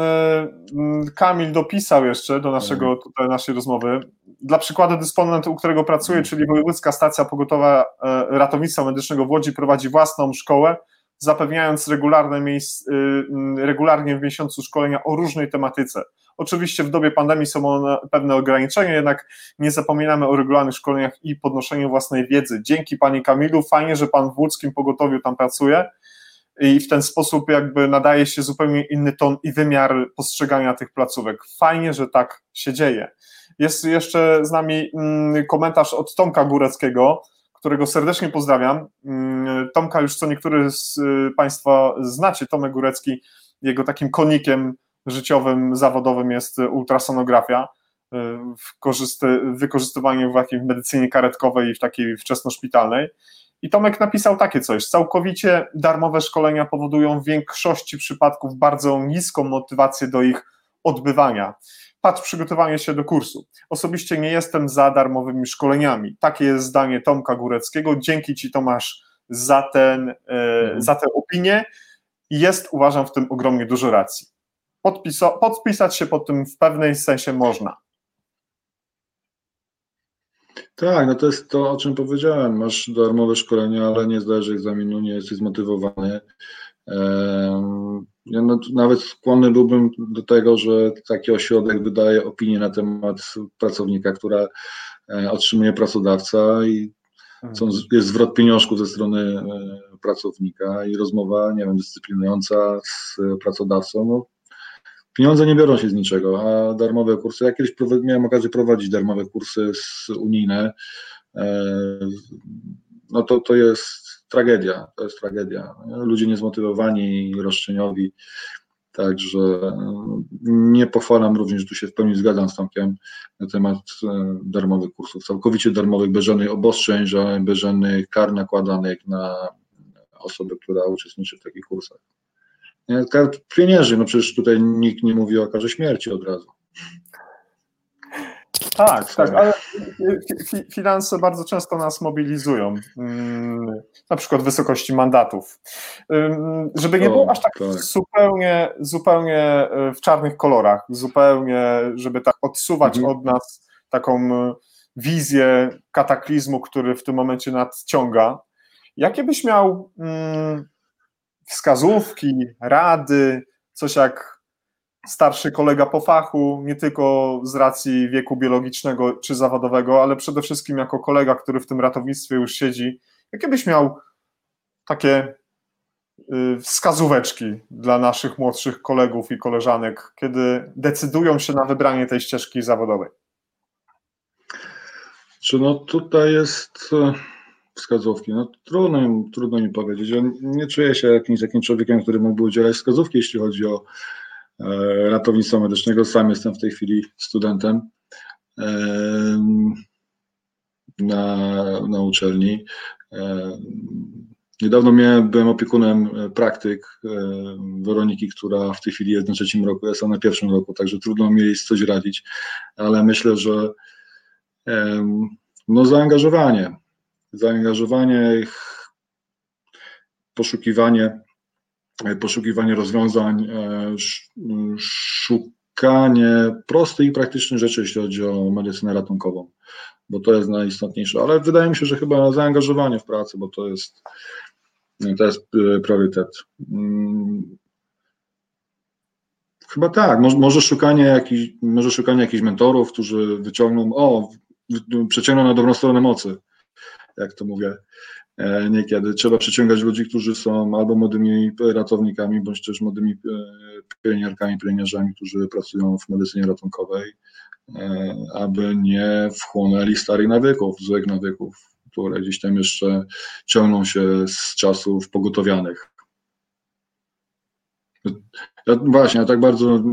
Kamil dopisał jeszcze do naszego, mhm. tutaj naszej rozmowy dla przykładu dysponent, u którego pracuję, czyli Wojewódzka Stacja Pogotowa e, Ratownictwa Medycznego w Łodzi prowadzi własną szkołę, zapewniając regularne miejsc, y, mm, regularnie w miesiącu szkolenia o różnej tematyce. Oczywiście w dobie pandemii są pewne ograniczenia, jednak nie zapominamy o regularnych szkoleniach i podnoszeniu własnej wiedzy. Dzięki Pani Kamilu, fajnie, że Pan w łódzkim pogotowiu tam pracuje i w ten sposób jakby nadaje się zupełnie inny ton i wymiar postrzegania tych placówek. Fajnie, że tak się dzieje. Jest jeszcze z nami mm, komentarz od Tomka Góreckiego, którego serdecznie pozdrawiam. Mm, Tomka już co niektórzy z y, Państwa znacie, Tomek Górecki, jego takim konikiem życiowym, zawodowym jest ultrasonografia, y, wykorzystywanie w medycynie karetkowej i w takiej wczesnoszpitalnej. I Tomek napisał takie coś: całkowicie darmowe szkolenia powodują w większości przypadków bardzo niską motywację do ich odbywania patrz przygotowanie się do kursu. Osobiście nie jestem za darmowymi szkoleniami. Takie jest zdanie Tomka Góreckiego. Dzięki Ci, Tomasz, za, ten, e, mhm. za tę opinię. Jest, uważam, w tym ogromnie dużo racji. Podpisać się pod tym w pewnej sensie można. Tak, no to jest to, o czym powiedziałem. Masz darmowe szkolenia, ale nie zdajesz egzaminu, nie jesteś zmotywowany. Ja no, nawet skłonny byłbym do tego, że taki ośrodek wydaje opinię na temat pracownika, która e, otrzymuje pracodawca i są, mhm. jest zwrot pieniążków ze strony e, pracownika i rozmowa, nie wiem, dyscyplinująca z pracodawcą. No, pieniądze nie biorą się z niczego, a darmowe kursy, ja kiedyś miałem okazję prowadzić darmowe kursy unijne, e, no to, to jest tragedia, to jest tragedia. Ludzie niezmotywowani, roszczeniowi, także e, nie pochwalam również, tu się w pełni zgadzam z Tomkiem na temat e, darmowych kursów, całkowicie darmowych, bez żadnych obostrzeń, bez żadnych kar nakładanych na osobę, która uczestniczy w takich kursach. Kart pienięży, no przecież tutaj nikt nie mówi o karze śmierci od razu. Tak, tak, ale finanse bardzo często nas mobilizują, mm, na przykład wysokości mandatów. Żeby nie było aż tak, tak, zupełnie, zupełnie y, w czarnych kolorach, zupełnie, żeby tak odsuwać mhm. od nas taką y, wizję kataklizmu, który w tym momencie nadciąga. Jakie byś miał mm, wskazówki, rady, coś jak starszy kolega po fachu, nie tylko z racji wieku biologicznego czy zawodowego, ale przede wszystkim jako kolega, który w tym ratownictwie już siedzi, jakie byś miał takie y, wskazóweczki dla naszych młodszych kolegów i koleżanek, kiedy decydują się na wybranie tej ścieżki zawodowej? Czy no tutaj jest e, wskazówki? No trudno, trudno mi powiedzieć. Ja nie czuję się jakimś takim człowiekiem, który mógłby udzielać wskazówki, jeśli chodzi o E, ratownictwa medycznego. Sam jestem w tej chwili studentem na, na uczelni. Niedawno miałem, byłem opiekunem praktyk Weroniki, która w tej chwili jest na trzecim roku, ja sam na pierwszym roku, także trudno mi jest coś radzić, ale myślę, że no zaangażowanie, zaangażowanie, poszukiwanie E, poszukiwanie rozwiązań, e, szukanie prostych i praktycznych rzeczy, jeśli chodzi o medycynę ratunkową, bo to jest najistotniejsze. Ale wydaje mi się, że chyba zaangażowanie w pracę, bo to jest, to jest e, priorytet. Mm. Chyba tak, może, szukanie jakichś, może szukanie jakichś mentorów, którzy wyciągną, o, przeciągną na dobrą stronę mocy, jak to mówię. E, niekiedy. Trzeba przyciągać ludzi, którzy są albo młodymi ratownikami, bądź też młodymi e, pielęgniarkami, pielęgniarzami, którzy pracują w medycynie ratunkowej, e, aby nie wchłonęli starych nawyków, złych nawyków, które gdzieś tam jeszcze ciągną się z czasów pogotowianych. Ja, właśnie, ja tak bardzo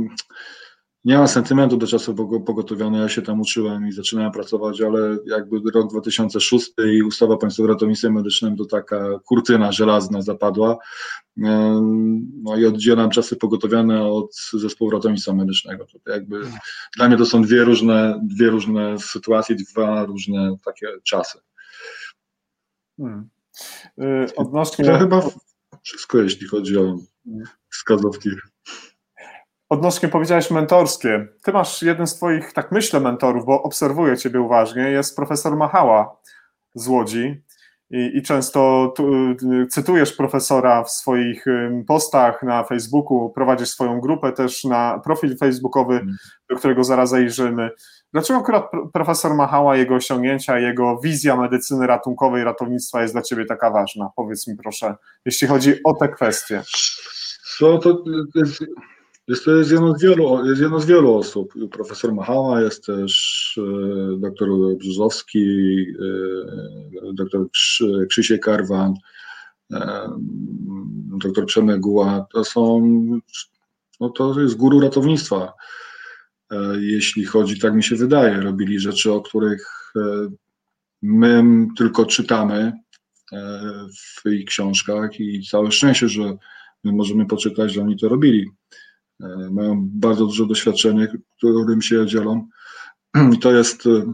nie ma sentymentu do czasu pogotowiania, ja się tam uczyłem i zaczynałem pracować, ale jakby rok 2006 i ustawa o Państwowym Ratownictwie Medycznym to taka kurtyna żelazna zapadła. No i oddzielam czasy pogotowiane od zespołu ratownictwa medycznego. To jakby dla mnie to są dwie różne, dwie różne sytuacje, dwa różne takie czasy. Hmm. Yy, odnośnie... To chyba wszystko, jeśli chodzi o wskazówki. Odnośnie powiedziałeś mentorskie. Ty masz jeden z twoich, tak myślę, mentorów, bo obserwuję ciebie uważnie, jest profesor Machała z Łodzi i, i często tu, cytujesz profesora w swoich postach na Facebooku, prowadzisz swoją grupę też na profil facebookowy, mm. do którego zaraz zajrzymy. Dlaczego akurat profesor Machała, jego osiągnięcia, jego wizja medycyny ratunkowej, ratownictwa jest dla ciebie taka ważna? Powiedz mi proszę, jeśli chodzi o te kwestie. Co to jest jest to jest jedno, z wielu, jest jedno z wielu osób. Profesor Machała, jest też e, doktor Brzozowski, e, doktor Krzysiek Karwan, e, doktor Przemek Guła. To są, no to jest guru ratownictwa. Jeśli chodzi, tak mi się wydaje, robili rzeczy, o których my tylko czytamy w ich książkach i całe szczęście, że my możemy poczytać, że oni to robili. E, mają bardzo duże doświadczenie, którym się dzielą. I to jest, e,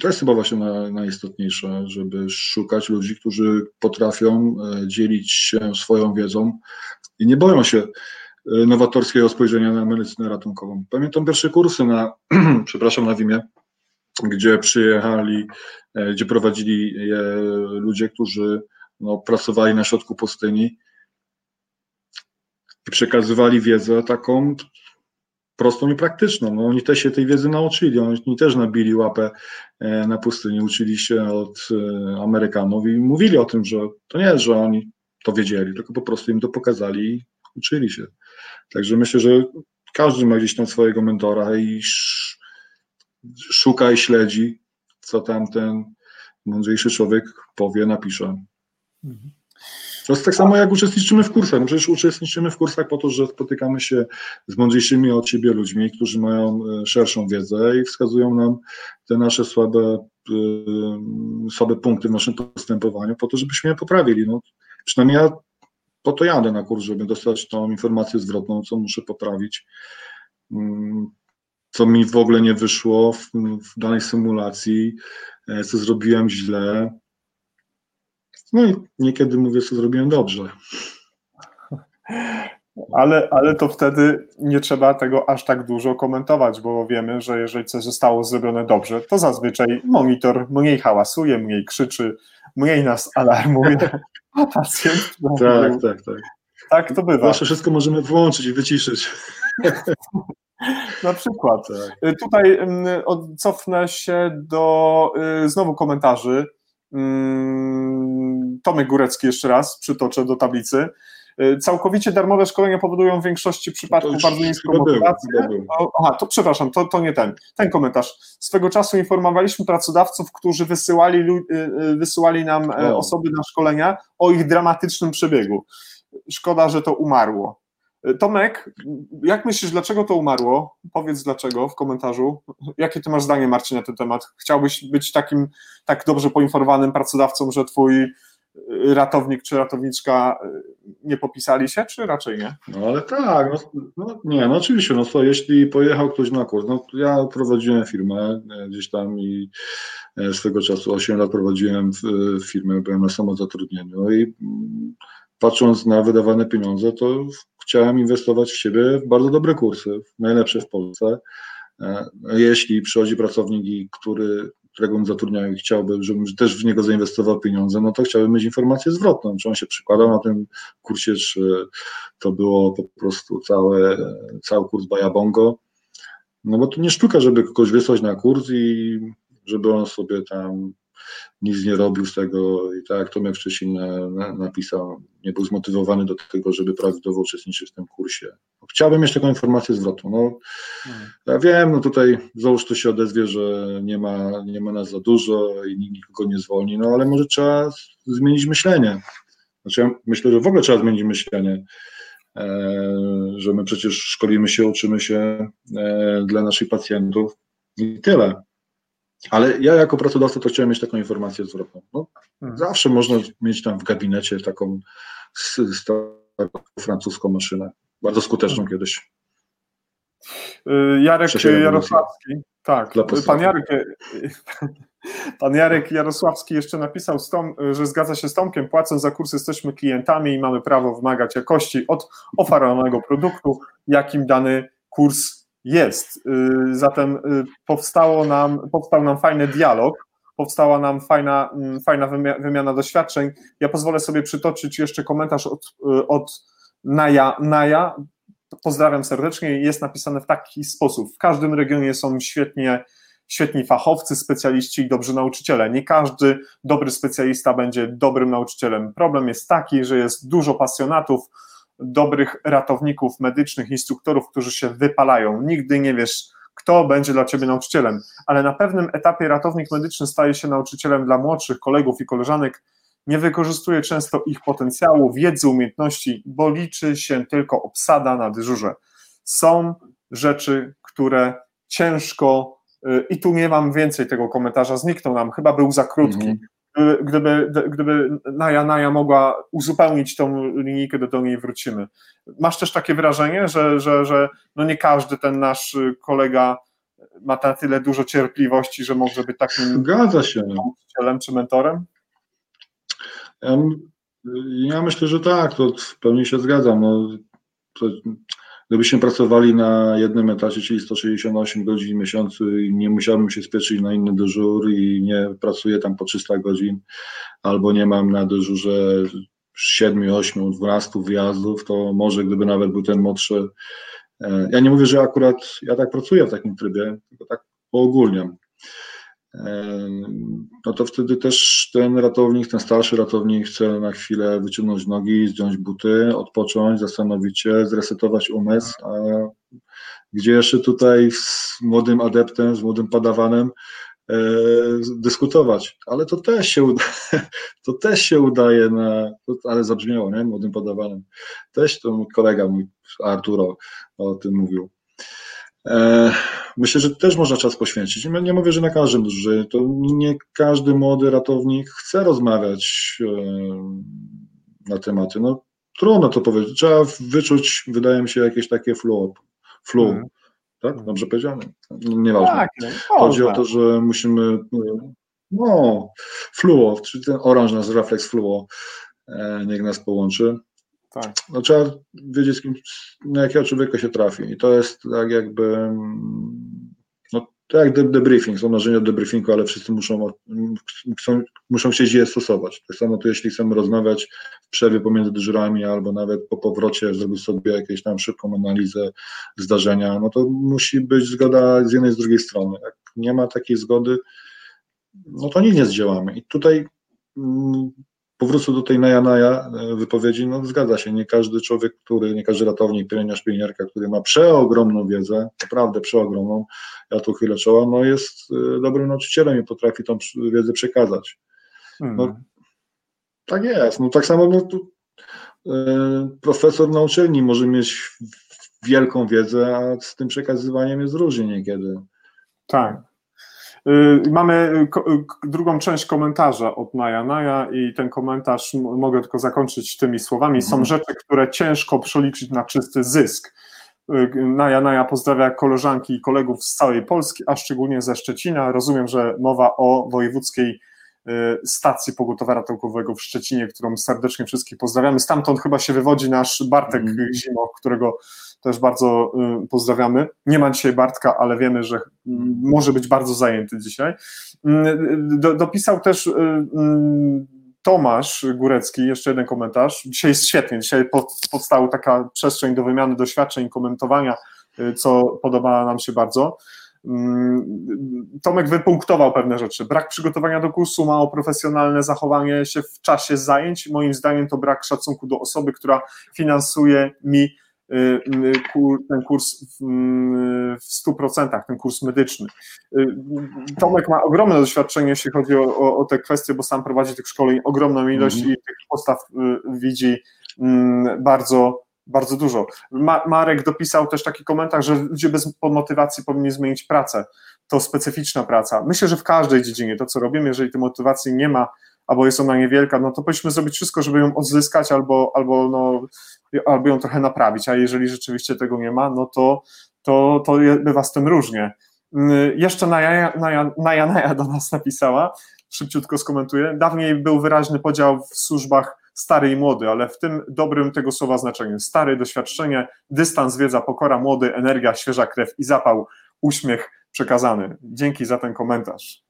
to jest chyba właśnie najistotniejsze, żeby szukać ludzi, którzy potrafią e, dzielić się swoją wiedzą i nie boją się nowatorskiego spojrzenia na medycynę ratunkową. Pamiętam pierwsze kursy na, przepraszam, na Wimie, gdzie przyjechali, gdzie prowadzili je ludzie, którzy no, pracowali na środku pustyni przekazywali wiedzę taką prostą i praktyczną. No, oni też się tej wiedzy nauczyli, oni też nabili łapę e, na pustyni, uczyli się od e, Amerykanów i mówili o tym, że to nie, że oni to wiedzieli, tylko po prostu im to pokazali i uczyli się. Także myślę, że każdy ma gdzieś tam swojego mentora i szuka i śledzi, co tam ten mądrzejszy człowiek powie, napisze. Mhm. To jest tak samo jak uczestniczymy w kursach. No przecież uczestniczymy w kursach po to, że spotykamy się z mądrzejszymi od siebie ludźmi, którzy mają e, szerszą wiedzę i wskazują nam te nasze słabe, e, słabe punkty w naszym postępowaniu, po to, żebyśmy je poprawili. No, przynajmniej ja po to jadę na kurs, żeby dostać tą informację zwrotną, co muszę poprawić, mm, co mi w ogóle nie wyszło w, w danej symulacji, e, co zrobiłem źle, no i niekiedy mówię, co zrobiłem dobrze. Ale, ale to wtedy nie trzeba tego aż tak dużo komentować, bo wiemy, że jeżeli coś zostało zrobione dobrze, to zazwyczaj monitor mniej hałasuje, mniej krzyczy, mniej nas alarmuje, a pacjent. Tak, tak, tak. Tak to bywa. Zawsze wszystko możemy włączyć i wyciszyć. Na przykład. Tak. Tutaj mm, cofnę się do y, znowu komentarzy. Tomek Górecki jeszcze raz przytoczę do tablicy. Y, całkowicie darmowe szkolenia powodują w większości przypadków bardzo niską motywację. Aha, to przepraszam, to, to nie ten. Ten komentarz. Swego czasu informowaliśmy pracodawców, którzy wysyłali, y, y, wysyłali nam e, o. osoby na szkolenia o ich dramatycznym przebiegu. Szkoda, że to umarło. Tomek, jak myślisz, dlaczego to umarło? Powiedz dlaczego w komentarzu. Jakie ty masz zdanie, Marcin, na ten temat? Chciałbyś być takim tak dobrze poinformowanym pracodawcą, że twój ratownik czy ratowniczka y, nie popisali się, czy raczej nie? No ale tak, no, no nie, no oczywiście, no to jeśli pojechał ktoś na kurs, no ja prowadziłem firmę e, gdzieś tam i e, swego czasu 8 lat prowadziłem firmę, byłem na samozatrudnieniu i mm, patrząc na wydawane pieniądze, to chciałem inwestować w siebie w bardzo dobre kursy, najlepsze w Polsce. E, jeśli przychodzi pracownik, który, którego bym zatrudniał i chciałbym, żebym też w niego zainwestował pieniądze, no to chciałbym mieć informację zwrotną, czy on się przykładał na tym kursie, czy to było po prostu całe, cały kurs Bajabongo. No bo to nie sztuka, żeby kogoś wysłać na kurs i żeby on sobie tam nic nie robił z tego i tak jak Tomek wcześniej na, na, napisał, nie był zmotywowany do tego, żeby prawidłowo uczestniczyć w tym kursie. Chciałbym mieć taką informację zwrotną. No, hmm. Ja wiem, no tutaj załóż to się odezwie, że nie ma, nie ma nas za dużo i nikt nikogo nie zwolni, no ale może trzeba zmienić myślenie. Znaczy ja myślę, że w ogóle trzeba zmienić myślenie, e, że my przecież szkolimy się, uczymy się e, dla naszych pacjentów i tyle. Ale ja jako pracodawca to chciałem mieć taką informację zwrotną. No, hmm. Zawsze można mieć tam w gabinecie taką francuską maszynę, bardzo skuteczną hmm. kiedyś. Y, Jarek Jarosławski, tak, pan Jarek, pan Jarek Jarosławski jeszcze napisał, że zgadza się z Tomkiem, płacąc za kurs jesteśmy klientami i mamy prawo wymagać jakości od oferowanego produktu, jakim dany kurs jest. Y, zatem y, powstało nam, powstał nam fajny dialog, powstała nam fajna, mm, fajna wymiana doświadczeń. Ja pozwolę sobie przytoczyć jeszcze komentarz od, y, od Naja. Naja, pozdrawiam serdecznie, jest napisane w taki sposób. W każdym regionie są świetnie, świetni fachowcy, specjaliści i dobrzy nauczyciele. Nie każdy dobry specjalista będzie dobrym nauczycielem. Problem jest taki, że jest dużo pasjonatów, dobrych ratowników medycznych, instruktorów, którzy się wypalają. Nigdy nie wiesz, kto będzie dla ciebie nauczycielem, ale na pewnym etapie ratownik medyczny staje się nauczycielem dla młodszych kolegów i koleżanek. Nie wykorzystuje często ich potencjału, wiedzy, umiejętności, bo liczy się tylko obsada na dyżurze. Są rzeczy, które ciężko, y, i tu nie mam więcej tego komentarza, zniknął nam, chyba był za krótki. -hmm gdyby, gdyby Naja Naja mogła uzupełnić tą linijkę, do, do niej wrócimy. Masz też takie wrażenie, że, że, że no nie każdy ten nasz kolega ma na tyle dużo cierpliwości, że może być takim Zgadza się. nauczycielem czy mentorem? Ja myślę, że tak, to w pełni się zgadzam. No, to, Gdybyśmy pracowali na jednym etacie, czyli 168 godzin w miesiącu i nie musiałbym się spieszyć na inny dyżur i nie pracuję tam po 300 godzin, albo nie mam na dyżurze 7, 8, 12 wyjazdów, to może gdyby nawet był ten młodszy. E, ja nie mówię, że akurat ja tak pracuję w takim trybie, tylko tak poogólniam. No to wtedy też ten ratownik, ten starszy ratownik chce na chwilę wyciągnąć nogi, zdjąć buty, odpocząć, zastanowić się, zresetować umysł, a gdzie jeszcze tutaj z młodym adeptem, z młodym padawanem dyskutować, ale to też się uda, to też się udaje na, ale zabrzmiało, nie, młodym padawanem, też to mój kolega, mój Arturo o tym mówił. E, myślę, że też można czas poświęcić. Nie mówię, że na każdym, że to nie każdy młody ratownik chce rozmawiać e, na tematy. No trudno to powiedzieć. Trzeba wyczuć, wydaje mi się, jakieś takie flow. flow. Hmm. Tak? Dobrze powiedziane? Nieważne. Tak, no, Chodzi o to, że musimy no, fluo, czyli ten oranż nas refleks fluo, e, niech nas połączy. Tak. No, trzeba wiedzieć, kim, na jakiego człowieka się trafi. I to jest tak jakby, no, to jak debriefing, są marzenia o debriefingu, ale wszyscy muszą, chcą, muszą chcieć je stosować. Tak samo to jeśli chcemy rozmawiać w przerwie pomiędzy dyżurami, albo nawet po powrocie zrobić sobie jakieś tam szybką analizę zdarzenia, no to musi być zgoda z jednej i z drugiej strony. Jak nie ma takiej zgody, no to nic nie zdziałamy. I tutaj mm, powrócę do tej naja-naja e, wypowiedzi, no zgadza się, nie każdy człowiek, który, nie każdy ratownik, pielęgniarz, pielęgniarka, który ma przeogromną wiedzę, naprawdę przeogromną, ja tu chwilę czoła, no jest e, dobrym nauczycielem i potrafi tą wiedzę przekazać. No, hmm. tak jest, no tak samo no, tu, e, profesor na uczelni może mieć wielką wiedzę, a z tym przekazywaniem jest różnie niekiedy. Tak. Y, mamy y, y, drugą część komentarza od Naja Naja i ten komentarz mogę tylko zakończyć tymi słowami. Są mhm. rzeczy, które ciężko przeliczyć na czysty zysk. Naja Naja pozdrawia koleżanki i kolegów z całej Polski, a szczególnie ze Szczecina. Rozumiem, że mowa o wojewódzkiej stacji pogotowia ratunkowego w Szczecinie, którą serdecznie wszystkich pozdrawiamy. Stamtąd chyba się wywodzi nasz Bartek mm. Zimoch, którego też bardzo y, pozdrawiamy. Nie ma dzisiaj Bartka, ale wiemy, że może być bardzo zajęty dzisiaj. Mm, do, dopisał też y, mm, Tomasz Górecki, jeszcze jeden komentarz. Dzisiaj jest świetnie, dzisiaj powstała taka przestrzeń do wymiany doświadczeń i komentowania, y, co podoba nam się bardzo. Mm, Tomek wypunktował pewne rzeczy. Brak przygotowania do kursu, mało profesjonalne zachowanie się w czasie zajęć. Moim zdaniem to brak szacunku do osoby, która finansuje mi Y, y, ten kurs w 100%, ten kurs medyczny. Y, Tomek ma ogromne doświadczenie, jeśli chodzi o, o, o te kwestie, bo sam prowadzi tych szkoleń ogromną ilość mm -hmm. i tych postaw widzi mm, bardzo, bardzo dużo. Ma, Marek dopisał też taki komentarz, że ludzie bez motywacji powinni zmienić pracę. To specyficzna praca. Myślę, że w każdej dziedzinie to, co robimy, jeżeli tej motywacji nie ma, albo jest ona niewielka, no to powinniśmy zrobić wszystko, żeby ją odzyskać albo, albo, no, albo ją trochę naprawić, a jeżeli rzeczywiście tego nie ma, no to, to, to bywa z tym różnie. Mm, jeszcze Naja, Naja, Naja, do nas napisała, szybciutko skomentuję. Dawniej był wyraźny podział w służbach stary i młody, ale w tym dobrym tego słowa znaczeniu. Stary, doświadczenie, dystans, wiedza, pokora, młody, energia, świeża krew i zapał, uśmiech przekazany. Dzięki za ten komentarz.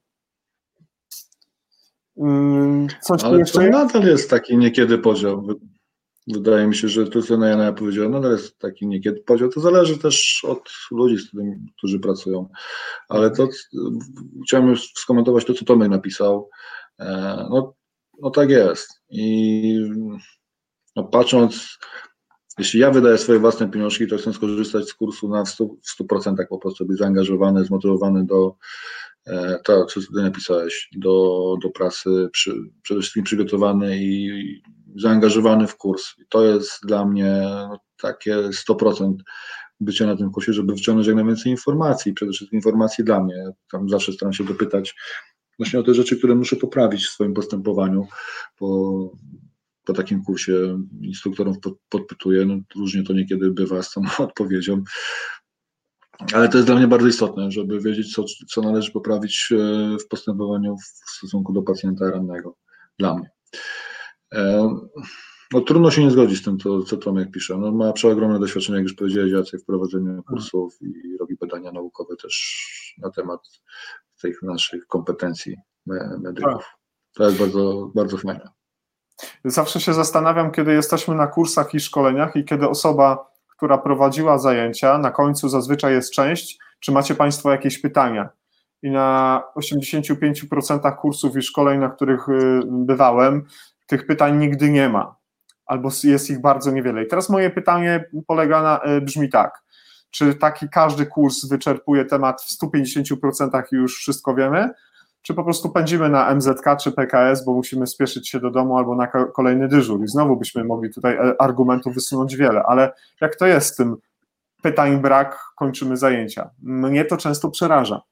Mm, coś Ale jeszcze to nadal jest taki niekiedy podział. Wydaje mi się, że to, co Jana powiedziała, nadal jest taki niekiedy podział. To zależy też od ludzi, z którymi, którzy pracują. Ale to chciałem już skomentować to, co Tomek napisał. E, no, no tak jest. I no, patrząc, jeśli ja wydaję swoje własne pieniążki, to chcę skorzystać z kursu na 100%, w 100% po prostu być zaangażowany, zmotywowany do, E, tak, co tutaj napisałeś, do, do pracy, przy, przede wszystkim przygotowany i zaangażowany w kurs. I to jest dla mnie no, takie 100% bycia na tym kursie, żeby wyciągnąć jak najwięcej informacji, przede wszystkim informacji dla mnie. Tam zawsze staram się dopytać właśnie o te rzeczy, które muszę poprawić w swoim postępowaniu po, po takim kursie instruktorów podpytuję. No, różnie to niekiedy bywa z tą odpowiedzią. Ale to jest dla mnie bardzo istotne, żeby wiedzieć, co, co należy poprawić e, w postępowaniu w stosunku do pacjenta rannego. Dla mnie. E, no, trudno się nie zgodzić z tym, co, co Tomek pisze. No, ma przeogromne doświadczenie, jak już powiedziałeś, w prowadzeniu kursów i robi badania naukowe też na temat tych naszych kompetencji medyków. To jest bardzo, bardzo fajne. Zawsze się zastanawiam, kiedy jesteśmy na kursach i szkoleniach i kiedy osoba, która prowadziła zajęcia, na końcu zazwyczaj jest część, czy macie Państwo jakieś pytania? I na 85% kursów i szkoleń, na których y, bywałem, tych pytań nigdy nie ma, albo jest ich bardzo niewiele. I teraz moje pytanie polega na, y, brzmi tak. Czy taki każdy kurs wyczerpuje temat w 150% i już wszystko wiemy? Czy po prostu pędzimy na MZK czy PKS, bo musimy spieszyć się do domu albo na kolejny dyżur? I znowu byśmy mogli tutaj e, argumentów wysunąć wiele, ale jak to jest z tym pytań brak, kończymy zajęcia? Mnie to często przeraża.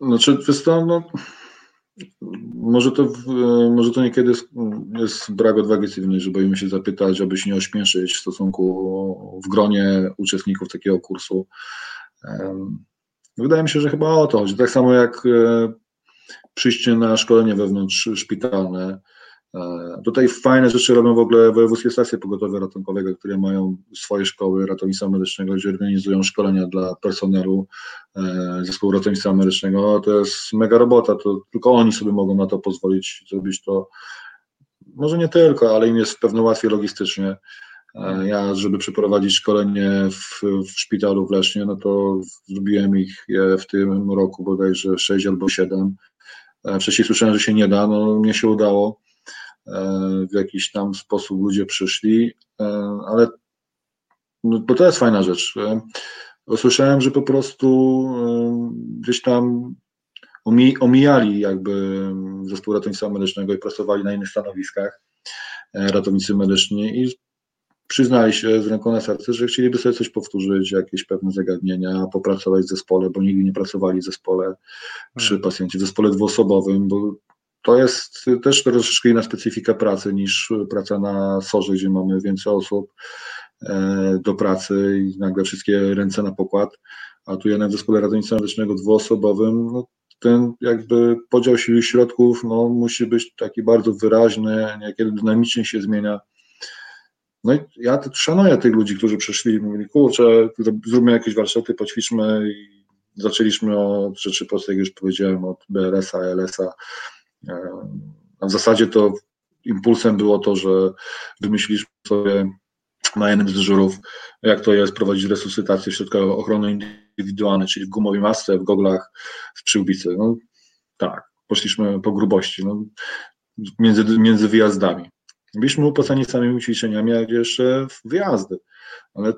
Znaczy, wiesz no, może to, może to niekiedy jest, brak odwagi cywilnej, że boimy się zapytać, aby się nie ośmieszyć w stosunku w gronie uczestników takiego kursu. Wydaje mi się, że chyba o to chodzi. Tak samo jak e, przyjście na szkolenie wewnątrz szpitalne, tutaj fajne rzeczy robią w ogóle wojewódzkie stacje pogotowe ratunkowe, które mają swoje szkoły ratownictwa medycznego, gdzie organizują szkolenia dla personelu e, zespołu ratownictwa medycznego. To jest mega robota, to tylko oni sobie mogą na to pozwolić, zrobić to. Może nie tylko, ale im jest pewno łatwiej logistycznie. E, ja, żeby przeprowadzić szkolenie w, w szpitalu w Lesznie, no to zrobiłem ich w tym roku bodajże 6 albo 7. Wcześniej słyszałem, że się nie da, no mnie się udało w jakiś tam sposób ludzie przyszli, e, ale no, bo to jest fajna rzecz. Usłyszałem, że po prostu e, gdzieś tam omijali jakby zespół ratownictwa medycznego i pracowali na innych stanowiskach e, ratownicy medyczni i przyznali się z ręką na serce, że chcieliby sobie coś powtórzyć, jakieś pewne zagadnienia, popracować w zespole, bo nigdy nie pracowali w zespole przy hmm. pacjencie, w zespole dwuosobowym, bo to jest też troszeczkę inna specyfika pracy niż praca na sorze, gdzie mamy więcej osób e, do pracy i nagle wszystkie ręce na pokład, a tu jednak w zespole ratownictwa medycznego dwuosobowym, no, ten jakby podział sił i środków no, musi być taki bardzo wyraźny, niekiedy dynamicznie się zmienia. No i ja szanuję tych ludzi, którzy przyszli i mówili, kurczę, zróbmy jakieś warsztaty, poćwiczmy i zaczęliśmy od rzeczy prostych, jak już powiedziałem, od BRS-a, LS-a, w zasadzie to impulsem było to, że wymyśliliśmy sobie na jednym z dyżurów, jak to jest prowadzić resuscytację w środkach ochrony indywidualnej, czyli w gumowej masce, w goglach, w przyłbicy. No, tak, poszliśmy po grubości, no, między, między wyjazdami. Byliśmy upłacani samymi ćwiczeniami, a jeszcze wyjazdy. Ale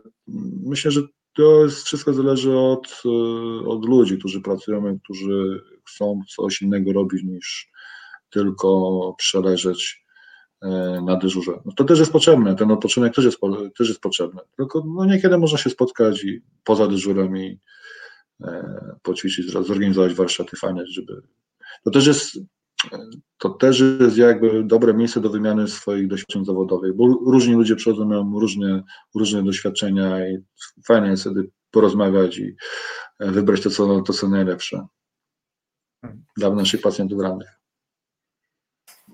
myślę, że to jest, wszystko zależy od, od ludzi, którzy pracują, którzy chcą coś innego robić niż tylko przeleżeć e, na dyżurze. No to też jest potrzebne, ten odpoczynek też jest, też jest potrzebny. Tylko no niekiedy można się spotkać i poza dyżurem i e, poćwiczyć, zorganizować warsztaty fajne, żeby. To też jest to też jest jakby dobre miejsce do wymiany swoich doświadczeń zawodowych, bo różni ludzie przychodzą, mają różne, różne doświadczenia i fajnie jest wtedy porozmawiać i e, wybrać to, co, to, co najlepsze dla naszych pacjentów rannych.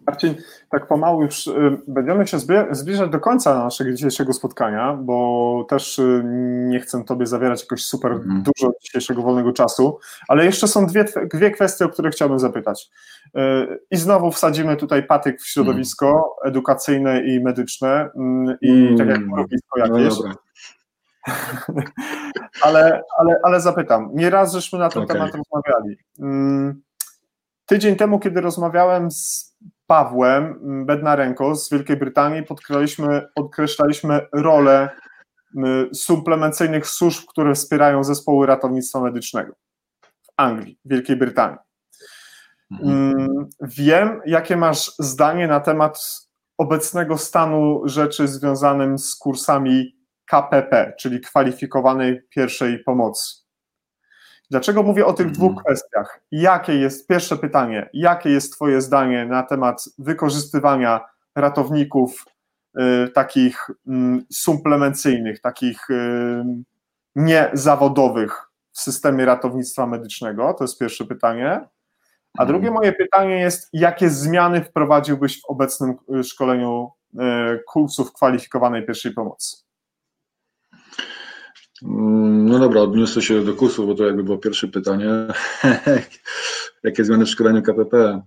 Marcin, tak pomału już y, będziemy się zbliżać do końca naszego dzisiejszego spotkania, bo też y, nie chcę Tobie zawierać jakoś super mm. dużo dzisiejszego wolnego czasu, ale jeszcze są dwie, dwie kwestie, o które chciałbym zapytać. Y, I znowu wsadzimy tutaj patyk w środowisko mm. edukacyjne i medyczne mm, i mm. tak jak środowisko jakieś. No ale, ale, ale zapytam, nieraz żeśmy na ten okay. temat rozmawiali. Mm, tydzień temu, kiedy rozmawiałem z Pawłem Bednarenko z Wielkiej Brytanii podkreślaliśmy, rolę suplemencyjnych służb, które wspierają zespoły ratownictwa medycznego w Anglii, Wielkiej Brytanii. Mhm. Wiem, jakie masz zdanie na temat obecnego stanu rzeczy związanym z kursami KPP, czyli kwalifikowanej pierwszej pomocy. Dlaczego mówię o tych dwóch mhm. kwestiach? Jakie jest, pierwsze pytanie, jakie jest Twoje zdanie na temat wykorzystywania ratowników y, takich y, suplemencyjnych, takich y, niezawodowych w systemie ratownictwa medycznego? To jest pierwsze pytanie. A mhm. drugie moje pytanie jest, jakie zmiany wprowadziłbyś w obecnym y, szkoleniu y, kursów kwalifikowanej pierwszej pomocy? Mm, no dobra, odniosę się do kursu, bo to jakby było pierwsze pytanie. Jakie zmiany w szkoleniu KPP?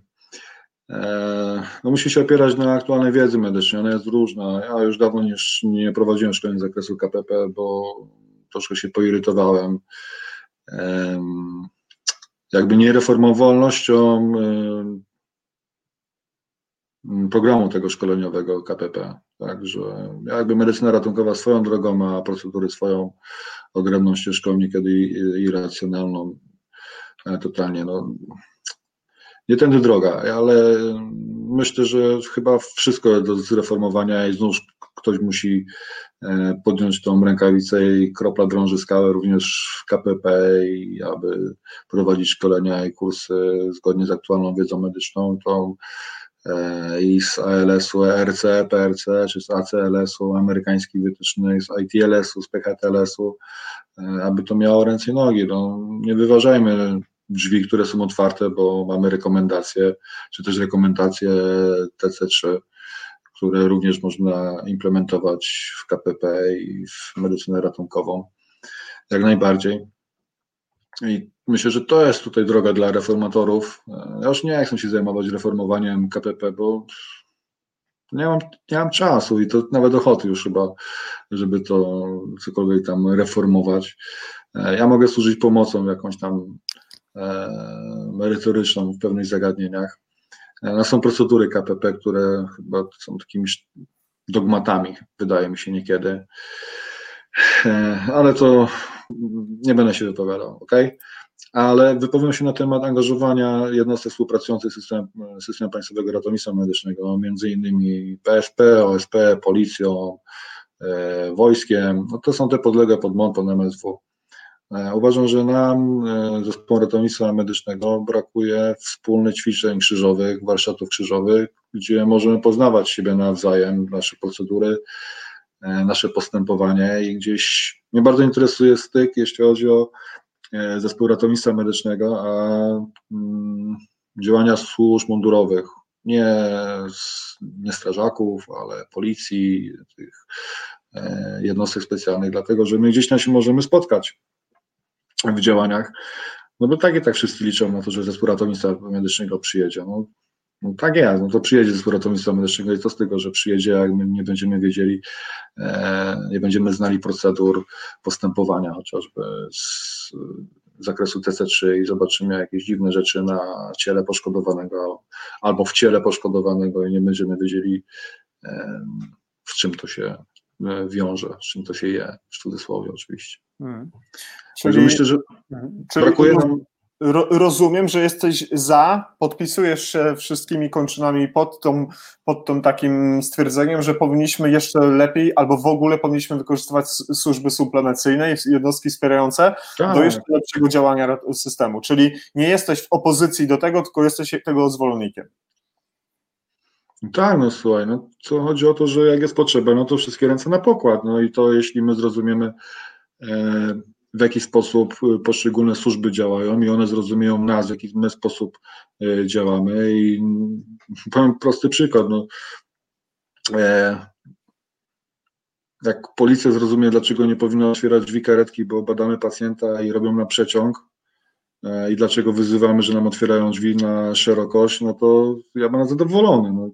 E, no musi się opierać na aktualnej wiedzy medycznej, ona jest różna. Ja już dawno nie, nie prowadziłem szkoleń z zakresu KPP, bo troszkę się poirytowałem. Jakby niereformowalnością programu tego szkoleniowego KPP. Także jakby medycyna ratunkowa swoją drogą ma procedury swoją odrębną ścieżką, niekiedy irracjonalną, e, totalnie. No, nie tędy droga, ale myślę, że chyba wszystko do zreformowania i znów ktoś musi e, podjąć tą rękawicę i kropla drąży skałę również w KPP i aby prowadzić szkolenia i kursy zgodnie z aktualną wiedzą medyczną, to i z ALS-u, RC, PRC, czy z ACLS-u, amerykańskich wytycznych, z ITLS-u, z PHTLS-u, e, aby to miało ręce i nogi. No, nie wyważajmy drzwi, które są otwarte, bo mamy rekomendacje, czy też rekomendacje TC3, które również można implementować w KPP i w medycynę ratunkową. Jak najbardziej. I myślę, że to jest tutaj droga dla reformatorów. Ja już nie chcę się zajmować reformowaniem KPP, bo nie mam, nie mam czasu i to nawet ochoty już chyba, żeby to cokolwiek tam reformować. Ja mogę służyć pomocą jakąś tam E, merytoryczną w pewnych zagadnieniach. E, no są procedury KPP, które chyba są takimi dogmatami, wydaje mi się niekiedy. E, ale to nie będę się wypowiadał, ok? Ale wypowiem się na temat angażowania jednostek współpracujących z systemem, systemem Państwowego Ratownictwa Medycznego, między innymi PSP, OSP, policją, wojskiem. No to są te podległe pod MON, pod MSW. E, uważam, że nam, e, zespołom ratownictwa medycznego, brakuje wspólnych ćwiczeń krzyżowych, warsztatów krzyżowych, gdzie możemy poznawać siebie nawzajem, nasze procedury, e, nasze postępowanie i gdzieś mnie bardzo interesuje styk, jeśli chodzi o zespół ratownictwa medycznego, a mm, działania służb mundurowych, nie, nie strażaków, ale policji, tych jednostek specjalnych, dlatego że my gdzieś tam się możemy spotkać w działaniach. No bo tak i tak wszyscy liczą na to, że zespół ratownictwa medycznego przyjedzie. No, no tak jest, no to przyjedzie zespół ratownictwa medycznego i co z tego, że przyjedzie, jak my nie będziemy wiedzieli, e, nie będziemy znali procedur postępowania chociażby z zakresu TC3 i zobaczymy jakieś dziwne rzeczy na ciele poszkodowanego albo w ciele poszkodowanego i nie będziemy wiedzieli, e, z czym to się e, wiąże, z czym to się je, w cudzysłowie oczywiście. Hmm. Czyli, myślę, że czyli brakuje nam. Rozumiem, że jesteś za, podpisujesz się wszystkimi kończynami pod, tą, pod tym takim stwierdzeniem, że powinniśmy jeszcze lepiej albo w ogóle powinniśmy wykorzystywać służby suplemencyjne i jednostki wspierające tak. do jeszcze lepszego działania systemu. Czyli nie jesteś w opozycji do tego, tylko jesteś tego zwolennikiem. Tak, no słuchaj, no co chodzi o to, że jak jest potrzeba, no to wszystkie ręce na pokład. No i to jeśli my zrozumiemy E, w jaki sposób poszczególne służby działają i one zrozumieją nas, w jaki my sposób e, działamy. I powiem prosty przykład. No, e, jak policja zrozumie, dlaczego nie powinna otwierać drzwi karetki, bo badamy pacjenta i robią na przeciąg, i dlaczego wyzywamy, że nam otwierają drzwi na szerokość, no to ja będę zadowolony. No,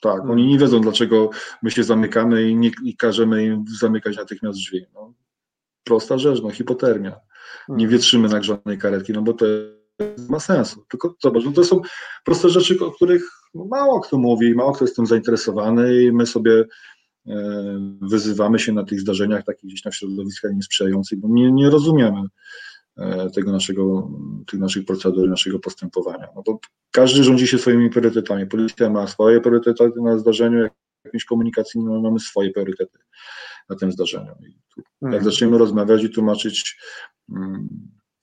tak, oni mm. nie wiedzą, dlaczego my się zamykamy i, nie, i każemy im zamykać natychmiast drzwi. No, prosta rzecz, no hipotermia. Nie hmm. wietrzymy nagrzanej karetki, no bo to ma sensu. Tylko zobacz, no to są proste rzeczy, o których mało kto mówi, mało kto jest tym zainteresowany i my sobie e, wyzywamy się na tych zdarzeniach takich gdzieś na środowiskach niesprzyjających, bo nie, nie rozumiemy e, tego naszego, tych naszych procedur, naszego postępowania. No bo każdy rządzi się swoimi priorytetami. Policja ma swoje priorytety na zdarzeniu, jakimś komunikacyjnym mamy swoje priorytety na tym zdarzeniu. Tu, jak mhm. zaczniemy rozmawiać i tłumaczyć, um,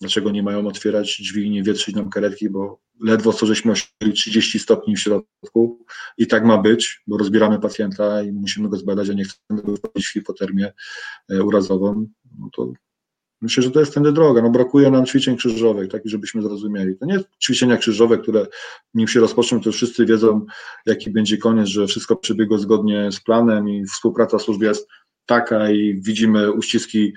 dlaczego nie mają otwierać drzwi i nie wietrzyć nam karetki, bo ledwo co żeśmy osiągnęli 30 stopni w środku i tak ma być, bo rozbieramy pacjenta i musimy go zbadać, a nie chcemy go wprowadzić w hipotermię e, urazową, no to Myślę, że to jest tędy droga. No, brakuje nam ćwiczeń krzyżowych, takich, żebyśmy zrozumieli. To nie ćwiczenia krzyżowe, które nim się rozpoczną, to wszyscy wiedzą, jaki będzie koniec, że wszystko przebiegło zgodnie z planem i współpraca służb jest taka i widzimy uściski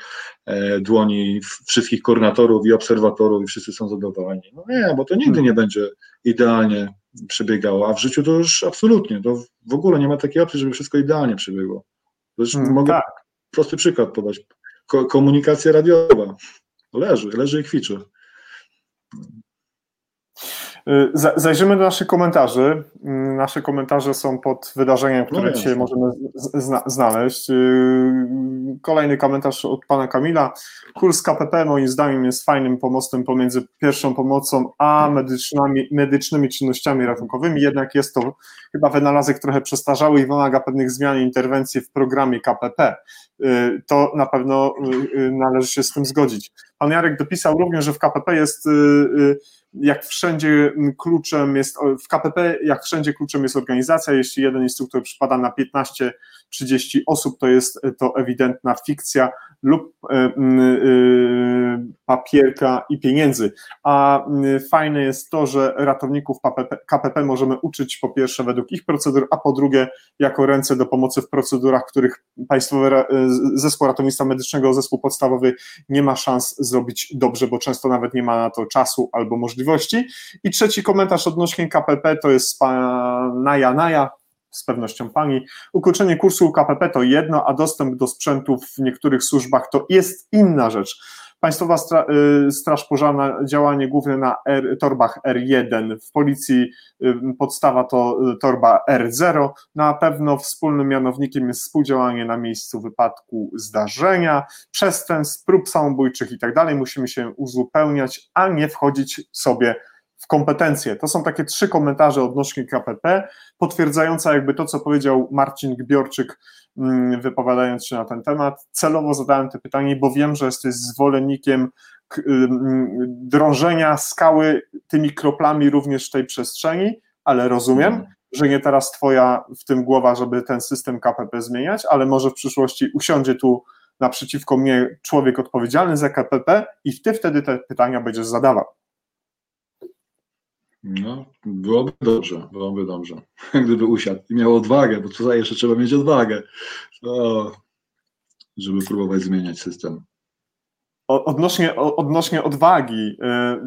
e, dłoni wszystkich koordynatorów i obserwatorów i wszyscy są zadowoleni. No nie, bo to nigdy hmm. nie będzie idealnie przebiegało, a w życiu to już absolutnie, to w ogóle nie ma takiej opcji, żeby wszystko idealnie przebiegło. Zresztą hmm, mogę tak. prosty przykład podać. Ko komunikacja radiowa leży, leży i kwiczy. Y, zajrzymy do naszych komentarzy. Y, nasze komentarze są pod wydarzeniem, które no dzisiaj możemy zna znaleźć. Y, kolejny komentarz od pana Kamila. Kurs KPP moim zdaniem jest fajnym pomostem pomiędzy pierwszą pomocą a medycznymi, medycznymi czynnościami ratunkowymi, jednak jest to chyba wynalazek trochę przestarzały i wymaga pewnych zmian i interwencji w programie KPP. To na pewno należy się z tym zgodzić. Pan Jarek dopisał również, że w KPP jest jak wszędzie kluczem jest, w KPP jak wszędzie kluczem jest organizacja, jeśli jeden instruktor przypada na 15-30 osób, to jest to ewidentna fikcja lub e, e, papierka i pieniędzy. A fajne jest to, że ratowników KPP, możemy uczyć po pierwsze według ich procedur, a po drugie jako ręce do pomocy w procedurach, których Państwowy e, Zespół Ratownictwa Medycznego, zespół podstawowy nie ma szans zrobić dobrze, bo często nawet nie ma na to czasu albo możliwości. I trzeci komentarz odnośnie KPP to jest pana Naja Naja, z pewnością pani. Ukończenie kursu KPP to jedno, a dostęp do sprzętów w niektórych służbach to jest inna rzecz. Państwowa y, Straż Pożarna działanie głównie na R, torbach R1, w policji y, podstawa to y, torba R0. Na pewno wspólnym mianownikiem jest współdziałanie na miejscu wypadku zdarzenia, przestępstw, prób samobójczych i tak dalej. Musimy się uzupełniać, a nie wchodzić sobie kompetencje. To są takie trzy komentarze odnośnie KPP, potwierdzające jakby to, co powiedział Marcin Gbiorczyk, mm, wypowiadając się na ten temat. Celowo zadałem to pytanie, bo wiem, że jesteś zwolennikiem mm, drążenia skały tymi kroplami również w tej przestrzeni, ale rozumiem, mhm. że nie teraz twoja w tym głowa, żeby ten system KPP zmieniać, ale może w przyszłości usiądzie tu naprzeciwko mnie człowiek odpowiedzialny za KPP i ty wtedy te pytania będziesz zadawał. No, byłoby dobrze, byłoby dobrze. Gdyby usiadł i miał odwagę, bo tutaj jeszcze trzeba mieć odwagę, żeby próbować zmieniać system. Odnośnie, odnośnie odwagi, y,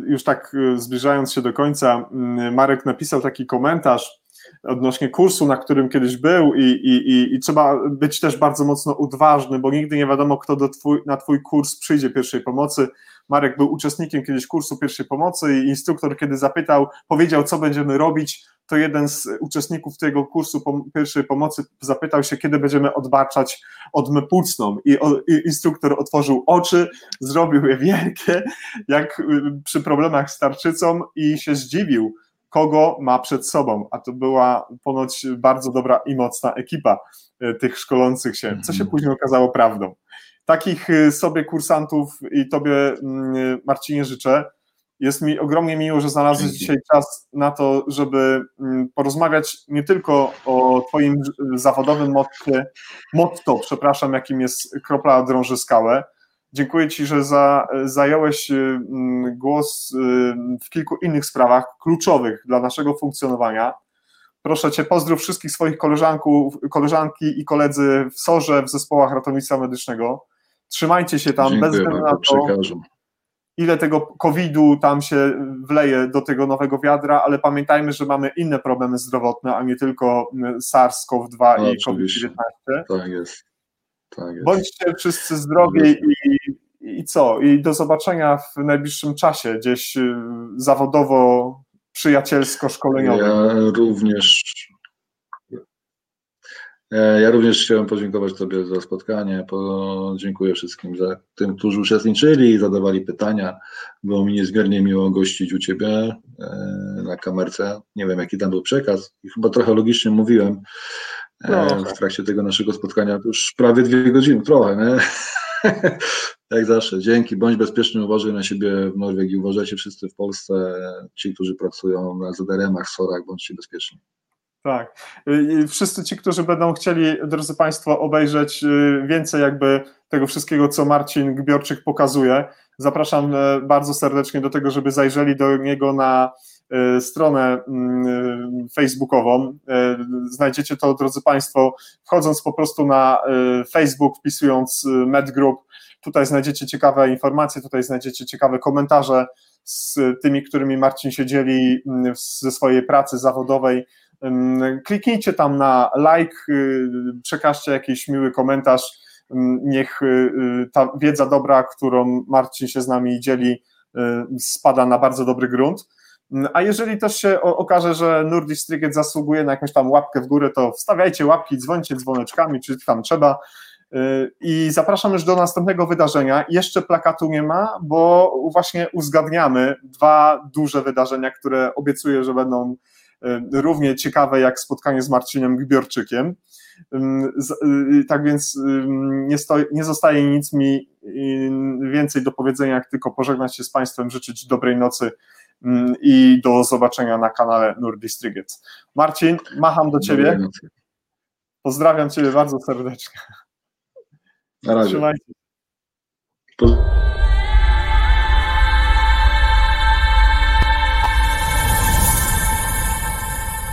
już tak y, zbliżając się do końca, y, Marek napisał taki komentarz odnośnie kursu, na którym kiedyś był i, i, i, i trzeba być też bardzo mocno odważny, bo nigdy nie wiadomo, kto do twój, na twój kurs przyjdzie pierwszej pomocy. Marek był uczestnikiem kiedyś kursu pierwszej pomocy i instruktor, kiedy zapytał, powiedział, co będziemy robić, to jeden z uczestników tego kursu pierwszej pomocy zapytał się, kiedy będziemy odbaczać odmę płucną i, instruktor otworzył oczy, zrobił je wielkie, jak y, przy problemach z tarczycą i się zdziwił, kogo ma przed sobą, a to była ponoć bardzo dobra i mocna ekipa y, tych szkolących się, co się mhm. później okazało prawdą. Takich y, sobie kursantów i Tobie, mm, Marcinie, życzę. Jest mi ogromnie miło, że znalazłeś dzisiaj czas na to, żeby mm, porozmawiać nie tylko o Twoim zawodowym motto, motto przepraszam, jakim jest kropla drąży skałę. Dziękuję Ci, że za, zająłeś y, mm, głos y, w kilku innych sprawach kluczowych dla naszego funkcjonowania. Proszę Cię, pozdrów wszystkich swoich koleżanków, koleżanki i koledzy w SORze, w zespołach ratownictwa medycznego. Trzymajcie się tam, Dziękuję bez względu na to, przekażę. ile tego COVID-u tam się wleje do tego nowego wiadra, ale pamiętajmy, że mamy inne problemy zdrowotne, a nie tylko SARS-CoV-2 no, i COVID-19. Tak jest. tak jest. Bądźcie wszyscy zdrowi i, i co? I do zobaczenia w najbliższym czasie, gdzieś y, zawodowo, przyjacielsko, szkoleniowo. Ja również ja również chciałem podziękować Tobie za spotkanie. Dziękuję wszystkim za tym, którzy uczestniczyli i zadawali pytania. Było mi niezmiernie miło gościć u Ciebie e, na kamerce. Nie wiem, jaki tam był przekaz. I chyba trochę logicznie mówiłem no, w trakcie tego naszego spotkania. Już prawie dwie godziny, trochę, nie? Jak zawsze, dzięki. Bądź bezpieczny, uważaj na siebie w Norwegii, uważajcie wszyscy w Polsce, ci, którzy pracują na ZRM-ach, SOR-ach, bądźcie bezpieczni. Tak. Wszyscy ci, którzy będą chcieli, drodzy Państwo, obejrzeć y, więcej jakby tego wszystkiego, co Marcin Gbiorczyk pokazuje, zapraszam e, bardzo serdecznie do tego, żeby zajrzeli do niego na e, stronę mm, facebookową. E, znajdziecie to, drodzy Państwo, wchodząc po prostu na Facebook, wpisując Med Group, tutaj znajdziecie ciekawe informacje, tutaj znajdziecie ciekawe komentarze z tymi, którymi Marcin się dzieli mm, ze swojej pracy zawodowej. Kliknijcie tam na like, przekażcie jakiś miły komentarz. Niech ta wiedza dobra, którą Marcin się z nami dzieli, spada na bardzo dobry grunt. A jeżeli też się okaże, że Nordic Striget zasługuje na jakąś tam łapkę w górę, to wstawiajcie łapki, dzwońcie dzwoneczkami, czy tam trzeba. Y, I zapraszam już do następnego wydarzenia. Jeszcze plakatu nie ma, bo właśnie uzgadniamy dwa duże wydarzenia, które obiecuję, że będą y, równie ciekawe jak spotkanie z Marcinem Gbiorczykiem. Y, tak więc nie, stoi, nie zostaje nic mi więcej do powiedzenia, jak tylko pożegnać się z Państwem, życzyć dobrej nocy i do zobaczenia na kanale Nurdistrygec. Marcin, macham do Ciebie. Pozdrawiam Ciebie bardzo serdecznie. Na razie. Trzymajcie.